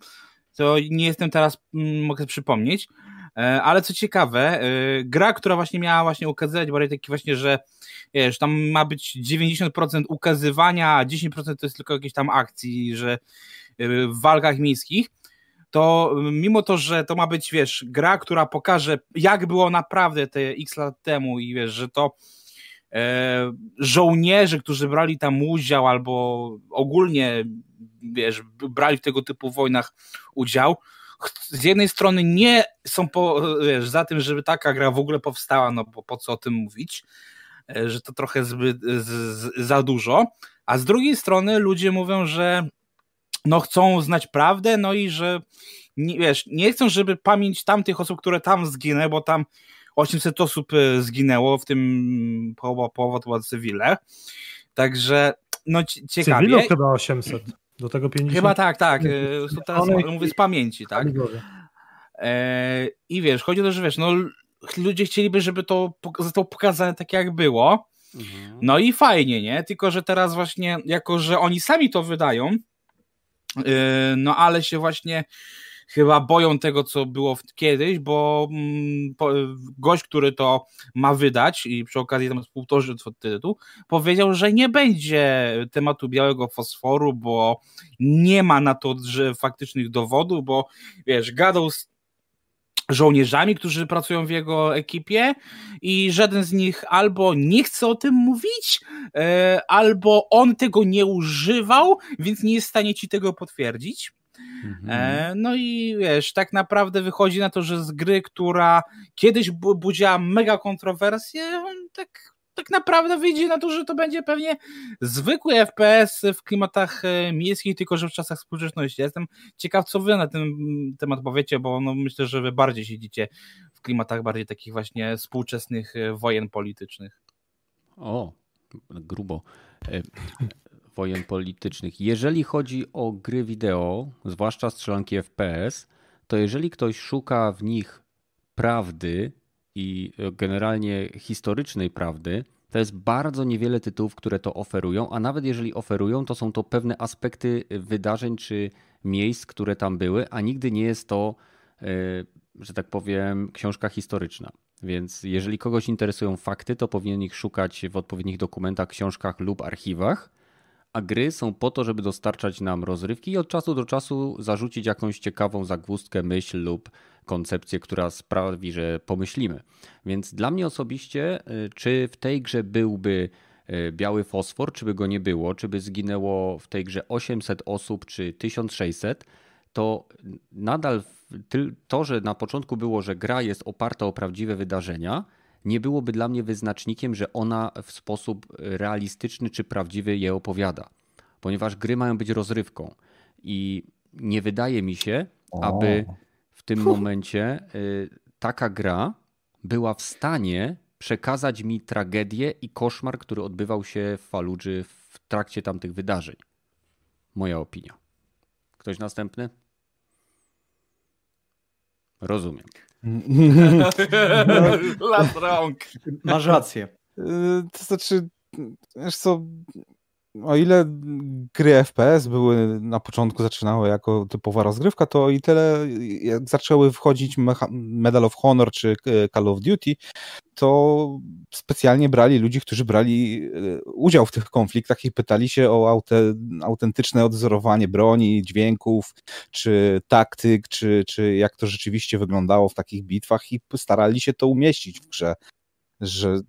Speaker 3: to nie jestem teraz, mm, mogę przypomnieć. E, Ale co ciekawe, e, gra, która właśnie miała właśnie ukazywać bardziej taki właśnie, że wiesz, tam ma być 90% ukazywania, a 10% to jest tylko jakieś tam akcji, że w walkach miejskich, to mimo to, że to ma być, wiesz, gra, która pokaże, jak było naprawdę te x lat temu i wiesz, że to e, żołnierze, którzy brali tam udział albo ogólnie, wiesz, brali w tego typu wojnach udział, z jednej strony nie są po, wiesz, za tym, żeby taka gra w ogóle powstała, no bo po co o tym mówić, e, że to trochę zbyt, z, z, za dużo, a z drugiej strony ludzie mówią, że no chcą znać prawdę, no i że nie, wiesz, nie chcą, żeby pamięć tamtych osób, które tam zginęły, bo tam 800 osób e, zginęło, w tym połowa, połowa to była cywile. Także no cie- ciekawie.
Speaker 2: Cywilów chyba 800. Do tego 50.
Speaker 3: Chyba tak, tak. e, to Teraz
Speaker 2: One-
Speaker 3: mówię z pamięci, tak? E, I wiesz, chodzi o to, że wiesz, no ludzie chcieliby, żeby to zostało pokazane tak jak było.
Speaker 1: Mhm.
Speaker 3: No i fajnie, nie? Tylko, że teraz właśnie, jako że oni sami to wydają, no ale się właśnie chyba boją tego, co było kiedyś, bo mm, gość, który to ma wydać i przy okazji tam współtworzy tytuł, powiedział, że nie będzie tematu białego fosforu, bo nie ma na to faktycznych dowodów, bo wiesz, gadał z żołnierzami, którzy pracują w jego ekipie i żaden z nich albo nie chce o tym mówić, e, albo on tego nie używał, więc nie jest w stanie ci tego potwierdzić.
Speaker 1: Mhm.
Speaker 3: E, no i wiesz, tak naprawdę wychodzi na to, że z gry, która kiedyś bu- budziła mega kontrowersję, tak, tak naprawdę wyjdzie na to, że to będzie pewnie zwykły FPS w klimatach e, miejskich, tylko że w czasach współczesności. Jestem ciekaw, co wy na ten temat powiecie, bo no, myślę, że wy bardziej siedzicie w klimatach bardziej takich właśnie współczesnych e, wojen politycznych.
Speaker 1: O, grubo. E, Wojen politycznych. Jeżeli chodzi o gry wideo, zwłaszcza strzelanki FPS, to jeżeli ktoś szuka w nich prawdy i e, generalnie historycznej prawdy, To jest bardzo niewiele tytułów, które to oferują, a nawet jeżeli oferują, to są to pewne aspekty wydarzeń czy miejsc, które tam były, a nigdy nie jest to, e, że tak powiem, książka historyczna. Więc jeżeli kogoś interesują fakty, to powinien ich szukać w odpowiednich dokumentach, książkach lub archiwach. A gry są po to, żeby dostarczać nam rozrywki i od czasu do czasu zarzucić jakąś ciekawą zagwózdkę, myśl lub koncepcję, która sprawi, że pomyślimy. Więc dla mnie osobiście, y, czy w tej grze byłby y, biały fosfor, czy by go nie było, czy by zginęło w tej grze 800 osób, czy 1600, to nadal to, że na początku było, że gra jest oparta o prawdziwe wydarzenia, nie byłoby dla mnie wyznacznikiem, że ona w sposób realistyczny czy prawdziwy je opowiada. Ponieważ gry mają być rozrywką. I nie wydaje mi się, aby w tym momencie y, taka gra była w stanie przekazać mi tragedię i koszmar, który odbywał się w Faludży w trakcie tamtych wydarzeń. Moja opinia. Ktoś następny? Rozumiem.
Speaker 3: Las rąk.
Speaker 4: Masz rację.
Speaker 5: Y, to znaczy, wiesz co, o ile gry FPS były na początku zaczynały jako typowa rozgrywka, to i tyle jak zaczęły wchodzić Medal of Honor czy Call of Duty, to specjalnie brali ludzi, którzy brali y, udział w tych konfliktach i pytali się o autentyczne odwzorowanie broni, dźwięków, czy taktyk, czy, czy jak to rzeczywiście wyglądało w takich bitwach i starali się to umieścić w grze że e,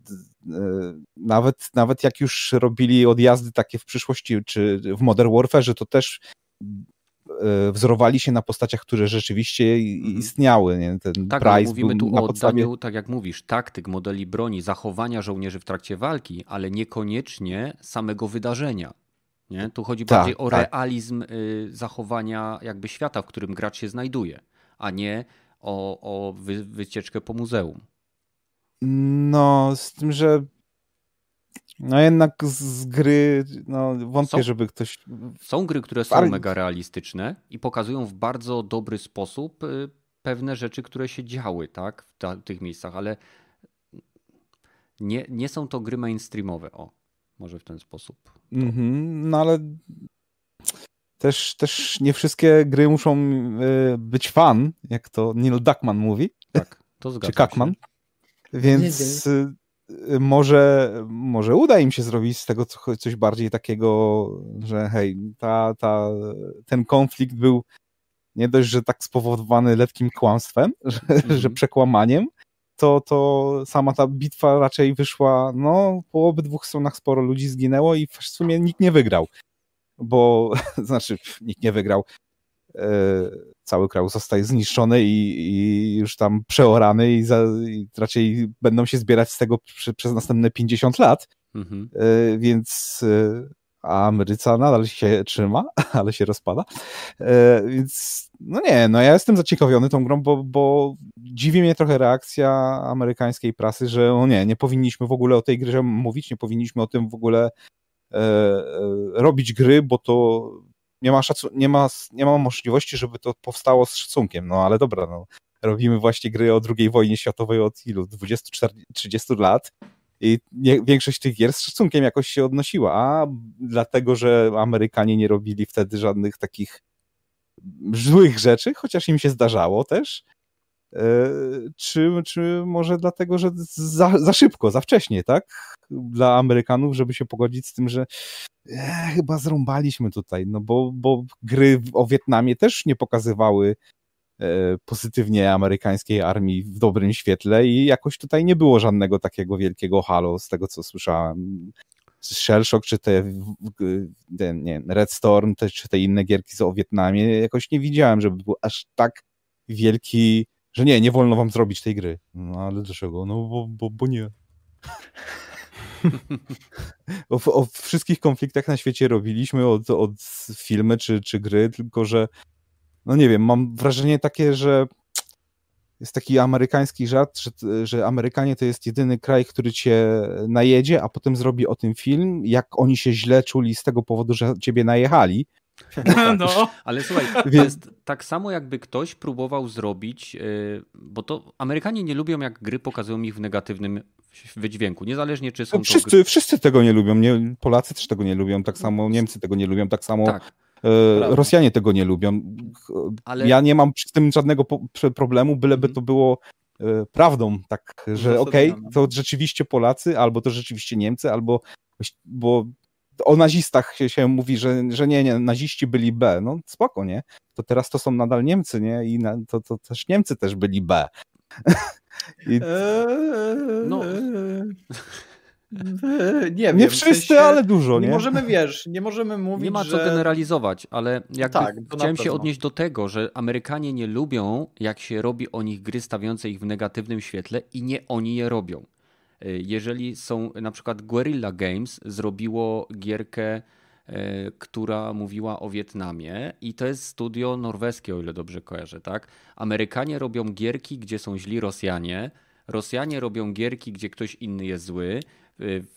Speaker 5: nawet, nawet jak już robili odjazdy takie w przyszłości, czy w Modern Warfare, to też e, wzorowali się na postaciach, które rzeczywiście mhm. istniały. Nie? Ten
Speaker 1: tak, Price mówimy tu o podstawie... oddaniu, tak jak mówisz, taktyk, modeli broni, zachowania żołnierzy w trakcie walki, ale niekoniecznie samego wydarzenia. Nie? Tu chodzi tak, bardziej o tak. realizm y, zachowania jakby świata, w którym gracz się znajduje, a nie o, o wy, wycieczkę po muzeum.
Speaker 5: No, z tym, że no jednak z gry, no wątpię, są, żeby ktoś...
Speaker 1: Są gry, które są mega realistyczne i pokazują w bardzo dobry sposób y, pewne rzeczy, które się działy, tak, w, ta, tych miejscach, ale nie, nie są to gry mainstreamowe, o, może w ten sposób.
Speaker 5: Mm -hmm, no ale też, też nie wszystkie gry muszą y, być fan, jak to Neil Duckman mówi.
Speaker 1: Tak, to zgadzam
Speaker 5: Czy Kackman. Się. Więc y, y, może, może uda im się zrobić z tego coś bardziej takiego, że hej, ta, ta, ten konflikt był nie dość, że tak spowodowany lekkim kłamstwem, że, -hmm. że przekłamaniem, to, to sama ta bitwa raczej wyszła, no po obydwu stronach sporo ludzi zginęło i w sumie nikt nie wygrał. Bo, znaczy, nikt nie wygrał. E, cały kraj zostaje zniszczony i, i już tam przeorany i, za, i, raczej będą się zbierać z tego przy, przez następne 50 lat. Mhm. E, więc e, a Ameryka nadal się trzyma, ale się rozpada. Więc no nie, no ja jestem zaciekawiony tą grą, bo, bo dziwi mnie trochę reakcja amerykańskiej prasy, że o nie, nie powinniśmy w ogóle o tej grze mówić, nie powinniśmy o tym w ogóle e, e, robić gry, bo to nie ma, szacu- nie, ma, nie ma możliwości, żeby to powstało z szacunkiem. No ale dobra, no, robimy właśnie gry o II wojnie światowej od ilu? 20-30 lat i nie, większość tych gier z szacunkiem jakoś się odnosiła, a dlatego, że Amerykanie nie robili wtedy żadnych takich złych rzeczy, chociaż im się zdarzało też, czy, czy może dlatego, że za, za szybko, za wcześnie, tak? Dla Amerykanów, żeby się pogodzić z tym, że e, chyba zrąbaliśmy tutaj, no bo, bo gry o Wietnamie też nie pokazywały e, pozytywnie amerykańskiej armii w dobrym świetle i jakoś tutaj nie było żadnego takiego wielkiego halo z tego, co słyszałem. Shellshock, czy te, te nie, Red Storm, te, czy te inne gierki o Wietnamie, jakoś nie widziałem, żeby był aż tak wielki, że nie, nie wolno wam zrobić tej gry. No ale dlaczego? No bo, bo, bo nie. o, o, wszystkich konfliktach na świecie robiliśmy od, od filmy czy, czy gry, tylko że no nie wiem, mam wrażenie takie, że jest taki amerykański żart, że, że Amerykanie to jest jedyny kraj, który cię najedzie, a potem zrobi o tym film, jak oni się źle czuli z tego powodu, że ciebie najechali.
Speaker 1: No. Ale słuchaj, to jest tak samo jakby ktoś próbował zrobić, y, bo to Amerykanie nie lubią jak gry pokazują ich w negatywnym wydźwięku. Niezależnie czy są
Speaker 5: no, wszyscy, to... wszyscy tego nie lubią. Nie, Polacy też tego nie lubią, tak samo Niemcy tego nie lubią, tak samo tak. E, Rosjanie tego nie lubią. Ale... Ja nie mam z tym żadnego problemu, byleby mhm. to było e, prawdą, tak, że okej, okay, to rzeczywiście Polacy, albo to rzeczywiście Niemcy, albo bo o nazistach się, się mówi, że, że nie, nie, naziści byli B. No spoko, nie? To teraz to są nadal Niemcy, nie? I na, to, to też Niemcy też byli B.
Speaker 4: I... No. Nie, wiem,
Speaker 5: nie wszyscy, sensie, ale dużo, nie?
Speaker 4: Nie możemy, wiesz, nie możemy mówić,
Speaker 1: Nie ma
Speaker 4: że...
Speaker 1: co generalizować, ale jakby tak, chciałem się odnieść do tego, że Amerykanie nie lubią, jak się robi o nich gry stawiające ich w negatywnym świetle i nie oni je robią. Jeżeli są, na przykład Guerrilla Games zrobiło gierkę, y, która mówiła o Wietnamie i to jest studio norweskie, o ile dobrze kojarzę, tak? Amerykanie robią gierki, gdzie są źli Rosjanie, Rosjanie robią gierki, gdzie ktoś inny jest zły,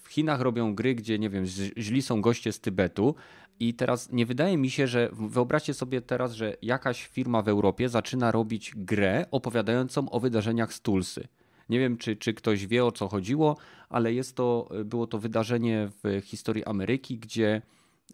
Speaker 1: w Chinach robią gry, gdzie nie wiem, źli są goście z Tybetu. I teraz nie wydaje mi się, że wyobraźcie sobie teraz, że jakaś firma w Europie zaczyna robić grę opowiadającą o wydarzeniach z Tulsy. Nie wiem, czy, czy ktoś wie o co chodziło, ale jest to, było to wydarzenie w historii Ameryki, gdzie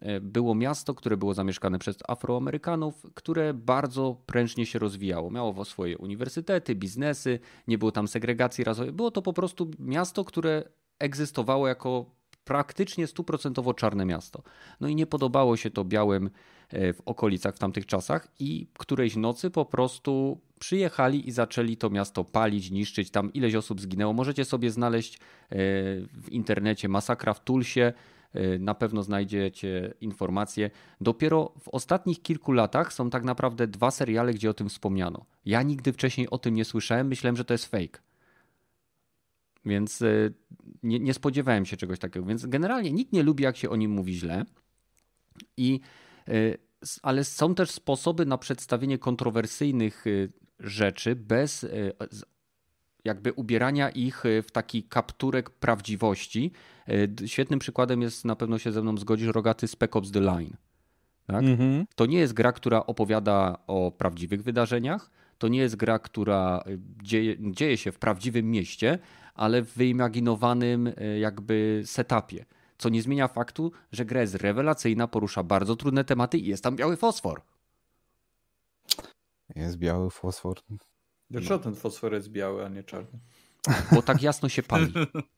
Speaker 1: e, było miasto, które było zamieszkane przez Afroamerykanów, które bardzo prężnie się rozwijało. Miało swoje uniwersytety, biznesy, nie było tam segregacji rasowej. Było to po prostu miasto, które egzystowało jako praktycznie stuprocentowo czarne miasto. No i nie podobało się to białym e, w okolicach w tamtych czasach i którejś nocy po prostu przyjechali i zaczęli to miasto palić, niszczyć. Tam ileś osób zginęło. Możecie sobie znaleźć e, w internecie masakra w Tulsie. E, na pewno znajdziecie informacje. Dopiero w ostatnich kilku latach są tak naprawdę dwa seriale, gdzie o tym wspomniano. Ja nigdy wcześniej o tym nie słyszałem, myślałem, że to jest fake. Więc e, nie, nie spodziewałem się czegoś takiego. Więc generalnie nikt nie lubi, jak się o nim mówi źle. I ale są też sposoby na przedstawienie kontrowersyjnych rzeczy bez e, jakby ubierania ich e, w taki kapturek prawdziwości. E, świetnym przykładem jest, na pewno się ze mną zgodzisz, rogaty Spec Ops The Line. Tak? Mhm. To nie jest gra, która opowiada o prawdziwych wydarzeniach, to nie jest gra, która dzieje, dzieje się w prawdziwym mieście, ale w wyimaginowanym jakby setupie. Co nie zmienia faktu, że gra jest rewelacyjna, porusza bardzo trudne tematy i jest tam biały fosfor.
Speaker 5: Jest biały fosfor.
Speaker 4: Dlaczego ten fosfor jest biały, a nie czarny?
Speaker 1: Bo tak jasno się pali.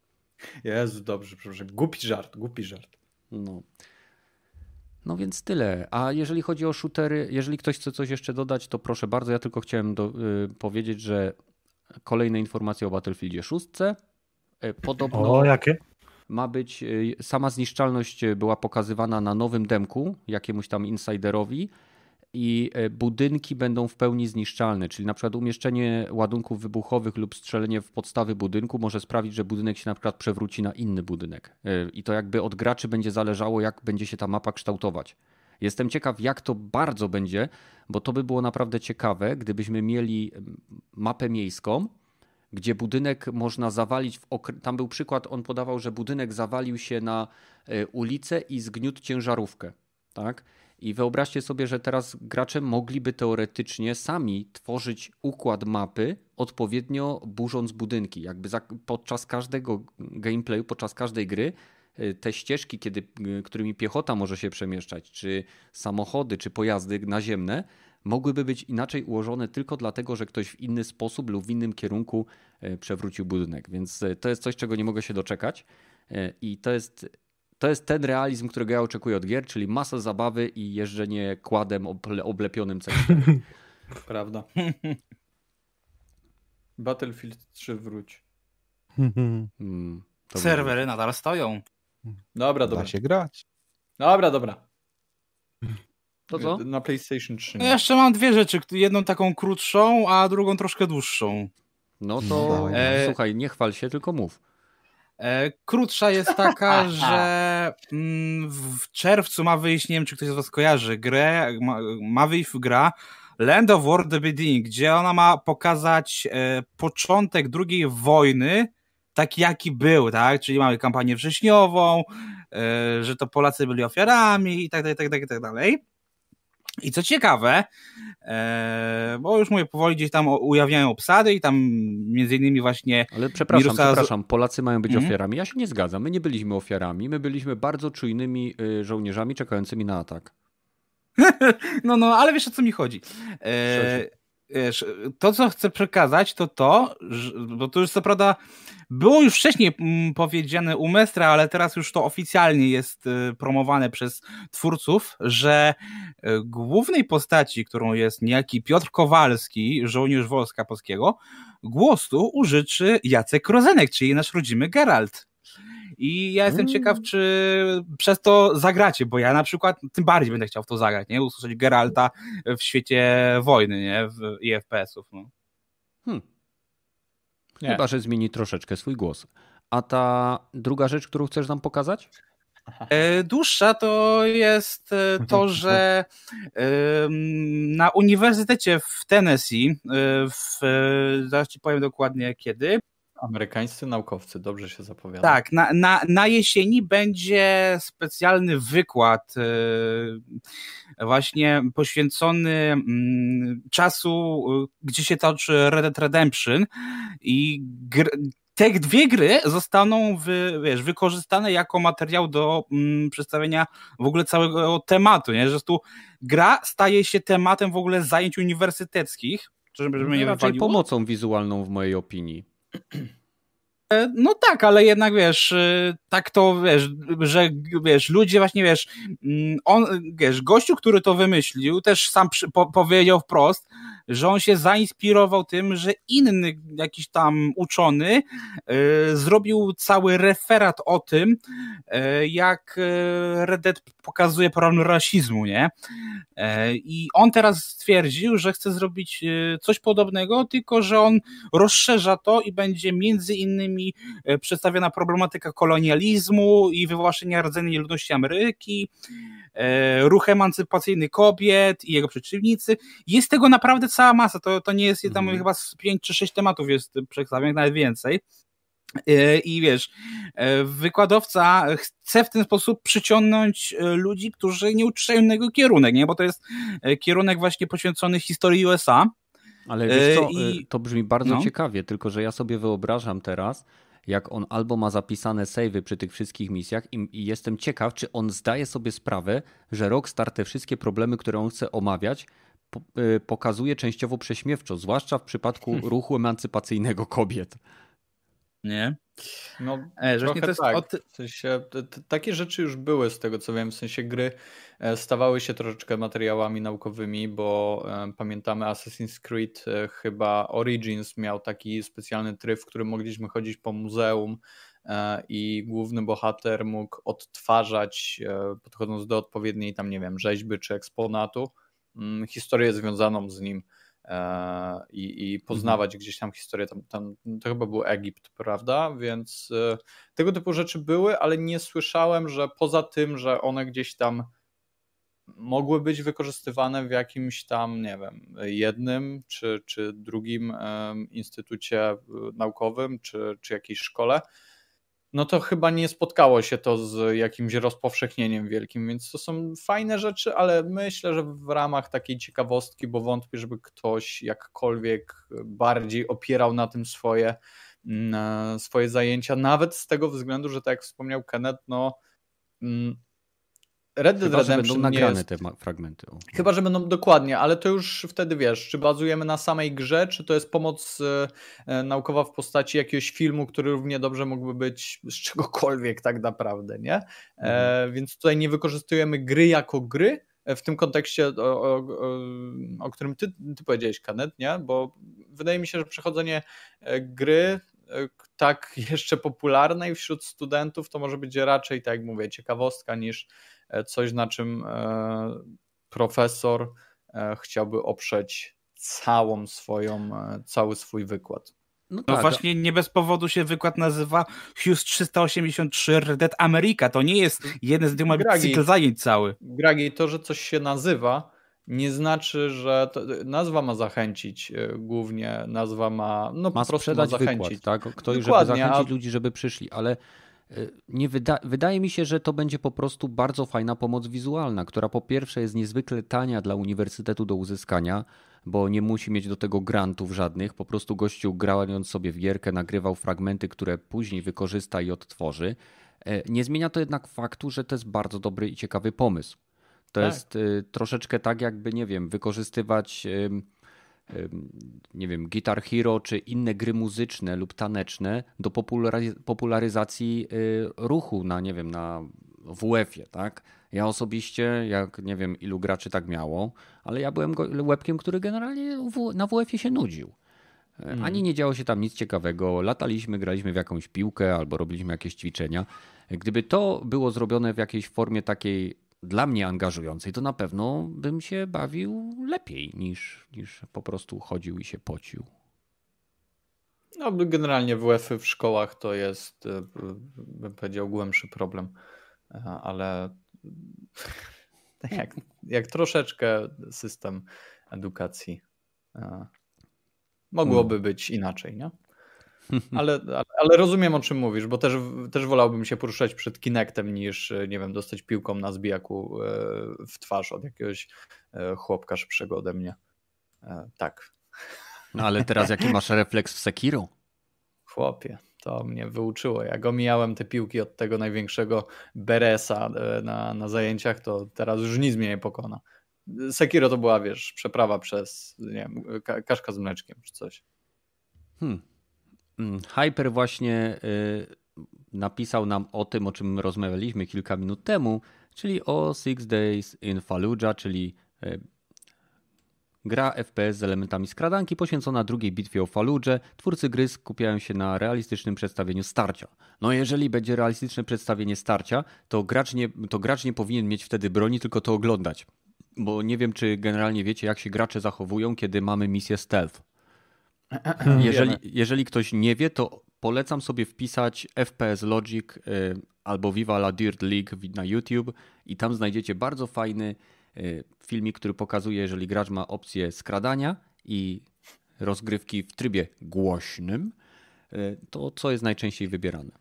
Speaker 4: Jezu, dobrze, przepraszam. Głupi żart, głupi żart.
Speaker 1: No. No więc tyle. A jeżeli chodzi o shootery, jeżeli ktoś chce coś jeszcze dodać, to proszę bardzo. Ja tylko chciałem do, y, powiedzieć, że kolejne informacje o Battlefieldzie 6. Y, podobno.
Speaker 2: O, jakie?
Speaker 1: Ma być, y, sama zniszczalność była pokazywana na nowym demku, jakiemuś tam insiderowi i e, budynki będą w pełni zniszczalne, czyli na przykład umieszczenie ładunków wybuchowych lub strzelenie w podstawy budynku może sprawić, że budynek się na przykład przewróci na inny budynek. I to jakby od graczy będzie zależało, jak będzie się ta mapa kształtować. Jestem ciekaw, jak to bardzo będzie, bo to by było naprawdę ciekawe, gdybyśmy mieli mapę miejską, gdzie budynek można zawalić. W okre... Tam był przykład, on podawał, że budynek zawalił się na e, ulicę i zgniótł ciężarówkę. Tak? I wyobraźcie sobie, że teraz gracze mogliby teoretycznie sami tworzyć układ mapy, odpowiednio burząc budynki. Jakby za, podczas każdego gameplayu, podczas każdej gry, y, te ścieżki, kiedy, y, którymi piechota może się przemieszczać, czy samochody, czy pojazdy naziemne, mogłyby być inaczej ułożone tylko dlatego, że ktoś w inny sposób lub w innym kierunku y, przewrócił budynek. Więc to jest coś, czego nie mogę się doczekać. I to jest to jest ten realizm, którego ja oczekuję od gier, czyli masa zabawy i jeżdżenie kładem oble, oblepionym cechą.
Speaker 4: Prawda. Battlefield 3 wróć.
Speaker 3: Hmm, Serwery nadal stoją.
Speaker 4: Dobra, dobra.
Speaker 5: Da się grać.
Speaker 4: Dobra, dobra.
Speaker 1: To co?
Speaker 4: Na PlayStation 3.
Speaker 3: No jeszcze mam dwie rzeczy. Jedną taką krótszą, a drugą troszkę dłuższą.
Speaker 1: No to e... słuchaj, nie chwal się, tylko mów.
Speaker 3: E, krótsza jest taka, że mm, w czerwcu ma wyjść, nie wiem czy ktoś z Was kojarzy, grę, ma, ma wyjść gra Land of War The Beginning, gdzie ona ma pokazać e, początek II wojny, taki jaki był, tak? Czyli mamy kampanię wrześniową, e, że to Polacy byli ofiarami i tak dalej, tak dalej, tak dalej. I co ciekawe, e, bo już mówię, powoli gdzieś tam ujawniają obsady i tam między innymi właśnie...
Speaker 1: Ale przepraszam, Mirusa... przepraszam, Polacy mają być mhm. ofiarami. Ja się nie zgadzam, my nie byliśmy ofiarami, my byliśmy bardzo czujnymi y, żołnierzami czekającymi na atak.
Speaker 3: no, no, ale wiesz o co mi chodzi. E, wiesz, to co chcę przekazać to to, że, bo to już co prawda było już wcześniej mm, powiedziane u Mestra, ale teraz już to oficjalnie jest y, promowane przez twórców, że y, głównej postaci, którą jest niejaki Piotr Kowalski, żołnierz Wojska Polskiego, głosu użyczy Jacek Rozenek, czyli nasz rodzimy Geralt. I ja jestem mm. ciekaw, czy przez to zagracie, bo ja na przykład tym bardziej będę chciał w to zagrać, nie? Usłyszeć Geralta w świecie wojny, nie? W, I FPS-ów. No. Hmm.
Speaker 1: Chyba, że zmieni troszeczkę swój głos. A ta druga rzecz, którą chcesz nam pokazać?
Speaker 3: E, dłuższa to jest e, to, że na Uniwersytecie w Tennessee, e, w, zaraz ci powiem dokładnie kiedy,
Speaker 4: Amerykańscy naukowcy, dobrze się zapowiada.
Speaker 3: Tak, na, na, na jesieni będzie specjalny wykład właśnie poświęcony mm, czasu, gdzie się toczy Red Dead Redemption i gr te dwie gry zostaną wy, wiesz, wykorzystane jako materiał do mm, przedstawienia w ogóle całego tematu, nie? że tu gra staje się tematem w ogóle zajęć uniwersyteckich,
Speaker 1: żeby no, nie raczej pomocą wizualną w mojej opinii.
Speaker 3: E, no tak, ale jednak wiesz, y, tak to wiesz, że wiesz, ludzie właśnie wiesz, mm, on, wiesz, gościu, który to wymyślił, też sam przy, po, powiedział wprost, że on się zainspirował tym, że inny jakiś tam uczony y, zrobił cały referat o tym, y, jak Red Dead pokazuje problem rasizmu, nie? I on teraz stwierdził, że chce zrobić coś podobnego, tylko że on rozszerza to i będzie między innymi przedstawiona problematyka kolonializmu, i wywłaszczenia rdzennej ludności Ameryki, e, ruch emancypacyjny kobiet i jego przeciwnicy. Jest tego naprawdę cała masa. To, to nie jest tam mm. chyba z 5 czy 6 tematów jest przedstawionych, nawet więcej. E, I wiesz, e, wykładowca chce w ten sposób przyciągnąć ludzi, którzy nie uczyją innego kierunek, nie? bo to jest kierunek właśnie poświęcony historii USA.
Speaker 1: Ale wiesz co, I... to brzmi bardzo no. ciekawie, tylko że ja sobie wyobrażam teraz, jak on albo ma zapisane savey przy tych wszystkich misjach i, i, jestem ciekaw, czy on zdaje sobie sprawę, że Rockstar te wszystkie problemy, które on chce omawiać, po, y, pokazuje częściowo prześmiewczo, zwłaszcza w przypadku ruchu emancypacyjnego kobiet.
Speaker 3: Nie?
Speaker 4: No, e, trochę to jest tak. Od... W sensie, takie rzeczy już były z tego co wiem, w sensie gry e, stawały się troszeczkę materiałami naukowymi, bo e, pamiętamy Assassin's Creed e, chyba Origins miał taki specjalny tryb, w którym mogliśmy chodzić po muzeum e, i główny bohater mógł odtwarzać, podchodząc do odpowiedniej tam, nie wiem, rzeźby czy eksponatu, mm, historię związaną z nim i, i poznawać mhm. gdzieś tam historię. Tam, tam, to chyba był Egipt, prawda? Więc e, tego typu rzeczy były, ale nie słyszałem, że poza tym, że one gdzieś tam mogły być wykorzystywane w jakimś tam, nie wiem, jednym czy, czy drugim instytucie e, naukowym, czy, czy jakiejś szkole, no to chyba nie spotkało się to z jakimś rozpowszechnieniem wielkim, więc to są fajne rzeczy, ale myślę, że w ramach takiej ciekawostki, bo wątpię, żeby ktoś jakkolwiek bardziej opierał na tym swoje, mm, swoje zajęcia, nawet z tego względu, że tak jak wspomniał Kenneth, no mm,
Speaker 1: Red Dead Chyba, Redemption będą nagrane jest... te fragmenty. O.
Speaker 4: Chyba, że będą dokładnie, ale to już wtedy wiesz, czy bazujemy na samej grze, czy to jest pomoc e, naukowa w postaci jakiegoś filmu, który równie dobrze mógłby być z czegokolwiek tak naprawdę, nie? E, mhm. E, więc tutaj nie wykorzystujemy gry jako gry, e, w tym kontekście, o, o, o którym ty, ty powiedziałeś, Kanet, nie? Bo wydaje mi się, że przechodzenie gry tak jeszcze popularnej wśród studentów to może być raczej, tak jak mówię, ciekawostka niż E, coś na czym e, profesor e, chciałby oprzeć całą swoją, cały swój wykład.
Speaker 3: No, no tak. właśnie nie bez powodu się wykład nazywa Hughes 383 Red Dead America. To nie jest jeden z tych cykl zajęć cały.
Speaker 4: Gragi, to, że coś się nazywa, nie znaczy, że to, nazwa ma zachęcić głównie, nazwa ma no
Speaker 1: ma po prostu ma zachęcić. Wykład, tak? Ktoś, żeby zachęcić a... ludzi, żeby przyszli, ale nie wyda wydaje mi się, że to będzie po prostu bardzo fajna pomoc wizualna, która po pierwsze jest niezwykle tania dla uniwersytetu do uzyskania, bo nie musi mieć do tego grantów żadnych. Po prostu gościu grając sobie w gierkę nagrywał fragmenty, które później wykorzysta i odtworzy. E, nie zmienia to jednak faktu, że to jest bardzo dobry i ciekawy pomysł. To tak. jest y, troszeczkę tak, jakby, nie wiem, wykorzystywać, nie wiem, Guitar Hero czy inne gry muzyczne lub taneczne do popularyzacji ruchu na, nie wiem, na WF-ie, tak? Ja osobiście, jak nie wiem ilu graczy tak miało, ale ja byłem łebkiem, który generalnie na WF-ie się nudził. Hmm. Ani nie działo się tam nic ciekawego. Lataliśmy, graliśmy w jakąś piłkę albo robiliśmy jakieś ćwiczenia. Gdyby to było zrobione w jakiejś formie takiej dla mnie angażującej, to na pewno bym się bawił lepiej niż, niż po prostu chodził i się pocił.
Speaker 4: No, generalnie WF w szkołach to jest, e, bym powiedział, głębszy problem, e, ale jak, jak troszeczkę system edukacji e, mogłoby hmm. być inaczej, nie? Ale, ale rozumiem o czym mówisz, bo też, też wolałbym się poruszać przed Kinectem niż, nie wiem, dostać piłką na zbijaku e, w twarz od jakiegoś e, chłopka szybszego ode mnie. E, tak.
Speaker 1: No ale teraz jaki masz refleks w Sekiro?
Speaker 4: Chłopie, to mnie wyuczyło. Jak omijałem te piłki od tego największego Beresa na, na zajęciach, to teraz już nic mnie nie pokona. Sekiro to była, wiesz, przeprawa przez, nie wiem, kaszka z mleczkiem czy coś.
Speaker 1: Hmm. Mm, Hyper właśnie y, napisał nam o tym, o czym rozmawialiśmy kilka minut temu, czyli o Six Days in Fallujah, czyli y, gra FPS z elementami skradanki poświęcona drugiej bitwie o Fallujah. Twórcy gry skupiają się na realistycznym przedstawieniu starcia. No jeżeli będzie realistyczne przedstawienie starcia, to gracz nie, to gracz nie powinien mieć wtedy broni, tylko to oglądać. Bo nie wiem, czy generalnie wiecie, jak się gracze zachowują, kiedy mamy misję stealth. Jeżeli, jeżeli ktoś nie wie, to polecam sobie wpisać FPS Logic y, albo Viva la Dirt League na YouTube i tam znajdziecie bardzo fajny y, filmik, który pokazuje, jeżeli gracz ma opcję skradania i rozgrywki w trybie głośnym, y, to co jest najczęściej wybierane.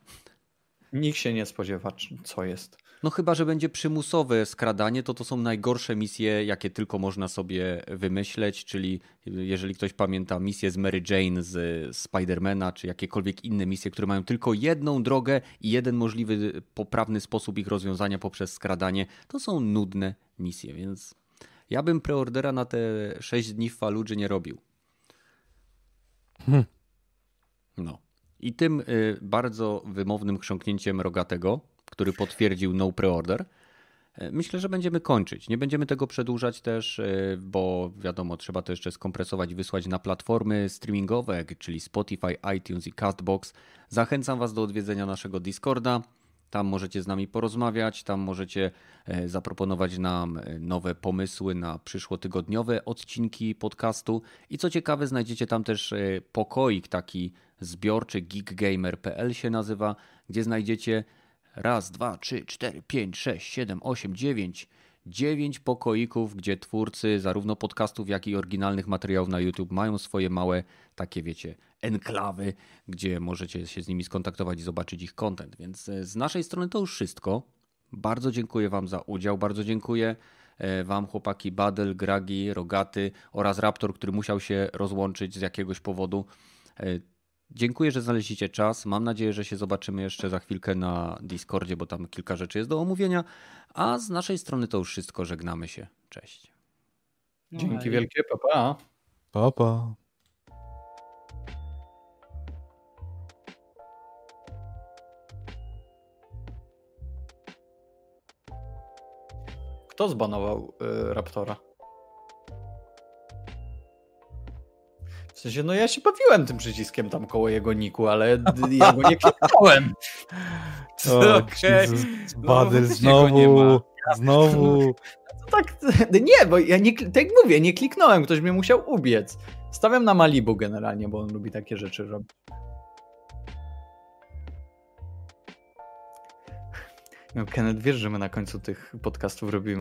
Speaker 4: Nikt się nie spodziewa, co jest.
Speaker 1: No chyba, że będzie przymusowe skradanie, to to są najgorsze misje, jakie tylko można sobie wymyśleć, czyli jeżeli ktoś pamięta misję z Mary Jane z Spidermana, czy jakiekolwiek inne misje, które mają tylko jedną drogę i jeden możliwy poprawny sposób ich rozwiązania poprzez skradanie, to są nudne misje, więc ja bym preordera na te 6 dni w Faludży nie robił. Hmm. No. I tym y, bardzo wymownym chrząknięciem rogatego który potwierdził no preorder. E, myślę, że będziemy kończyć. Nie będziemy tego przedłużać też, e, bo wiadomo, trzeba to jeszcze skompresować i wysłać na platformy streamingowe, czyli Spotify, iTunes i Castbox. Zachęcam Was do odwiedzenia naszego Discorda. Tam możecie z nami porozmawiać, tam możecie e, zaproponować nam nowe pomysły na przyszłotygodniowe odcinki podcastu. I co ciekawe, znajdziecie tam też pokoik taki zbiorczy, geekgamer.pl się nazywa, gdzie znajdziecie raz, dwa, trzy, cztery, pięć, sześć, siedem, osiem, dziewięć. Dziewięć pokoików, gdzie twórcy zarówno podcastów, jak i oryginalnych materiałów na YouTube mają swoje małe, takie wiecie, enklawy, gdzie możecie się z nimi skontaktować i zobaczyć ich content. Więc e, z naszej strony to już wszystko. Bardzo dziękuję Wam za udział, bardzo dziękuję e, Wam, chłopaki Badel, Gragi, Rogaty oraz Raptor, który musiał się rozłączyć z jakiegoś powodu. Dziękuję, że znaleźliście czas. Mam nadzieję, że się zobaczymy jeszcze za chwilkę na Discordzie, bo tam kilka rzeczy jest do omówienia. A z naszej strony to już wszystko. Żegnamy się. Cześć.
Speaker 4: No Dzięki wielkie. Papa.
Speaker 5: Papa. Pa.
Speaker 4: Kto zbanował y, Raptora? W sensie, no ja się bawiłem tym przyciskiem tam koło jego niku, ale ja go nie kliknąłem.
Speaker 5: Co, okay. no, znowu, znowu.
Speaker 4: No tak, nie, bo ja nie, tak mówię, nie kliknąłem, ktoś mnie musiał ubiec. Stawiam na Malibu generalnie, bo on lubi takie rzeczy robić. No, Kenneth, wiesz, że my na końcu tych podcastów robimy